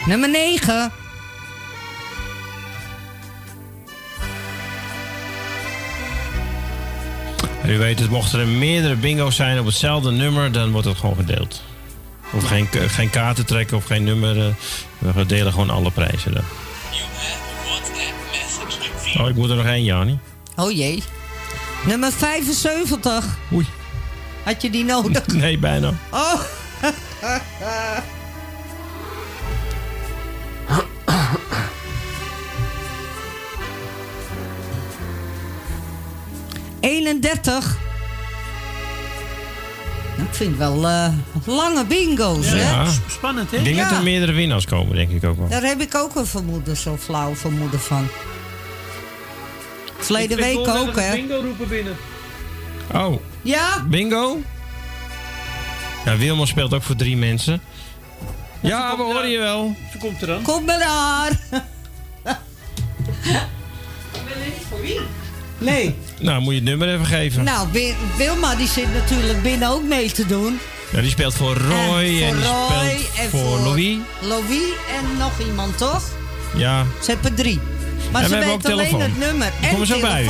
Nummer 9. En u weet het, mochten er meerdere bingo's zijn op hetzelfde nummer, dan wordt het gewoon gedeeld. Of geen, geen kaarten trekken of geen nummer. eh, We delen gewoon alle prijzen dan. Oh, ik moet er nog één, Jani. Oh jee. Nummer 75. Oei. Had je die nodig? Nee, bijna. Oh. ...31. Ik vind het wel eh, lange bingo's, hè? Ja. Spannend, hè? Ik denk dat er meerdere winnaars komen, denk ik ook wel. Daar heb ik ook een vermoeden, zo'n flauw vermoeden van. Verleden week ook, hè? bingo roepen binnen. Oh, Ja? bingo? Ja, Wilma speelt ook voor drie mensen. Ja, we horen je wel. Ze komt er dan. Kom maar daar. Nee. Nou, moet je het nummer even geven. Nou, Wi- Wilma die zit natuurlijk binnen ook mee te doen. Ja, die speelt voor Roy en, voor die Roy speelt en voor, voor Louis. Louis en nog iemand, toch? Ja, Ze hebben drie. Maar En ze we hebben weet ook alleen telefoon. het nummer en zo bij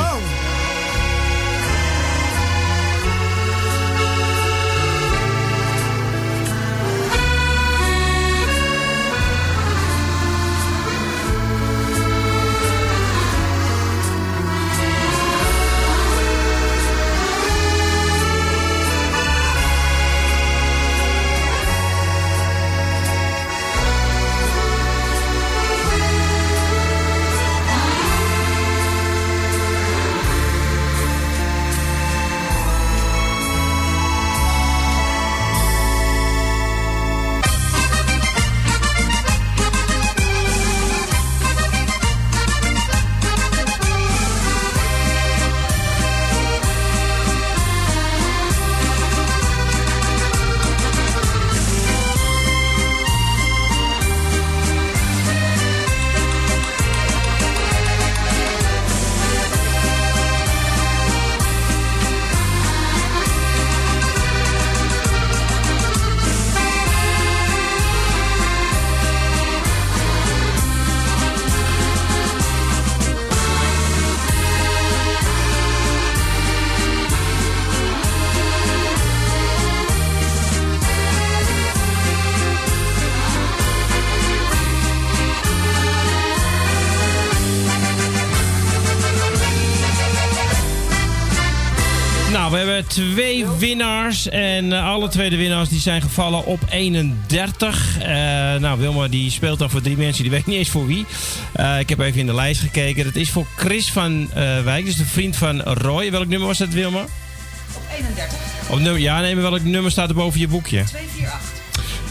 twee winnaars. En eh, alle twee de winnaars die zijn gevallen op 31. Eh, nou, Wilma die speelt dan voor drie mensen. Die weet niet eens voor wie. Eh, ik heb even in de lijst gekeken. Dat is voor Chris van eh, Wijk. Dus de vriend van Roy. Welk nummer was dat, Wilma? Op 31. Op nummer, ja, nee, maar welk nummer staat er boven je boekje? 248.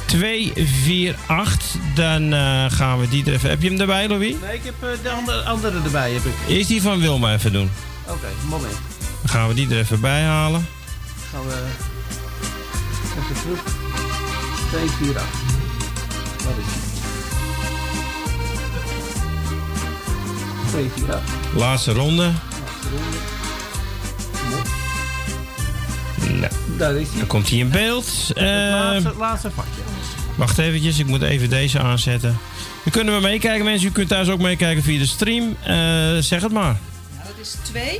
248. Dan eh, gaan we die er even... Heb je hem erbij, Louis? Nee, ik heb de andere, andere erbij. Heb ik. Eerst die van Wilma even doen. Oké, moment. Dan gaan we die er even bij halen. Gaan we even terug. 248. Wat is het? 248. Laatste ronde. Laatste ronde. Kom op. Nou, Daar is hij. dan komt hij in beeld. Het Eh, laatste, laatste vakje. wacht eventjes, ik moet even deze aanzetten. U kunnen we meekijken, mensen. U kunt thuis ook meekijken via de stream. Eh, zeg het maar. Nou, dat is 2,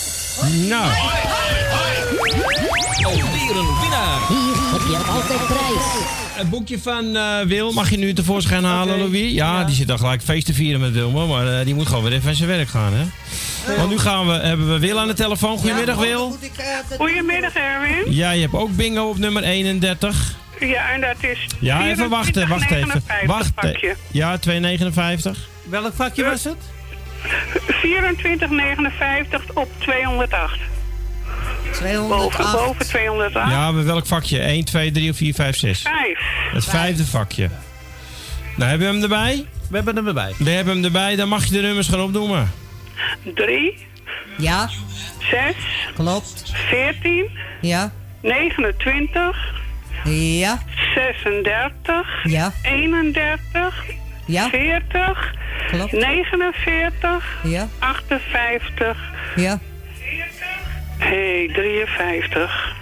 Nou. Alweer een winnaar. Hier heb je altijd prijs. Het boekje van eh, Wil mag je nu tevoorschijn halen, Louis. Ja, die zit dan gelijk feest te vieren met Wilma. Maar eh, die moet gewoon weer even aan zijn werk gaan, hè? Want nu gaan we, hebben we Wil aan de telefoon. Goedemiddag, Wil. Goedemiddag, Erwin. Ja, je hebt ook bingo op nummer 31. Ja, en dat is. Ja, even wachten, wacht even. 24,59 Wacht. eh. Ja, 2,59. Welk vakje was het? 24,59 op 208. 208. Boven, boven 208. Ja, maar welk vakje? 1, 2, 3 of 4, 5, 6? Vijf. Het vijfde vakje. Nou, hebben we hem erbij? We hebben hem erbij. We hebben hem erbij, dan mag je de nummers gaan opnoemen. 3, Ja, 6, klopt. 14, Ja, 29, ja, 36, Ja. 31, Ja. 40, Klopt. 49, Ja. 58, ja. hey, 53.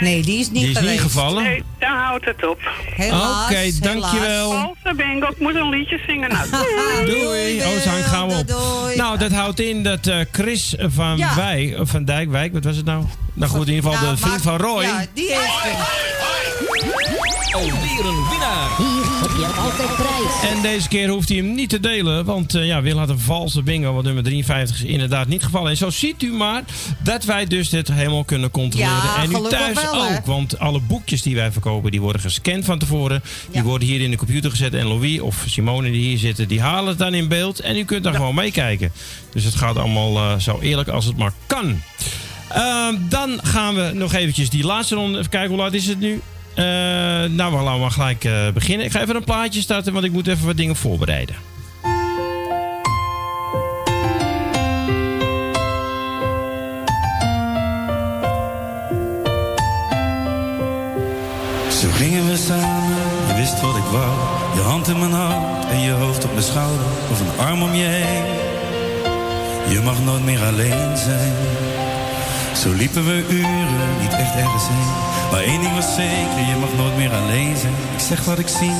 Nee, die is niet Die is niet gevallen? Nee, dan houdt het op. Oké, helaas. dankjewel. Valse bingo, ik moet een liedje zingen. Nou, Doei. Oh, zo gaan we op. Nou, dat houdt in dat eh, Chris van, Ja. Wijk, of van Dijkwijk, wat was het nou? Nou goed, in ieder geval Nou, de vriend maar- van Roy. Ja, die heeft Alweer een winnaar. Hier heb je altijd prijs. En deze keer hoeft hij hem niet te delen, want eh, ja, Wil had een valse bingo, want nummer 53 is inderdaad niet gevallen. En zo ziet u maar dat wij dus dit helemaal kunnen controleren. Ja, en u thuis wel, ook, want alle boekjes die wij verkopen, die worden gescand van tevoren. Die worden hier in de computer gezet en Louis of Simone die hier zitten, die halen het dan in beeld. En u kunt dan gewoon meekijken. Dus het gaat allemaal eh, zo eerlijk als het maar kan. Ehm, dan gaan we nog eventjes die laatste ronde. Even kijken, hoe laat is het nu? Eh, nou, we laten maar gelijk eh, beginnen. Ik ga even een plaatje starten, want ik moet even wat dingen voorbereiden. Zo gingen we samen, je wist wat ik wou. Je hand in mijn hand en je hoofd op mijn schouder. Of een arm om je heen. Je mag nooit meer alleen zijn. Zo liepen we uren, niet echt ergens heen. Maar één ding was zeker, je mag nooit meer alleen zijn. Ik zeg wat ik zie,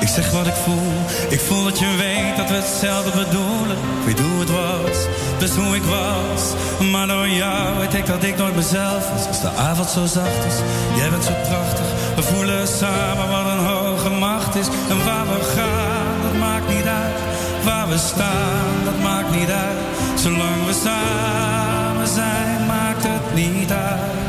ik zeg wat ik voel. Ik voel dat je weet dat we hetzelfde bedoelen. Ik hoe het was, dus hoe ik was. Maar door jou weet ik dat ik nooit mezelf was. Als de avond zo zacht is, jij bent zo prachtig. We voelen samen wat een hoge macht is. En waar we gaan, dat maakt niet uit. Waar we staan, dat maakt niet uit. Zolang we samen zijn, maakt het niet uit.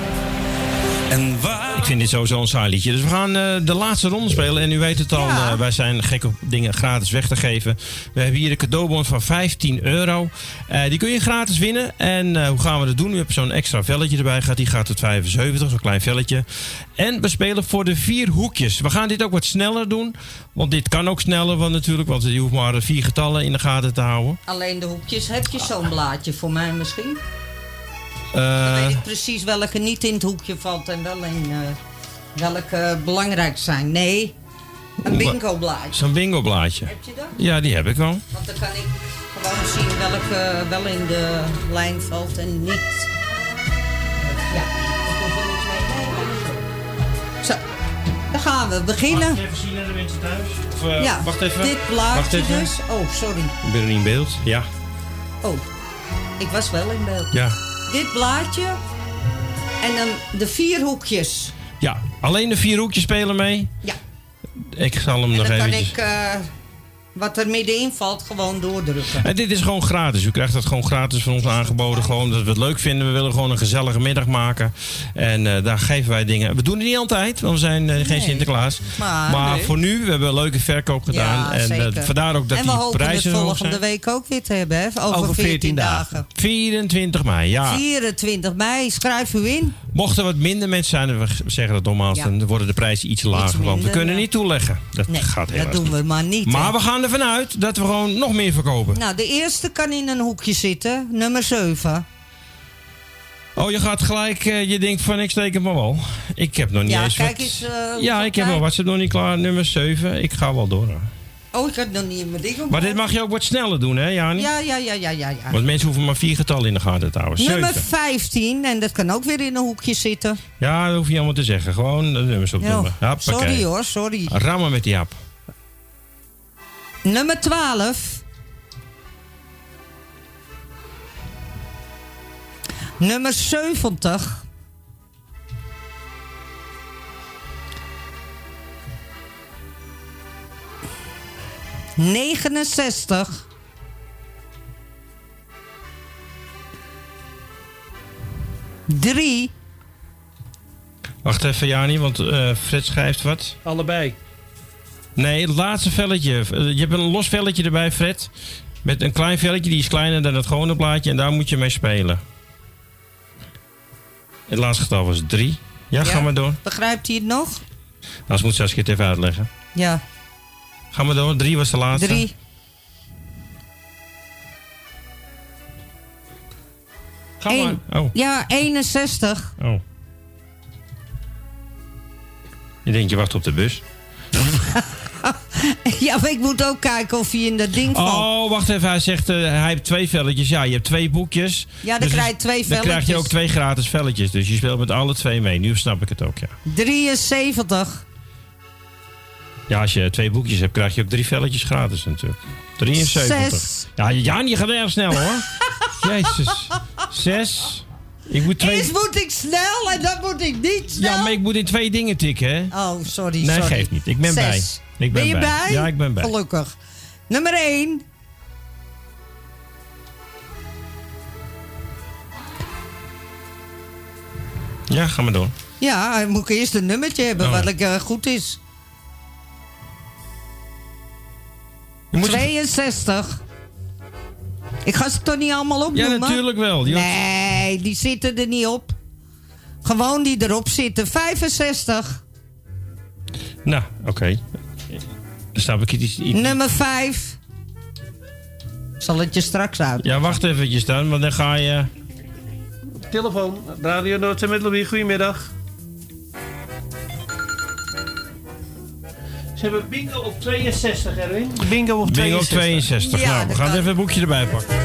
En waar... Ik vind dit sowieso een saai liedje. Dus we gaan eh, de laatste ronde spelen. En u weet het al, eh, wij zijn gek op dingen gratis weg te geven. We hebben hier een cadeaubon van 15 euro. Eh, die kun je gratis winnen. En hoe gaan we dat doen? U hebt zo'n extra velletje erbij gehad. Die gaat tot 75, zo'n klein velletje. En we spelen voor de vier hoekjes. We gaan dit ook wat sneller doen. Want dit kan ook sneller, want natuurlijk. Want je hoeft maar vier getallen in de gaten te houden. Alleen de hoekjes. Heb je zo'n blaadje voor mij misschien? Eh, Weet ik precies welke niet in het hoekje valt en wel in eh, welke belangrijk zijn. Nee, een bingo blaadje. Zo'n bingo blaadje. Heb je dat? Ja, die heb ik wel. Want dan kan ik gewoon zien welke wel in de lijn valt en niet. Ja, ik hoef er mee. Nee, gaan we beginnen. Wacht even zien naar de mensen thuis. Of, eh, ja, wacht even. dit even. dus. Oh, sorry. Ik ben er niet in beeld. Ja. Oh, ik was wel in beeld. Ja. Dit blaadje en dan de vier hoekjes. Ja, alleen de vier hoekjes spelen mee. Ja. Ik zal hem En nog dan kan ik eh, wat er middenin valt gewoon doordrukken. En dit is gewoon gratis. U krijgt dat gewoon gratis van ons aangeboden. Gewoon dat we het leuk vinden. We willen gewoon een gezellige middag maken. En eh, daar geven wij dingen. We doen het niet altijd, want we zijn eh, geen Sinterklaas. Maar- Nee. voor nu, we hebben een leuke verkoop gedaan. Ja, en eh, vandaar ook dat en we die hopen het prijzen hoog volgende week ook weer te hebben, hè? Over, 14, dagen. 24 mei, ja. 24 mei, schrijf u in. Mochten er wat minder mensen zijn, we zeggen dat nogmaals, Ja. dan worden de prijzen iets lager. want we kunnen ja. niet toeleggen. Dat Nee, gaat helaas dat doen we maar niet. Maar hè. we gaan ervan uit dat we gewoon nog meer verkopen. Nou, de eerste kan in een hoekje zitten, nummer 7. Oh, je gaat gelijk, eh, je denkt van ik steek het maar wel. Ik heb nog niet Ja, eens kijk wat... eens, eh, ja, ik heb wel. Ze nog niet klaar, nummer 7. Ik ga wel door. hoor. Oh, ik had nog niet in mijn ding op. Maar dit mag je ook wat sneller doen, hè, Jani? Ja, ja, ja, ja, ja. ja. Want mensen hoeven maar vier getallen in de gaten te houden. Nummer 7. 15, en dat kan ook weer in een hoekje zitten. Ja, dat hoef je allemaal te zeggen. Gewoon de nummers opnoemen. Sorry hoor, sorry. Rammen met die app. Nummer 12. Nummer 70. Negenenzestig. Drie. Wacht even, Jani, want eh, Fred schrijft wat. Allebei. Nee, het laatste velletje. Eh, Je hebt een los velletje erbij, Fred. Met een klein velletje, die is kleiner dan het gewone plaatje. En daar moet je mee spelen. Het laatste getal was drie. Ja, ga maar door. Begrijpt hij het nog? Anders moet Saskia het even uitleggen. Ja. Ga maar door. Drie was de laatste. Drie. Ga maar. Eén. Oh. Ja, 61. Oh. Je denkt, je wacht op de bus. Ja, maar ik moet ook kijken of hij in dat ding valt. Oh, wacht even. Hij zegt, eh, hij heeft twee velletjes. Ja, je hebt twee boekjes. Ja, dan Dus krijg je twee Dan krijg je velletjes. ook twee gratis velletjes. Dus je speelt met alle twee mee. Nu snap ik het ook, ja. 73. Ja, als je twee boekjes hebt, krijg je ook drie velletjes gratis natuurlijk. 73. Zes. Ja, Jan, je gaat erg snel hoor. Jezus. Zes. Ik moet twee... Eerst moet ik snel en dan moet ik niet snel. Ja, maar ik moet in twee dingen tikken, hè? Oh, sorry, Nee, sorry. geeft niet. Ik ben Zes. bij. Ik ben je bij. bij? Ja, ik ben bij. Gelukkig. Nummer 1. Ja, ga maar door. Ja, dan moet ik eerst een nummertje hebben Oh. wat ik, eh, goed is. Je moet 62. Ik ga ze toch niet allemaal Ja, opnoemen? natuurlijk wel. Die had- Nee, die zitten er niet op. Gewoon die erop zitten. 65. Nou, oké. Dan snap ik iets... iets- Nummer 5. Zal het je straks uit. Ja, wacht eventjes dan, want dan ga je... Telefoon, Radio Noord Louis, goedemiddag. Ze hebben bingo op 62, Erwin. Bingo op 62. Bingo 62. Ja, nou, we gaan kan. even een boekje erbij pakken.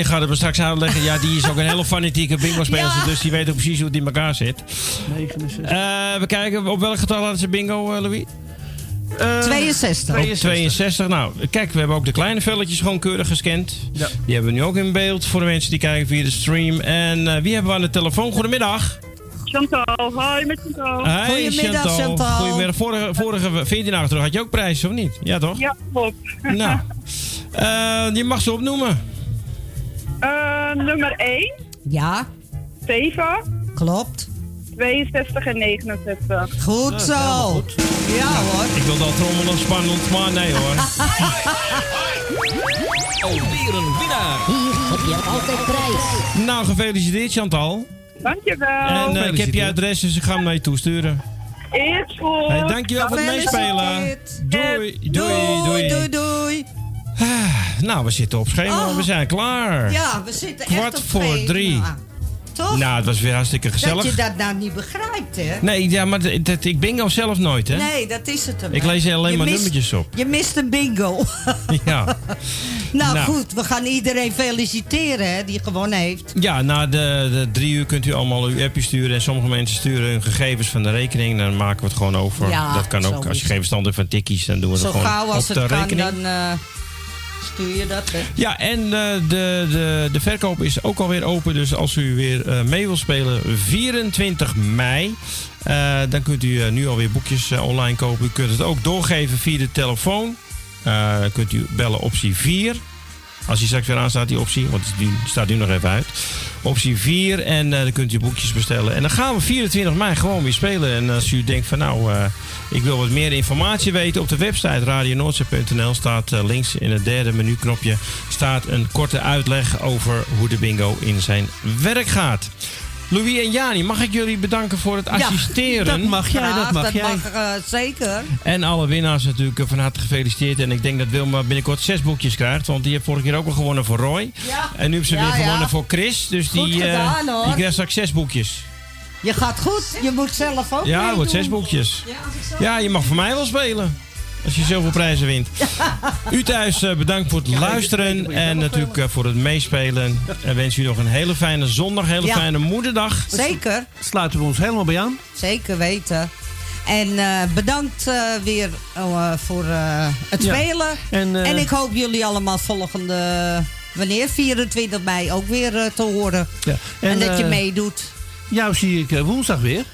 Jannie gaat het me straks uitleggen. Ja, die is ook een hele fanatieke bingo-speelster, dus die weet ook precies hoe het in elkaar zit. 69. Eh, we kijken, op welk getal hadden ze bingo, eh, Louis? 62. Op 62. Nou, kijk, we hebben ook de kleine velletjes gewoon keurig gescand. Ja. Die hebben we nu ook in beeld voor de mensen die kijken via de stream. En eh, wie hebben we aan de telefoon? Goedemiddag. Chantal, hi met Chantal. Hey, Goedemiddag, Chantal. Goedemiddag. Vorige, vorige 14 dagen terug had je ook prijzen, of niet? Ja, toch? Ja, klopt. Nou, eh, je mag ze opnoemen. Eh, nummer 1, Ja, 7, klopt. 62 en 69. Goed zo. Ja hoor. Ik wil dat trommelen spannend, maar nee hoor. Alweer een winnaar. Hier heb je altijd prijs. nou, gefeliciteerd Chantal. Dankjewel. En eh, ik heb je adres, dus ik ga hem naar je toesturen. Is goed. Hey, dankjewel voor het meespelen. Doei, doei, doei. Doei, doei. Ah, nou, we zitten op schema, Oh. we zijn klaar. Ja, we zitten echt Kwart op voor schema. drie. Toch? Nou, het was weer hartstikke Dat gezellig. je dat nou niet begrijpt, hè? Nee, ja, maar dat, dat- ik bingo zelf nooit, hè? Nee, dat is het hem. Ik lees alleen Je maar mist- nummertjes op. Je mist een bingo. Ja. nou, Nou. goed, we gaan iedereen feliciteren, hè, die gewonnen heeft. Ja, na de, de drie uur kunt u allemaal uw appje sturen. En sommige mensen sturen hun gegevens van de rekening. Dan maken we het gewoon over. Ja, dat kan ook. Als je geen verstand hebt van tikkies, dan doen we Zo het gewoon gauw als op de het kan, rekening. dan eh, stuur je dat? Ja, en eh, de, de, de verkoop is ook alweer open. Dus als u weer eh, mee wil spelen, 24 mei. eh, dan kunt u nu alweer boekjes online kopen. U kunt het ook doorgeven via de telefoon. Kunt u bellen optie 4. Als die straks weer aan staat, die optie. Want die staat nu nog even uit. Optie 4. En eh, dan kunt u boekjes bestellen. En dan gaan we 24 mei gewoon weer spelen. En als u denkt van nou, eh, ik wil wat meer informatie weten. Op de website radionoordzee.nl staat eh, links in het derde menuknopje... staat een korte uitleg over hoe de bingo in zijn werk gaat. Louis en Jani, mag ik jullie bedanken voor het assisteren? dat mag jij, dat mag dat jij. mag eh, zeker. En alle winnaars natuurlijk eh, van harte gefeliciteerd. En ik denk dat Wilma binnenkort zes boekjes krijgt. Want die heeft vorige keer ook al gewonnen voor Roy. Ja. En nu heeft ze Ja, weer ja. gewonnen voor Chris. Dus Goed die, eh, gedaan, hoor. die krijgt straks zes boekjes. Je gaat goed, je moet zelf ook Ja, meedoen. wordt zes boekjes. Ja, je mag voor mij wel spelen. Als je zoveel prijzen wint. U thuis eh, bedankt voor het luisteren. En natuurlijk eh, voor het meespelen. En wens u nog een hele fijne zondag. Hele Ja. fijne moederdag. Zeker. Sluiten we ons helemaal bij aan. Zeker weten. En eh, bedankt eh, weer eh, voor eh, het Ja. spelen. En, eh, en ik hoop jullie allemaal volgende, wanneer? 24 mei ook weer te horen. Ja. En, dat je meedoet. Jou zie ik woensdag weer.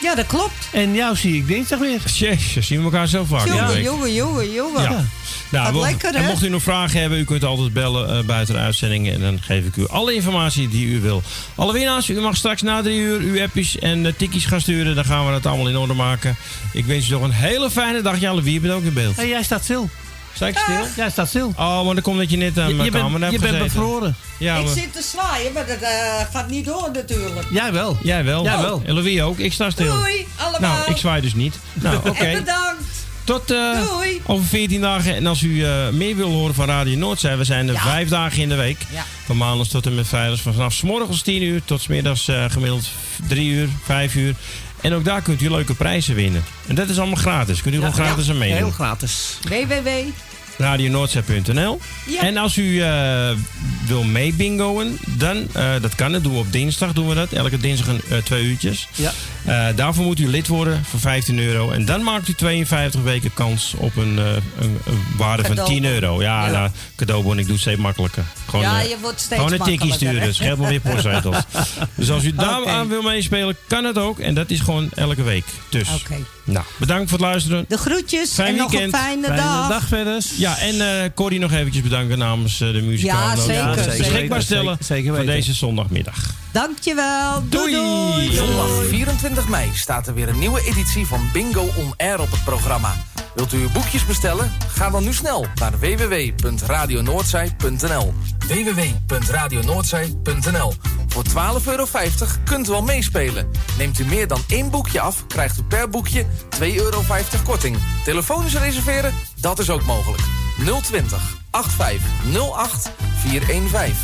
Ja, dat klopt. En jou zie ik dinsdag weer. Jezus, zien we elkaar zo vaak. Jongen, jongen, jongen, jongen. Ja. Nou, mocht- lekker, en hè? mocht u nog vragen hebben, u kunt altijd bellen eh, buiten de uitzending. En dan geef ik u alle informatie die u wil. Alle winnaars, u mag straks na drie uur uw appjes en uh, tikkies gaan sturen. Dan gaan we dat allemaal in orde maken. Ik wens u nog een hele fijne dag. Jan Wie bent ook in beeld. Hey, jij staat stil. Sta ik stil? Jij staat stil. Oh, maar dan komt dat je net aan Je- mijn je bent- camera hebt je bent bevroren. Ja, ik maar- zit te zwaaien, maar dat eh, gaat niet door natuurlijk. Jij wel. Jij wel. Jij wel. En Louis ook. Ik sta stil. Doei, allemaal. Nou, ik zwaai dus niet. Nou, oké. Bedankt. Tot eh, Doei. over 14 dagen. En als u eh, meer wil horen van Radio Noordzee, we zijn er Ja. vijf dagen in de week. Ja. Van maandag tot en met vrijdag. Vanaf 's morgens 10 uur tot 's middags eh, gemiddeld 3 uur, 5 uur. En ook daar kunt u leuke prijzen winnen. En dat is allemaal gratis. Kunt u gewoon gratis aan meedoen. Heel gratis. www. radionoordzee.nl. Ja. En als u eh, wil mee bingoen, dan, eh, dat kan, dat doen we op dinsdag, doen we dat. Elke dinsdag een, eh, twee uurtjes. Ja. Daarvoor moet u lid worden voor 15 euro. En dan maakt u 52 weken kans op een, een, een waarde van 10 Cadeaubon. euro. Ja, Ja. nou, cadeaubon, ik doe het steeds makkelijker. Gewoon, Ja, je wordt steeds Gewoon een tikkie sturen, scheelt wel weer postzetels. dus als u daar aan wil meespelen, kan het ook. En dat is gewoon elke week. Dus, Oké. Nou, bedankt voor het luisteren. De groetjes Fijn en nog een fijne, Fijne dag. dag verder. Ja, en eh Corrie nog eventjes bedanken namens eh, de muzikalen. Ja, zeker, zeker. Beschikbaar stellen zeker- zeker voor deze zondagmiddag. Dankjewel. Doei. Doei. doei. Zondag 24 mei staat er weer een nieuwe editie van Bingo On Air op het programma. Wilt u uw boekjes bestellen? Ga dan nu snel naar www.radionoordzij.nl www.radionoordzij.nl Voor 12,50 euro kunt u al meespelen. Neemt u meer dan één boekje af, krijgt u per boekje 2,50 euro korting. Telefonisch reserveren? Dat is ook mogelijk. 020 8508 415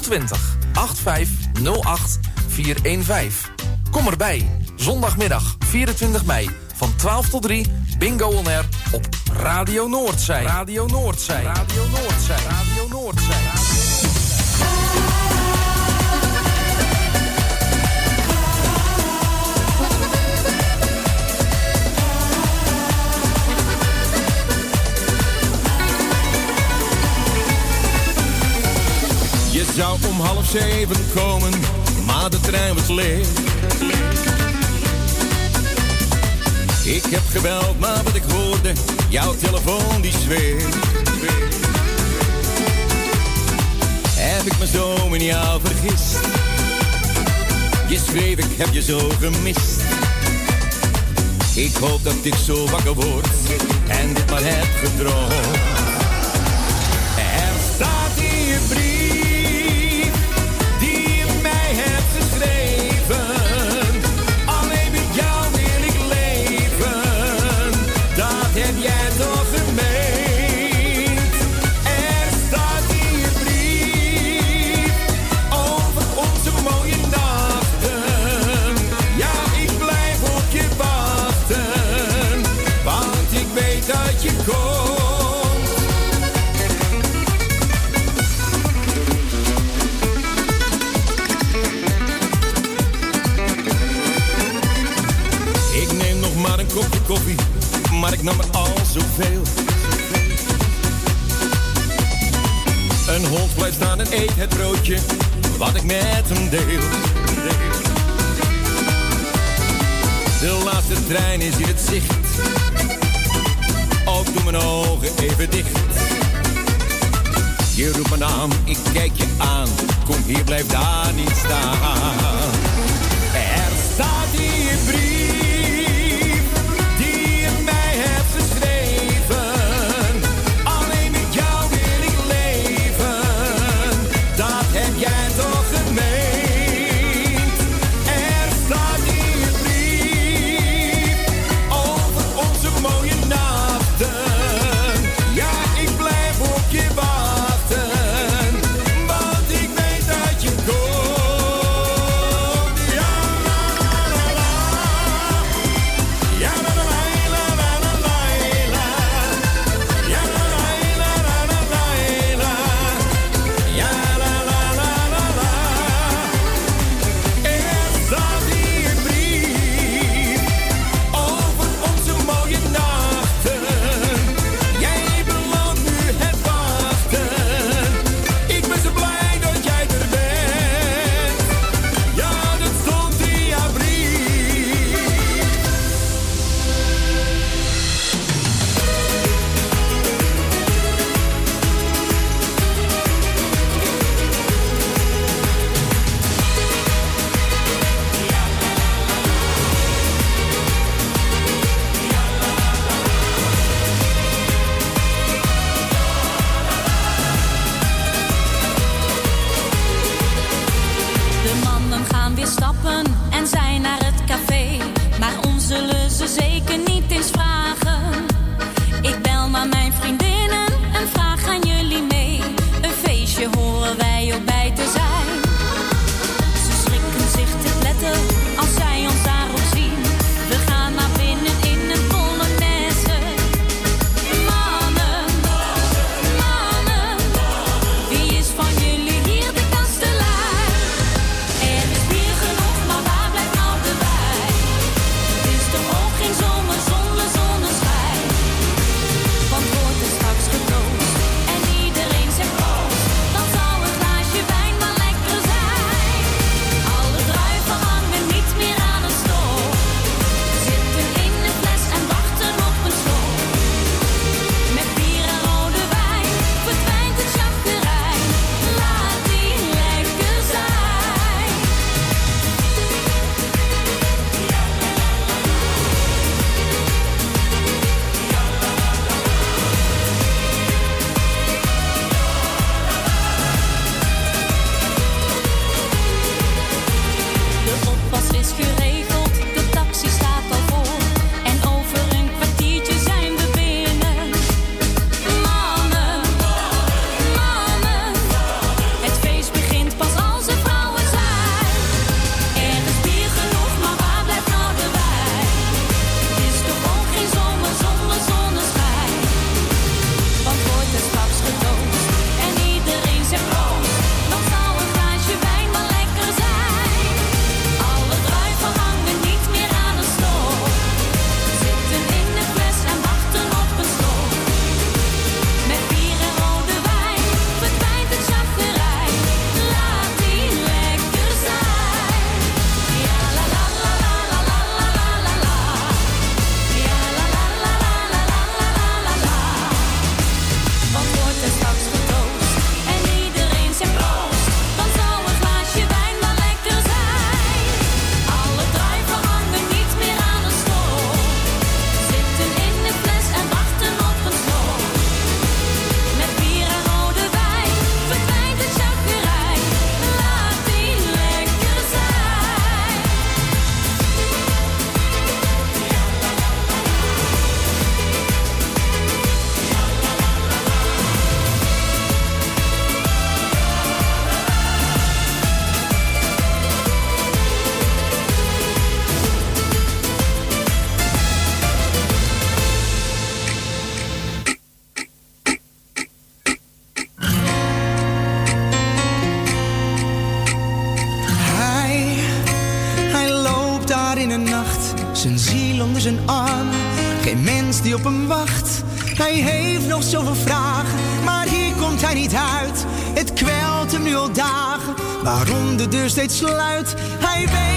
020 8508 415. Kom erbij. Zondagmiddag 24 mei van 12 tot 3 Bingo On Air op Radio Noordzij. Radio Noordzij. Radio Noordzij. Radio Noordzij. Je zou om half zeven komen, maar de trein was leeg. Ik heb gebeld, maar wat ik hoorde, jouw telefoon die zweeft. Heb ik me zo in jou vergist? Je schreef, ik heb je zo gemist. Ik hoop dat ik zo wakker word en dit maar heb gedroomd. ik nam er al zoveel. Een hond blijft staan en eet het broodje, wat ik met hem deel. De laatste trein is in het zicht, ook doe mijn ogen even dicht. Je roept mijn naam, ik kijk je aan, kom hier, blijf daar niet staan. Deur steeds sluit. Hij weet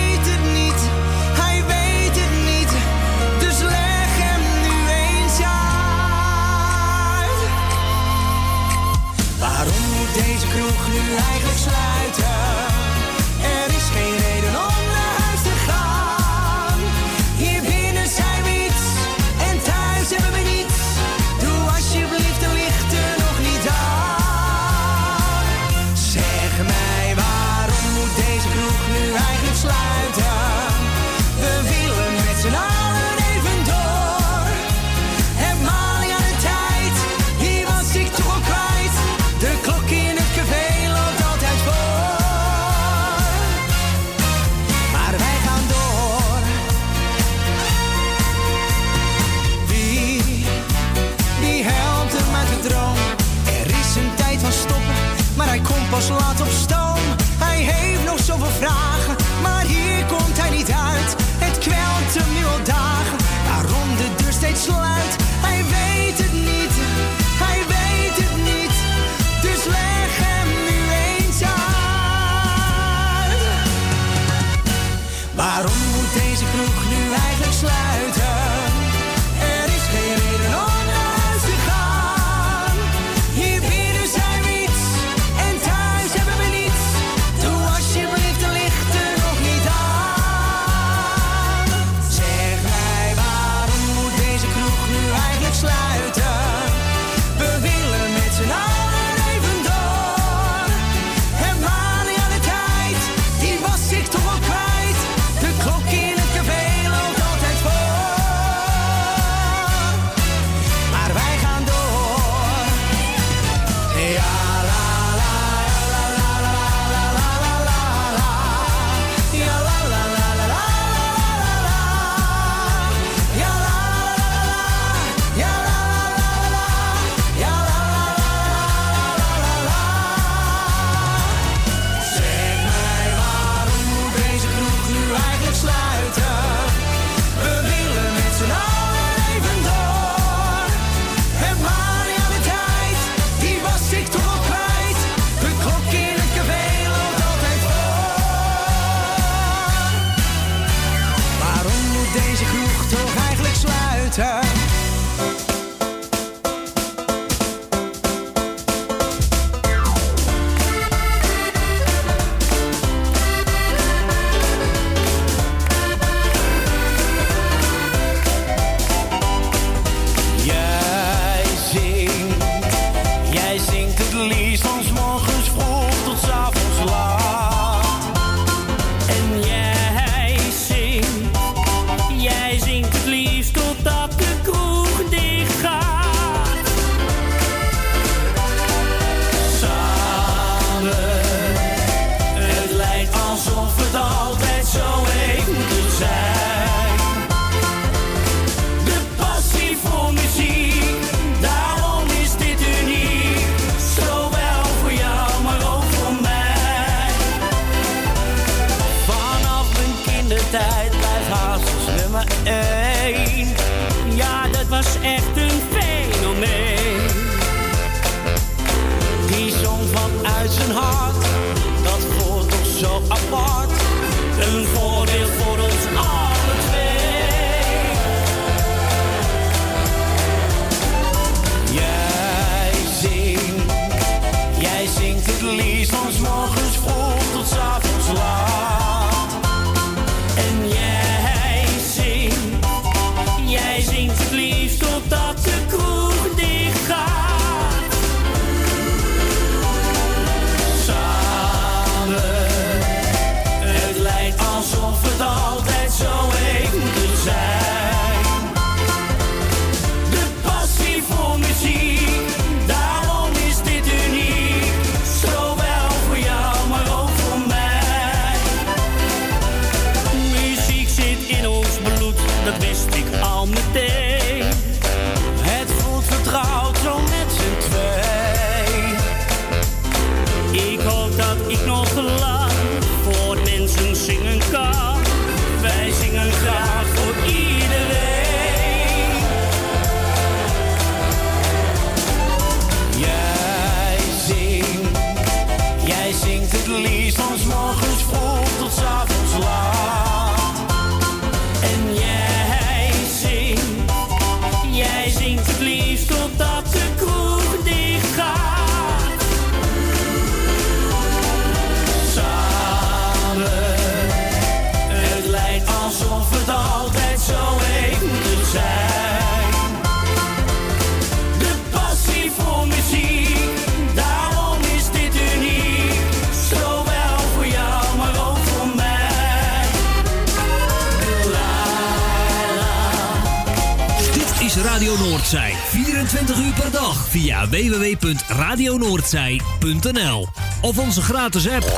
www.radionoordzij.nl of onze gratis app.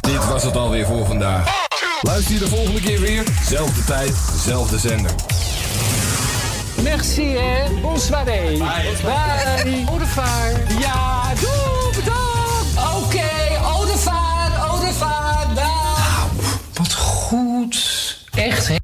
Dit was het alweer voor vandaag. Luister je de volgende keer weer, zelfde tijd, zelfde zender. Merci, hè. Bonsoir. Bye. Bye. Bye. Ja, doe, bedankt. Oké, okay, Odevaar, Odevaar, Nou, wat goed. Echt, hè?